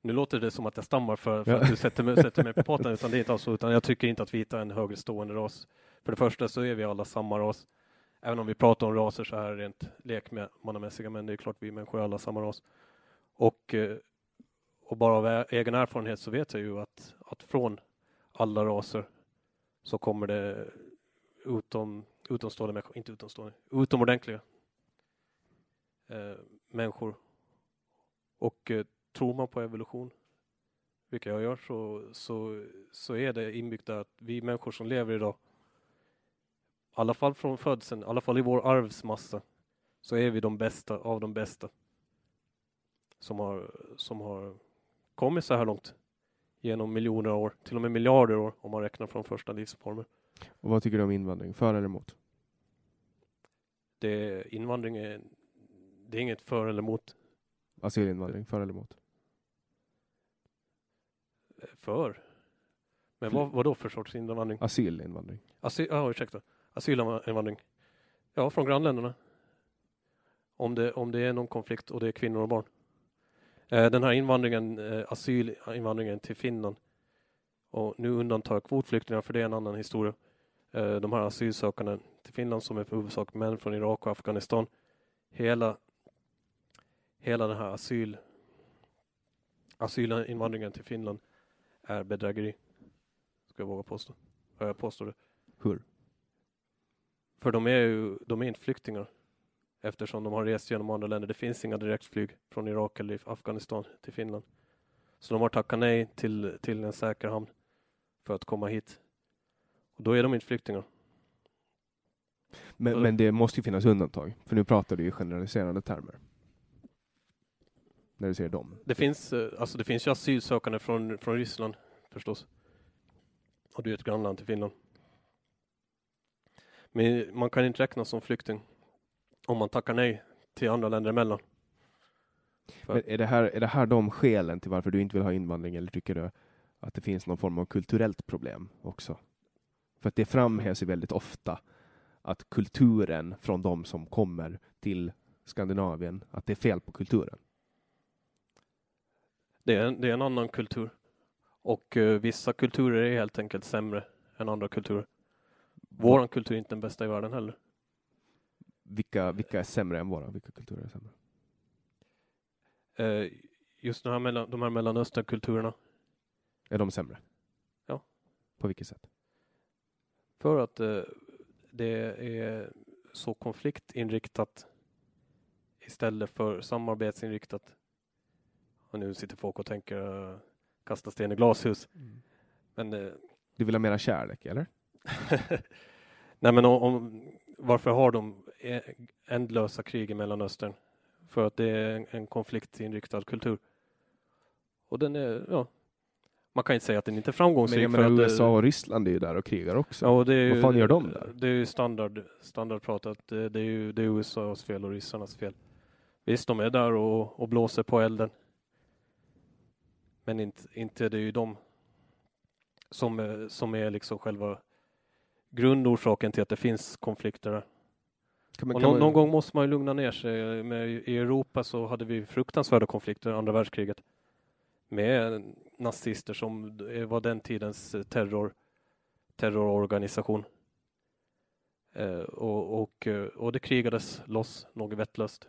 nu låter det som att jag stammar för, för Ja. att du sätter mig, sätter mig på potten, utan det är inte alls utan jag tycker inte att vita är en högre stående ras. För det första så är vi alla samma ras. Även om vi pratar om raser så här rent lekmannamässiga, men det är klart vi människor är alla samma ras. Och, eh, och bara av egen erfarenhet så vet jag ju att, att från alla raser så kommer det utom, utomstående människor, inte utomstående, utomordentliga eh, människor. Och eh, tror man på evolution, vilket jag gör, så, så, så är det inbyggt att vi människor som lever idag, i alla fall från födseln, i alla fall i vår arvsmassa, så är vi de bästa av de bästa som har, som har kommit så här långt genom miljoner år, till och med miljarder år om man räknar från första livsformer. Och vad tycker du om invandring? För eller emot? Det, invandring är, det är inget för eller emot. Asylinvandring, för eller emot? För? Men vad, vad då för sorts invandring? Asylinvandring. Asyl, ja, ursäkta. Alltså, Asylinvandring. Ja, från grannländerna. Om det, om det är någon konflikt och det är kvinnor och barn. Eh, den här invandringen, eh, asylinvandringen till Finland. Och nu undantar jag kvotflyktingar för det är en annan historia. Eh, de här asylsökande till Finland som är för huvudsak män från Irak och Afghanistan. Hela, hela den här asyl, asylinvandringen till Finland är bedrägeri. Ska jag våga påstå. Eh, jag påstår det. Hur? För de är ju de är inte flyktingar eftersom de har rest genom andra länder. Det finns inga direktflyg från Irak eller Afghanistan till Finland. Så de har tackat nej till, till en säker hamn för att komma hit. Och då är de inte flyktingar. Men, men det måste ju finnas undantag, för nu pratar du i generaliserande termer. När du säger dem. Det finns, eh, alltså det finns ju asylsökande från, från Ryssland förstås. Och det är ett grannland till Finland. Men man kan inte räknas som flykting om man tackar nej till andra länder emellan. Men är, det här, är det här de skälen till varför du inte vill ha invandring, eller tycker du att det finns någon form av kulturellt problem också? För att det framhävs ju väldigt ofta att kulturen från de som kommer till Skandinavien, att det är fel på kulturen. Det är, det är en annan kultur. Och uh, vissa kulturer är helt enkelt sämre än andra kulturer. Våran kultur är inte den bästa i världen heller. Vilka, vilka är sämre än våra? Vilka kulturer är sämre? Uh, just de här, mellan, de här mellanösternkulturerna. Är de sämre? Ja. På vilket sätt? För att uh, det är så konfliktinriktat istället för samarbetsinriktat. Och nu sitter folk och tänker uh, kasta sten i glashus. Mm. Men, du vill ha mera kärlek, eller? Nej, men om, om, varför har de e, ändlösa krig i Mellanöstern? För att det är en, en konfliktinriktad kultur. Och den är, ja, man kan inte säga att den inte är framgångsrik. Men, men USA och Ryssland är ju där och krigar också. Ja, det är Vad fan gör de där? Det är ju standard, standardprat att det, det, är ju det är USAs fel och ryssarnas fel. Visst, de är där och, och blåser på elden. Men inte, inte det är ju de som, som är liksom själva grundorsaken till att det finns konflikter där. Kan man, kan någon, man... någon, gång måste man ju lugna ner sig. Med, I Europa så hade vi fruktansvärda konflikter, andra världskriget, med nazister som var den tidens terror, terrororganisation. Eh, och, och, och det krigades loss något vettlöst.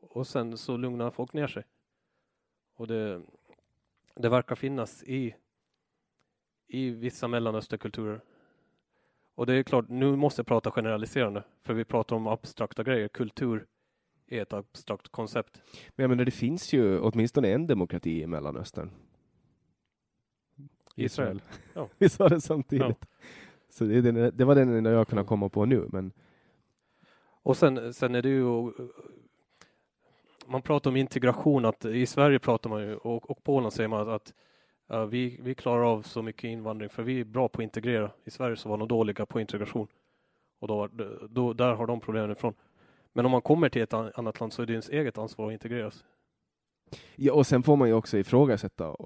Och sen så lugnar folk ner sig. Och det, det verkar finnas i, i vissa mellanösterkulturer. Och det är klart, nu måste jag prata generaliserande, för vi pratar om abstrakta grejer. Kultur är ett abstrakt koncept. Men jag menar, det finns ju åtminstone en demokrati i Mellanöstern. Israel. Ja. vi sa det samtidigt. Ja. Så det, det, det var den enda jag kunde komma på nu. Men... Och sen, sen är det ju man pratar om integration, att i Sverige pratar man ju, och, och Polen säger man att, att uh, vi, vi klarar av så mycket invandring för vi är bra på att integrera. I Sverige så var de dåliga på integration. Och då, då, där har de problemen ifrån. Men om man kommer till ett annat land så är det ens eget ansvar att integreras. Ja, och sen får man ju också ifrågasätta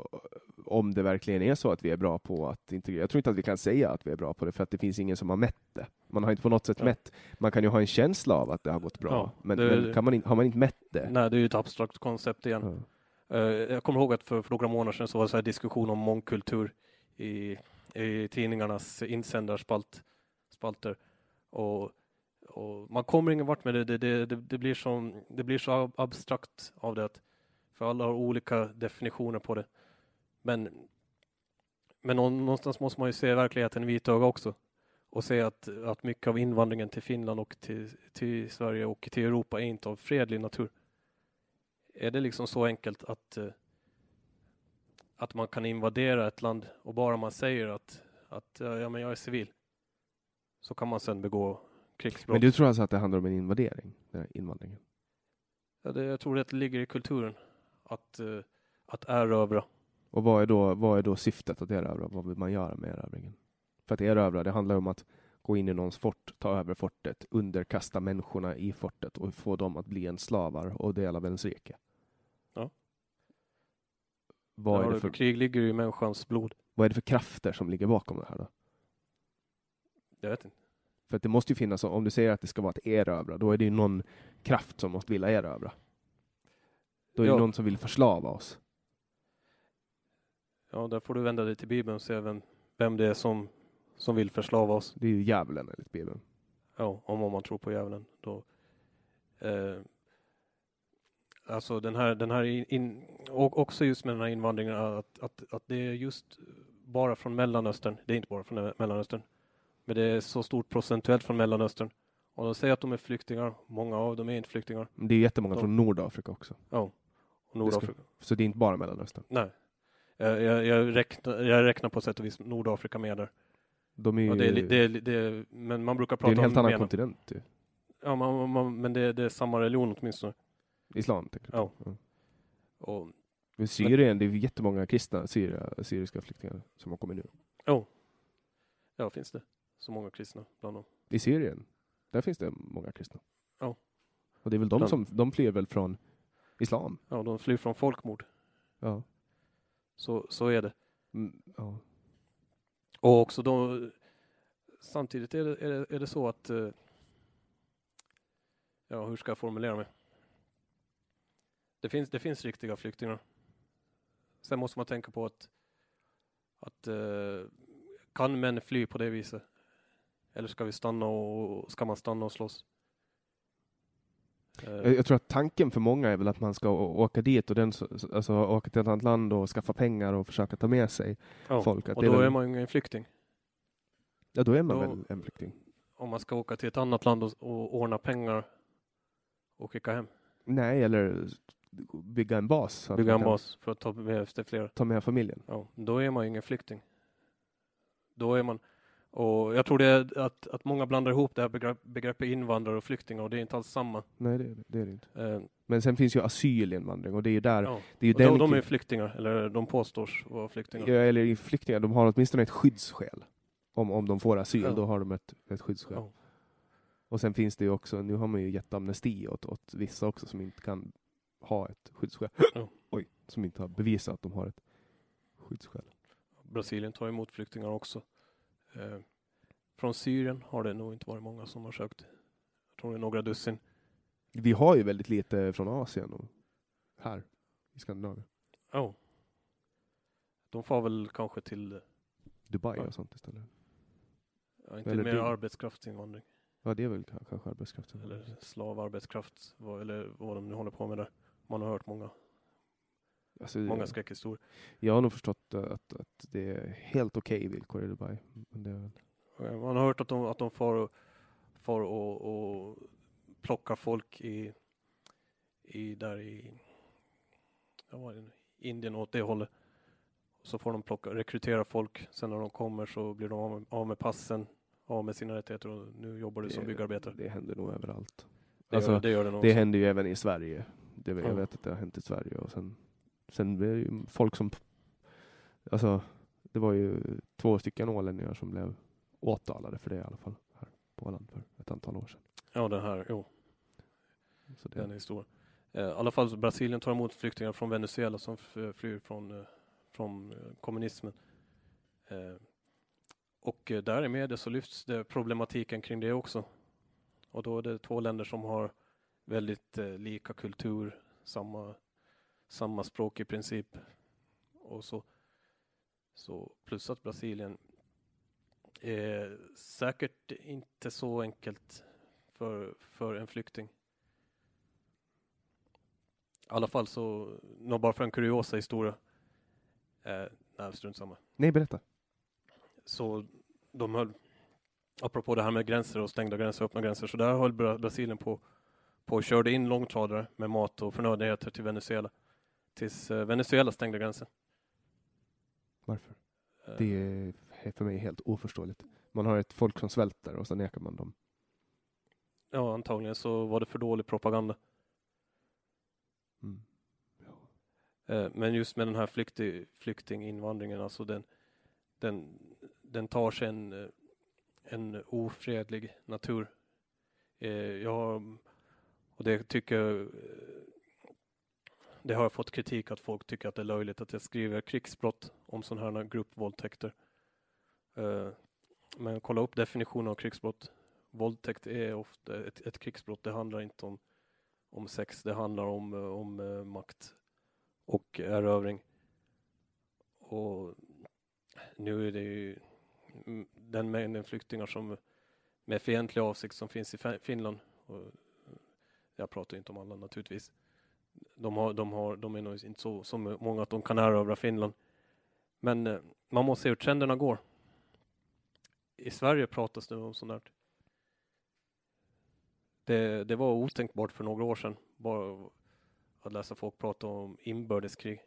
om det verkligen är så att vi är bra på att integrera. Jag tror inte att vi kan säga att vi är bra på det, för att det finns ingen som har mätt det. Man har inte på något sätt ja. mätt. Man kan ju ha en känsla av att det har gått bra, ja, men, det, men kan man in, har man inte mätt det? Nej, det är ju ett abstrakt koncept igen. Ja. Eh, jag kommer ihåg att för, för några månader sedan så var det så diskussion om mångkultur i, i tidningarnas insändarspalter. Och, och man kommer ingen vart med det. Det, det, det, det, blir som, det blir så abstrakt av det. För alla har olika definitioner på det. Men, men någonstans måste man ju se verkligheten i vitöga också och se att, att mycket av invandringen till Finland och till, till Sverige och till Europa är inte av fredlig natur. Är det liksom så enkelt att, eh, att man kan invadera ett land och bara man säger att, att ja, men jag är civil så kan man sen begå krigsbrott. Men du tror alltså att det handlar om en invadering, den invandringen? Ja, det, jag tror det ligger i kulturen att, eh, att erövra och vad är då, vad är då syftet att erövra? Vad vill man göra med erövringen? För att erövra, det handlar om att gå in i någons fort, ta över fortet, underkasta människorna i fortet och få dem att bli en slavar och del av ens rike. Ja. Vad är det för... Krig ligger ju i människans blod. Vad är det för krafter som ligger bakom det här då? Jag vet inte. För att det måste ju finnas, om du säger att det ska vara att erövra, då är det ju någon kraft som måste vilja erövra. Då är det någon som vill förslava oss. Ja, där får du vända dig till Bibeln och se vem, vem det är som, som vill förslava oss. Det är ju djävulen enligt Bibeln. Ja, om, om man tror på djävulen. Då, eh, alltså den här, den här in, och också just med den här invandringen, att, att, att det är just bara från Mellanöstern. Det är inte bara från Mellanöstern, men det är så stort procentuellt från Mellanöstern. Och de säger att de är flyktingar. Många av dem är inte flyktingar. Det är jättemånga de, från Nordafrika också. Ja. Nordafrika. Ska, så det är inte bara Mellanöstern? Nej, jag, jag, räknar, jag räknar på sätt och vis Nordafrika med där. De är ju, Ja, det, är, det, är, det är, men man brukar det är prata en helt om annan mer- kontinent ju. Ja, man, man, men det, är samma religion åtminstone. Islam, tänker du? Ja. Ja. Och, Men Syrien, det är jättemånga kristna syria, syriska flyktingar som har kommit nu. oh, ja, finns det så många kristna bland dem? I Syrien, där finns det många kristna. Ja. Och det är väl de Bland- som, de flyr väl från islam? Ja, de flyr från folkmord. Ja. Så, så är det. Mm, ja. Och också de, samtidigt är det, är det, är det så att, eh, ja hur ska jag formulera mig? Det finns, det finns riktiga flyktingar. Sen måste man tänka på att, att eh, kan män fly på det viset? Eller ska vi stanna och, ska man stanna och slåss? Eh, Jag, tror att tanken för många är väl att man ska åka dit och den, alltså åka till ett annat land och skaffa pengar och försöka ta med sig ja. folk. Att Och då väl, är man ju ingen flykting. Ja, då är man då- väl en flykting. Om man ska åka till ett annat land och, och ordna pengar och skicka hem. Nej, eller bygga en bas. Bygga en bas för att ta med sig flera. Ta med familjen. Ja, då är man ju ingen flykting. Då är man, och jag tror det att, att många blandar ihop det här begrepp, begreppet invandrare och flyktingar och det är inte alls samma. Nej, det, det är det inte. Eh, Men sen finns ju asylinvandring och det är ju där, ja. det är ju Och de, den de är kri- flyktingar, eller de påstås vara flyktingar. Ja, eller flyktingar, de har åtminstone ett skyddsskäl. Om, om de får asyl, Ja. då har de ett, ett skyddsskäl. Ja. Och sen finns det ju också, nu har man ju gett amnesti åt, åt vissa också som inte kan ha ett skyddsskäl. Oj, som inte har bevisat att de har ett skyddsskäl. Brasilien tar emot flyktingar också. Eh, från Syrien har det nog inte varit många som har sökt. Jag tror det är några dussin. Vi har ju väldigt lite från Asien och här i Skandinavien. Ja. De får väl kanske till, Dubai Ja. och sånt istället. ja, inte Eller mer det- arbetskraftsinvandring. Ja, det är väl ka- kanske arbetskraften. Eller slavarbetskraft, vad, eller vad de nu håller på med där. Man har hört många, Alltså, många skräckhistorier. Jag har nog förstått att, att det är helt okej villkor i Dubai. Men det är väl... Eh, Man har hört att de, att de får, får och, och plockar folk i, i där i ja? Indien åt det hållet. Så får de plocka, rekrytera folk. Sen när de kommer så blir de av med, av med passen, av med sina rättigheter och nu jobbar du som det, byggarbetare. det händer nog överallt. Det, alltså, gör, det gör det Det händer ju även i Sverige. Det, jag Ja. vet att det har hänt i Sverige. Och sen, sen är det ju folk som... Alltså, det var ju två stycken ålänningar som blev åtalade för det i alla fall. Här på Åland för ett antal år sedan. Ja, den här, jo, Så det, den är stor. Eh, I alla fall Brasilien tar emot flyktingar från Venezuela som f- flyr från, eh, från eh, kommunismen. Eh, Och eh, där i media så lyfts det problematiken kring det också. Och då är det två länder som har väldigt eh, lika kultur, samma, samma språk i princip. Och så, så plus att Brasilien är säkert inte så enkelt för, för en flykting. I alla fall så, nå bara för en kuriosa historia. Eh, nej, strunt samma. Nej, berätta. Så de höll, apropå det här med gränser och stängda gränser och öppna gränser, så där höll Bra- Brasilien på, på och körde in långtradare med mat och förnödenheter till Venezuela. Tills eh, Venezuela stängde gränsen. Varför? Eh, Det är för mig helt oförståeligt. Man har ett folk som svälter och så nekar man dem. Ja, antagligen så var det för dålig propaganda. Mm. Eh, Men just med den här flykting, flyktinginvandringen, alltså den, den, den tar sig en, en ofredlig natur. Jag och det tycker jag, det har jag fått kritik att folk tycker att det är löjligt att jag skriver krigsbrott om sådana här gruppvåldtäkter. Eh, men kolla upp definitionen av krigsbrott. Våldtäkt är ofta ett, ett krigsbrott. Det handlar inte om, om sex, det handlar om, eh, om eh, makt och erövring. Och nu är det ju mm, den mängden flyktingar som med fientlig avsikt som finns i Finland. Och jag pratar inte om alla naturligtvis. De, har, de, har, de är nog inte så, så många att de kan erövra Finland. Men eh, man måste se hur trenderna går. I Sverige pratas det om sånt där. Det, det var otänkbart för några år sedan. Bara att läsa folk prata om inbördeskrig.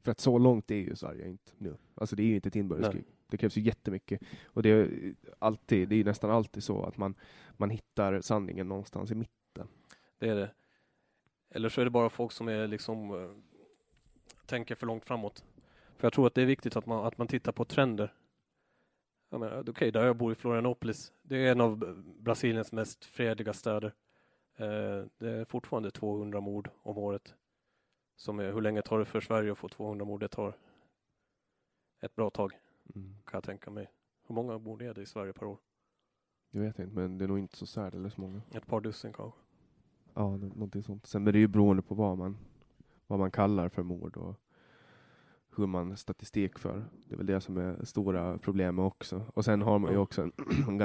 För att så långt är ju Sverige inte nu. Alltså det är ju inte ett inbördeskrig. Det krävs ju jättemycket. Och det är alltid, det är nästan alltid så att man, man hittar sanningen någonstans i mitten. Det är det. Eller så är det bara folk som är liksom eh, tänker för långt framåt. För jag tror att det är viktigt att man, att man tittar på trender. Okej, okay, där jag bor i Florianopolis. Det är en av Brasiliens mest fredliga städer. Eh, det är fortfarande 200 mord om året. Som är, hur länge tar det för Sverige att få 200 mord? Det tar ett bra tag, mm. kan jag tänka mig. Hur många mord är det i Sverige per år? Jag vet inte, men det är nog inte så särdeles många. Ett par dussin kanske. Ja, någonting sånt. Sen är det ju beroende på vad man, vad man kallar för mord och hur man statistik för. Det är väl det som är stora problemet också. Och sen har man ju också en,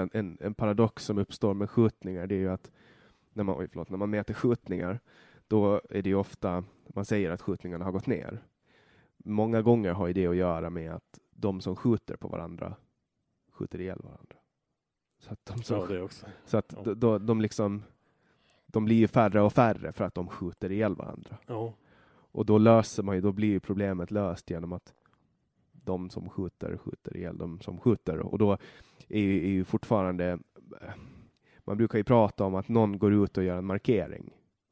en, en paradox som uppstår med skjutningar. Det är ju att när man, oj, förlåt, när man mäter skjutningar, då är det ju ofta man säger att skjutningarna har gått ner. Många gånger har det att göra med att de som skjuter på varandra skjuter ihjäl varandra. Så att de, som, ja. Så att ja. då, de liksom de blir färre och färre för att de skjuter ihjäl varandra. Ja. Och då löser man ju, då blir problemet löst genom att de som skjuter skjuter ihjäl de som skjuter. Och då är ju, är ju fortfarande, man brukar ju prata om att någon går ut och gör en markering.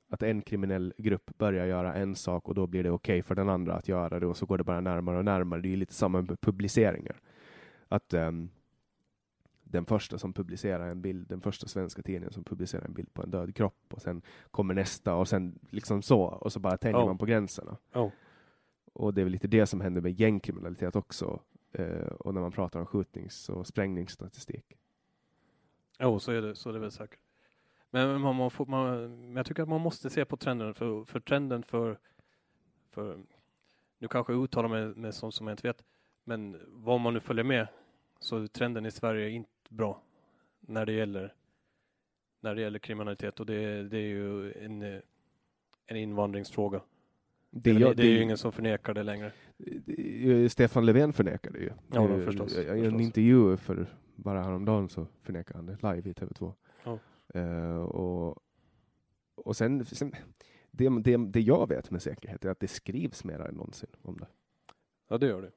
Att en kriminell grupp börjar göra en sak och då blir det okej okay för den andra att göra det och så går det bara närmare och närmare. Det är lite samma med publiceringar. Att um, den första som publicerar en bild, den första svenska tidningen som publicerar en bild på en död kropp och sen kommer nästa och sen liksom så och så bara tänjer oh. man på gränserna. Oh. Och det är väl lite det som händer med gängkriminalitet också eh, och när man pratar om skjutnings och sprängningsstatistik. Jo, oh, så är det, så är det väl säkert. Men man, man, får, man, jag tycker att man måste se på trenden för, för trenden för, för nu kanske jag uttalar mig med sånt som jag inte vet, men vad man nu följer med så trenden i Sverige är inte bra när det gäller när det gäller kriminalitet och det, det är ju en, en invandringsfråga. Det, det, det är ju ingen som förnekar det längre. Stefan Löfven förnekar det ju. Ja, då, förstås, I en intervju för bara häromdagen så förnekar han det live i TV2. Ja. Uh, och, och sen, sen det, det, det jag vet med säkerhet är att det skrivs mer än någonsin om det. Ja, det gör det.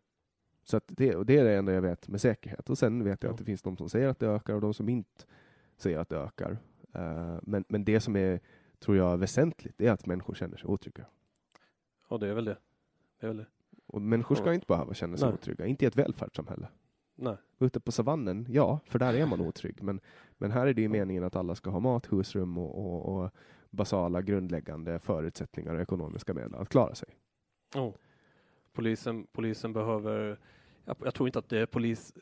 Så det, det är det enda jag vet med säkerhet. Och sen vet jag ja. att det finns de som säger att det ökar och de som inte säger att det ökar. Uh, men, men det som är, tror jag, väsentligt är att människor känner sig otrygga. Ja, det är väl det. det, är väl det. Och människor ska ja. inte behöva känna sig Nej. otrygga, inte i ett välfärdssamhälle. Nej. Ute på savannen, ja, för där är man otrygg. Men, men här är det ju meningen att alla ska ha mat, husrum och, och, och basala grundläggande förutsättningar och ekonomiska medel att klara sig. Oh. Polisen, polisen behöver, jag, jag, tror inte att det är polis,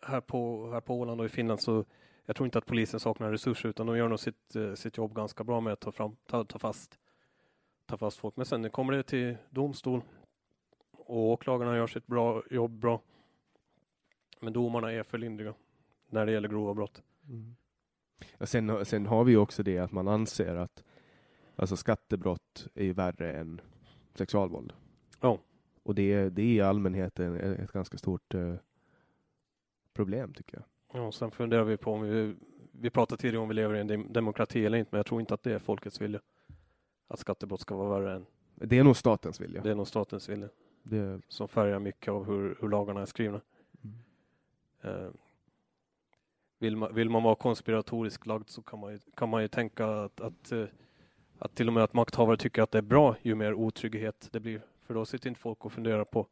här på, här på Åland och i Finland så jag tror inte att polisen saknar resurser utan de gör nog sitt, eh, sitt jobb ganska bra med att ta, fram, ta, ta, fast, ta fast folk. Men sen kommer det till domstol och åklagarna gör sitt bra, jobb bra. Men domarna är för lindriga när det gäller grova brott. Mm. Ja, sen, sen har vi också det att man anser att alltså skattebrott är värre än sexualvåld. Ja. Och det, det är i allmänhet ett ganska stort eh, problem tycker jag. Ja, sen funderar vi på om vi, vi pratade tidigare om vi lever i en demokrati eller inte, men jag tror inte att det är folkets vilja. Att skattebrott ska vara värre än... Det är nog statens vilja. Det är nog statens vilja. Det... Som färgar mycket av hur, hur lagarna är skrivna. Mm. Uh, vill, man, vill man vara konspiratoriskt lagd så kan man ju, kan man ju tänka att, att, uh, att till och med att makthavare tycker att det är bra ju mer otrygghet det blir för då sitter inte folk och funderar på,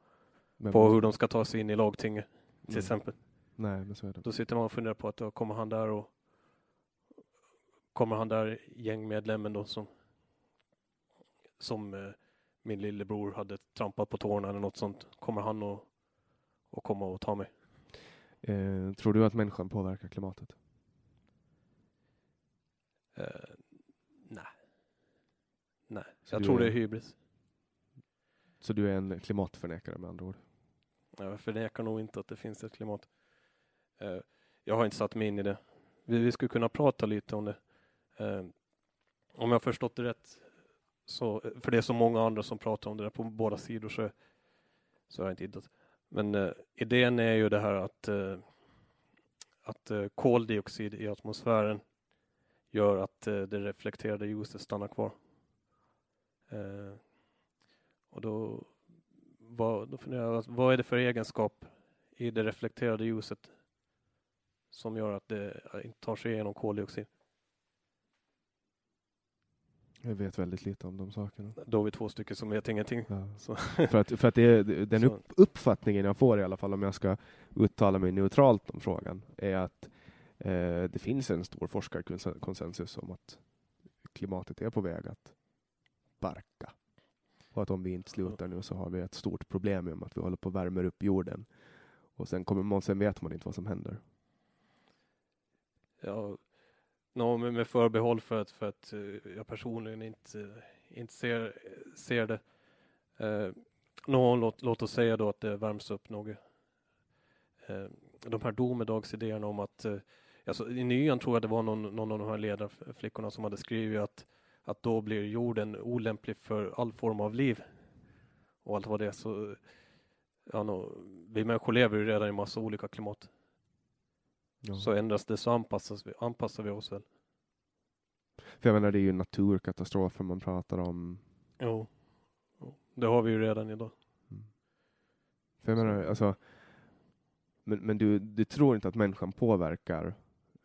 men, på hur de ska ta sig in i lagtinget till mm. exempel. Nej, men så är det. Då sitter man och funderar på att då kommer han där och kommer han där gängmedlemmen då som som eh, min lillebror hade trampat på tårna eller något sånt. Kommer han och, och komma och ta mig? Eh, tror du att människan påverkar klimatet? Eh, nej. Nej, så jag tror är... det är hybris. Så du är en klimatförnekare med andra ord? Jag förnekar nog inte att det finns ett klimat. Eh, jag har inte satt mig in i det. Vi, skulle kunna prata lite om det. Eh, om jag förstått det rätt, så, för det är så många andra som pratar om det där på båda sidor, så, så har jag inte hittat. Men eh, idén är ju det här att, att koldioxid i atmosfären gör att det reflekterade ljuset stannar kvar. Och då, vad, då funderar jag, vad är det för egenskap i det reflekterade ljuset som gör att det inte tar sig igenom koldioxid. Jag vet väldigt lite om de sakerna. Då är vi två stycken som vet ingenting. Ja. För att, för att det är, den upp, uppfattningen jag får i alla fall om jag ska uttala mig neutralt om frågan är att eh, det finns en stor forskarkonsensus om att klimatet är på väg att barka. Och att om vi inte slutar nu så har vi ett stort problem med att vi håller på och värmer upp jorden. Och sen, kommer man, sen vet man inte vad som händer. ja, no, med, förbehåll för att, för att eh, jag personligen inte, inte ser, ser det. Eh, no, låt, låt oss säga då att det värms upp något. Eh, de här domedagsidéerna om att eh, Alltså, I nyan tror jag det var någon, någon av de här ledarflickorna som hade skrivit att, att då blir jorden olämplig för all form av liv. Och allt vad det är. Så, ja, nå, vi människor lever ju redan i massa olika klimat. Ja. Så ändras det så anpassas vi, anpassar vi oss väl. För jag menar, det är ju naturkatastrofer man pratar om. Jo. Det har vi ju redan idag. För jag menar, alltså, men men du, du tror inte att människan påverkar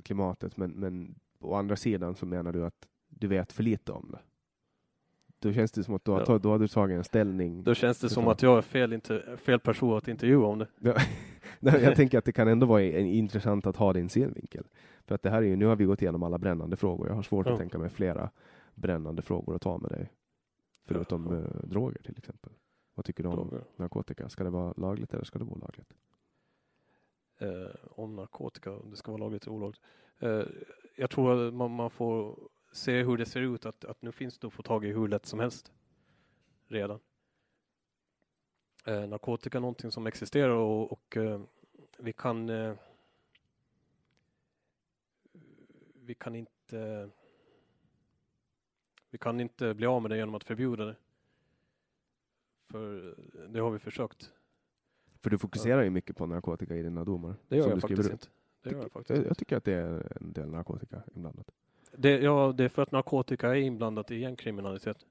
klimatet, men, men å andra sidan så menar du att du vet för lite om det. Då känns det som att du har, Ja. då har du tagit en ställning. Då känns det som att jag är fel, inte, fel person att intervjua om det. Ja, jag tänker att det kan ändå vara en, intressant att ha din synvinkel. För att det här är ju, nu har vi gått igenom alla brännande frågor. Jag har svårt Ja. att tänka mig flera brännande frågor att ta med dig. Förutom Ja. eh, droger till exempel. Vad tycker du om Droger. narkotika? Ska det vara lagligt eller ska det vara olagligt? eh, om narkotika, om det ska vara lagligt eller olagligt. Eh, jag tror att man, man får se hur det ser ut, att, att nu finns det att få tag i hur lätt som helst redan. Eh, narkotika är någonting som existerar och, och eh, vi kan eh, vi kan inte vi kan inte bli av med det genom att förbjuda det. För det har vi försökt. För du fokuserar ju mycket på narkotika i dina domar. Det gör jag faktiskt inte. Det gör jag faktiskt Jag, jag tycker att det är en del narkotika inblandat. Det, ja, det är för att narkotika är inblandat i gängkriminalitet.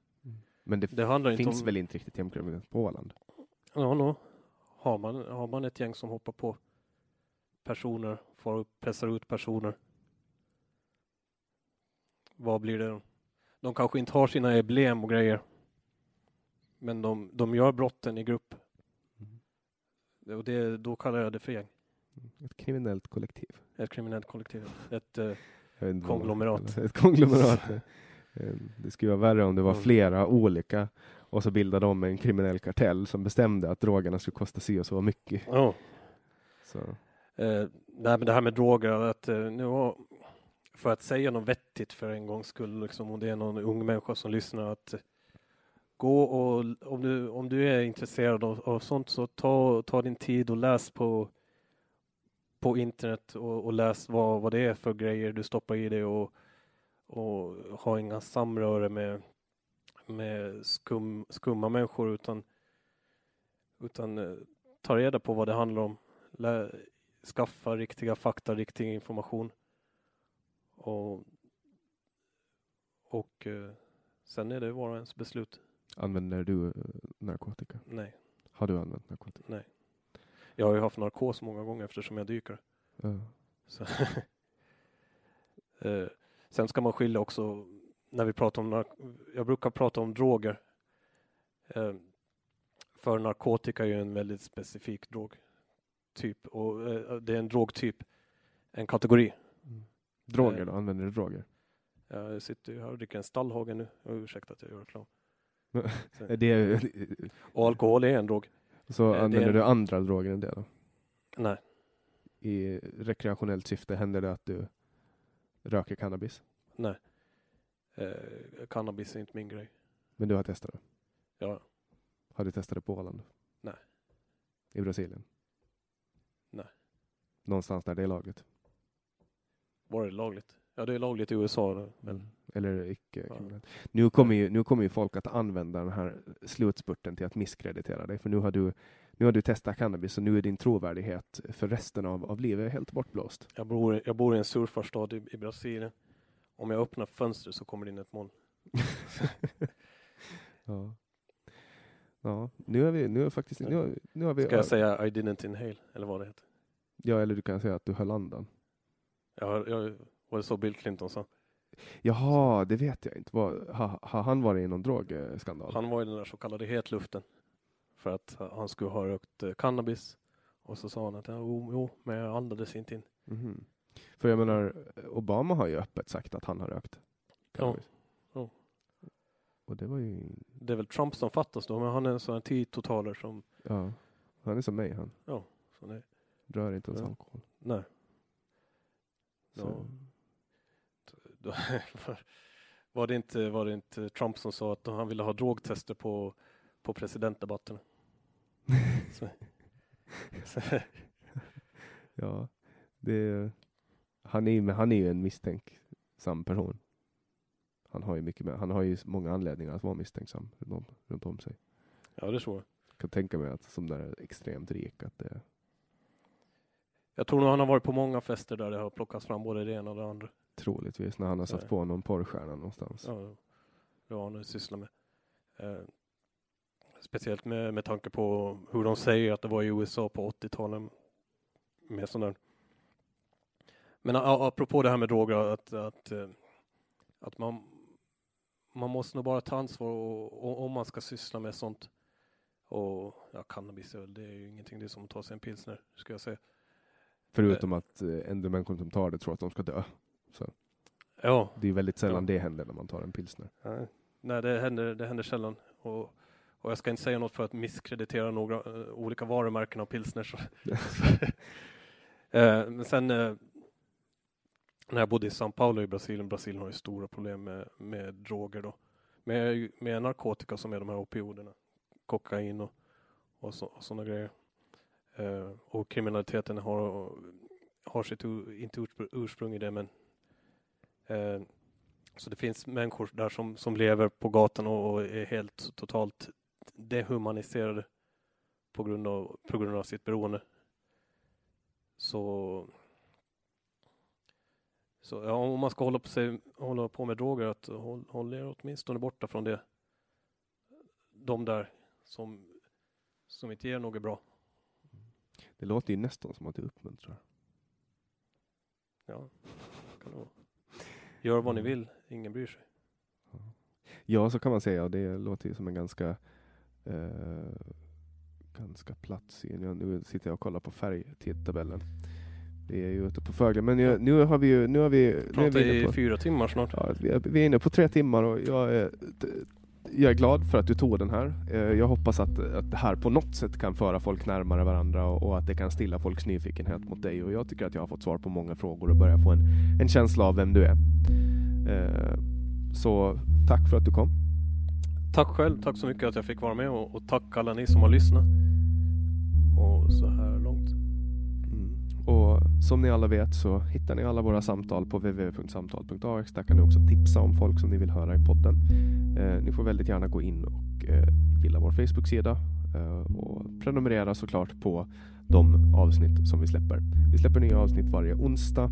Men det, Det handlar inte finns om... väl inte riktigt hemkriminalitet på Åland? Ja, no. har, man, har man ett gäng som hoppar på personer, får upp, pressar ut personer. Vad blir det? De kanske inte har sina emblem och grejer. Men de, de gör brotten i grupp. Och det, då kallar jag det för gäng. Ett kriminellt kollektiv. Ett kriminellt kollektiv. Ett, Konglomerat. Ett konglomerat. Eh, Det skulle vara värre om det var Mm. flera olika och så bildade de en kriminell kartell som bestämde att drogerna skulle kosta si och så mycket. ja. Så, Eh, nej, men det här med droger, att eh, nu har, för att säga något vettigt för en gångs skull, liksom, om det är någon ung människa som lyssnar, att gå och om du, om du är intresserad av, av sånt så ta, ta din tid och läs på, på internet och, och läs vad, vad det är för grejer du stoppar i dig och, och ha inga samröre med, med skum, skumma människor utan, utan eh, ta reda på vad det handlar om. Lä, skaffa riktiga fakta, riktig information. Och, och eh, sen är det var och ens beslut. använder du eh, narkotika? Nej, Har du använt narkotika? nej. Jag har ju haft narkos många gånger eftersom jag dyker. Så eh, sen ska man skilja också när vi pratar om jag brukar prata om droger. Eh, för narkotika är ju en väldigt specifik drogtyp och eh, det är en drogtyp, en kategori. Droger Eh. då? Använder du droger? Jag sitter ju här och dricker en stallhagen nu. Ursäkta att jag gör reklam. Är det, Och alkohol är en drog. Så Eh, det använder en- du andra droger än det då? Nej, I rekreationellt syfte händer det att du röker cannabis? nej. Eh, cannabis är inte min grej. Men du har testat det? Ja, Har du testat det på Åland? Nej. I Brasilien? Nej. Någonstans där det är lagligt? var det lagligt? Ja, det är lagligt i USA. Men Mm. Eller icke Ja. Nu kommer, ju, nu kommer ju folk att använda den här slutspurten till att misskreditera dig. För nu har du, nu har du testat cannabis och nu är din trovärdighet för resten av, av livet helt bortblåst. jag, bor, jag bor i en surfarstad i, i Brasilien. Om jag öppnar fönstret så kommer det in ett moln. Ja. Ja, nu är vi, nu är faktiskt, nu har, nu har vi... Ska jag säga I didn't inhale, eller vad det heter? Ja, eller du kan säga att du höll andan. Jag, jag, var det så Bill Clinton sa? Jaha, det vet jag inte. Har ha, ha han varit i någon drogskandal? Han var i den där så kallade hetluften. För att han skulle ha rökt eh, cannabis. Och så sa han att jo, jo men jag andades inte in. Mm. För jag menar, Obama har ju öppet sagt att han har rökt cannabis. Ja. ja. Och det var ju... Det är väl Trump som fattas då, men han är en sån här tiototaler som... Ja, han är som mig han. Ja, så det... Rör inte ens ja. alkohol. Nej. Så. Då, var, det inte, var det inte Trump som sa att han ville ha drogtester på, på presidentdebatterna? så. ja, det, han, är, han är ju en misstänksam person. Han har ju mycket med, han har ju många anledningar att vara misstänksam runt, runt om sig. Ja, det tror jag. Jag kan tänka mig att som där extremt rik att det jag tror nog han har varit på många fester där det har plockats fram både det ena och det andra. Troligtvis när han har satt Nej. på någon porrstjärna någonstans. Ja, det har han sysslat med. Eh, speciellt med, med tanke på hur de säger att det var i USA på 80-talet. Med där. Men apropå det här med droger, att, att, eh, att man, man måste nog bara ta ansvar och, och, om man ska syssla med sånt. Och ja, cannabis, det är ju ingenting, det är som att ta sig en pilsner, ska jag säga. Förutom att eh, en del människor som tar det tror att de ska dö. Så. Ja. Det är väldigt sällan ja. det händer när man tar en pilsner. Nej, Nej det, händer, det händer sällan. Och, och jag ska inte säga något för att misskreditera några uh, olika varumärken av pilsner. Så. uh, men sen uh, när jag bodde i São Paulo i Brasilien, Brasilien har ju stora problem med, med droger då. Med, med narkotika som är de här opioiderna. Kokain och, och, så, och sådana grejer. Och kriminaliteten har, har sitt inte ursprung i det men så det finns människor där som, som lever på gatan och, och är helt totalt dehumaniserade på grund av, på grund av sitt beroende. Så, så ja, om man ska hålla på, sig, hålla på med droger, att håll, håll er åtminstone borta från det. De där som, som inte ger något bra. Det låter ju nästan som att du uppmuntrar. Ja, kan det vara. Gör vad ni vill, ingen bryr sig. Ja, så kan man säga. Det låter ju som en ganska eh, ganska platt syn. nu sitter jag och kollar på färgtidtabellen. Vi är ju ute på Fögle, men jag, nu har vi ju... Nu har vi, nu är vi i på, fyra timmar snart. Ja, vi, är, vi är inne på tre timmar och jag är jag är glad för att du tog den här. Eh, jag hoppas att, att det här på något sätt kan föra folk närmare varandra och, och, att det kan stilla folks nyfikenhet mot dig. Och jag tycker att jag har fått svar på många frågor och börjar få en, en känsla av vem du är. Eh, så tack för att du kom. Tack själv. Tack så mycket att jag fick vara med och, och tack alla ni som har lyssnat. Och så här. Och som ni alla vet så hittar ni alla våra samtal på www.samtal.ax. Där kan ni också tipsa om folk som ni vill höra i podden. Eh, ni får väldigt gärna gå in och eh, gilla vår Facebook-sida eh, och prenumerera såklart på de avsnitt som vi släpper. Vi släpper nya avsnitt varje onsdag.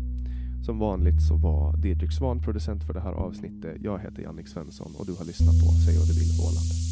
Som vanligt så var Didrik Svan producent för det här avsnittet. Jag heter Jannik Svensson och du har lyssnat på Säg vad du vill Åland.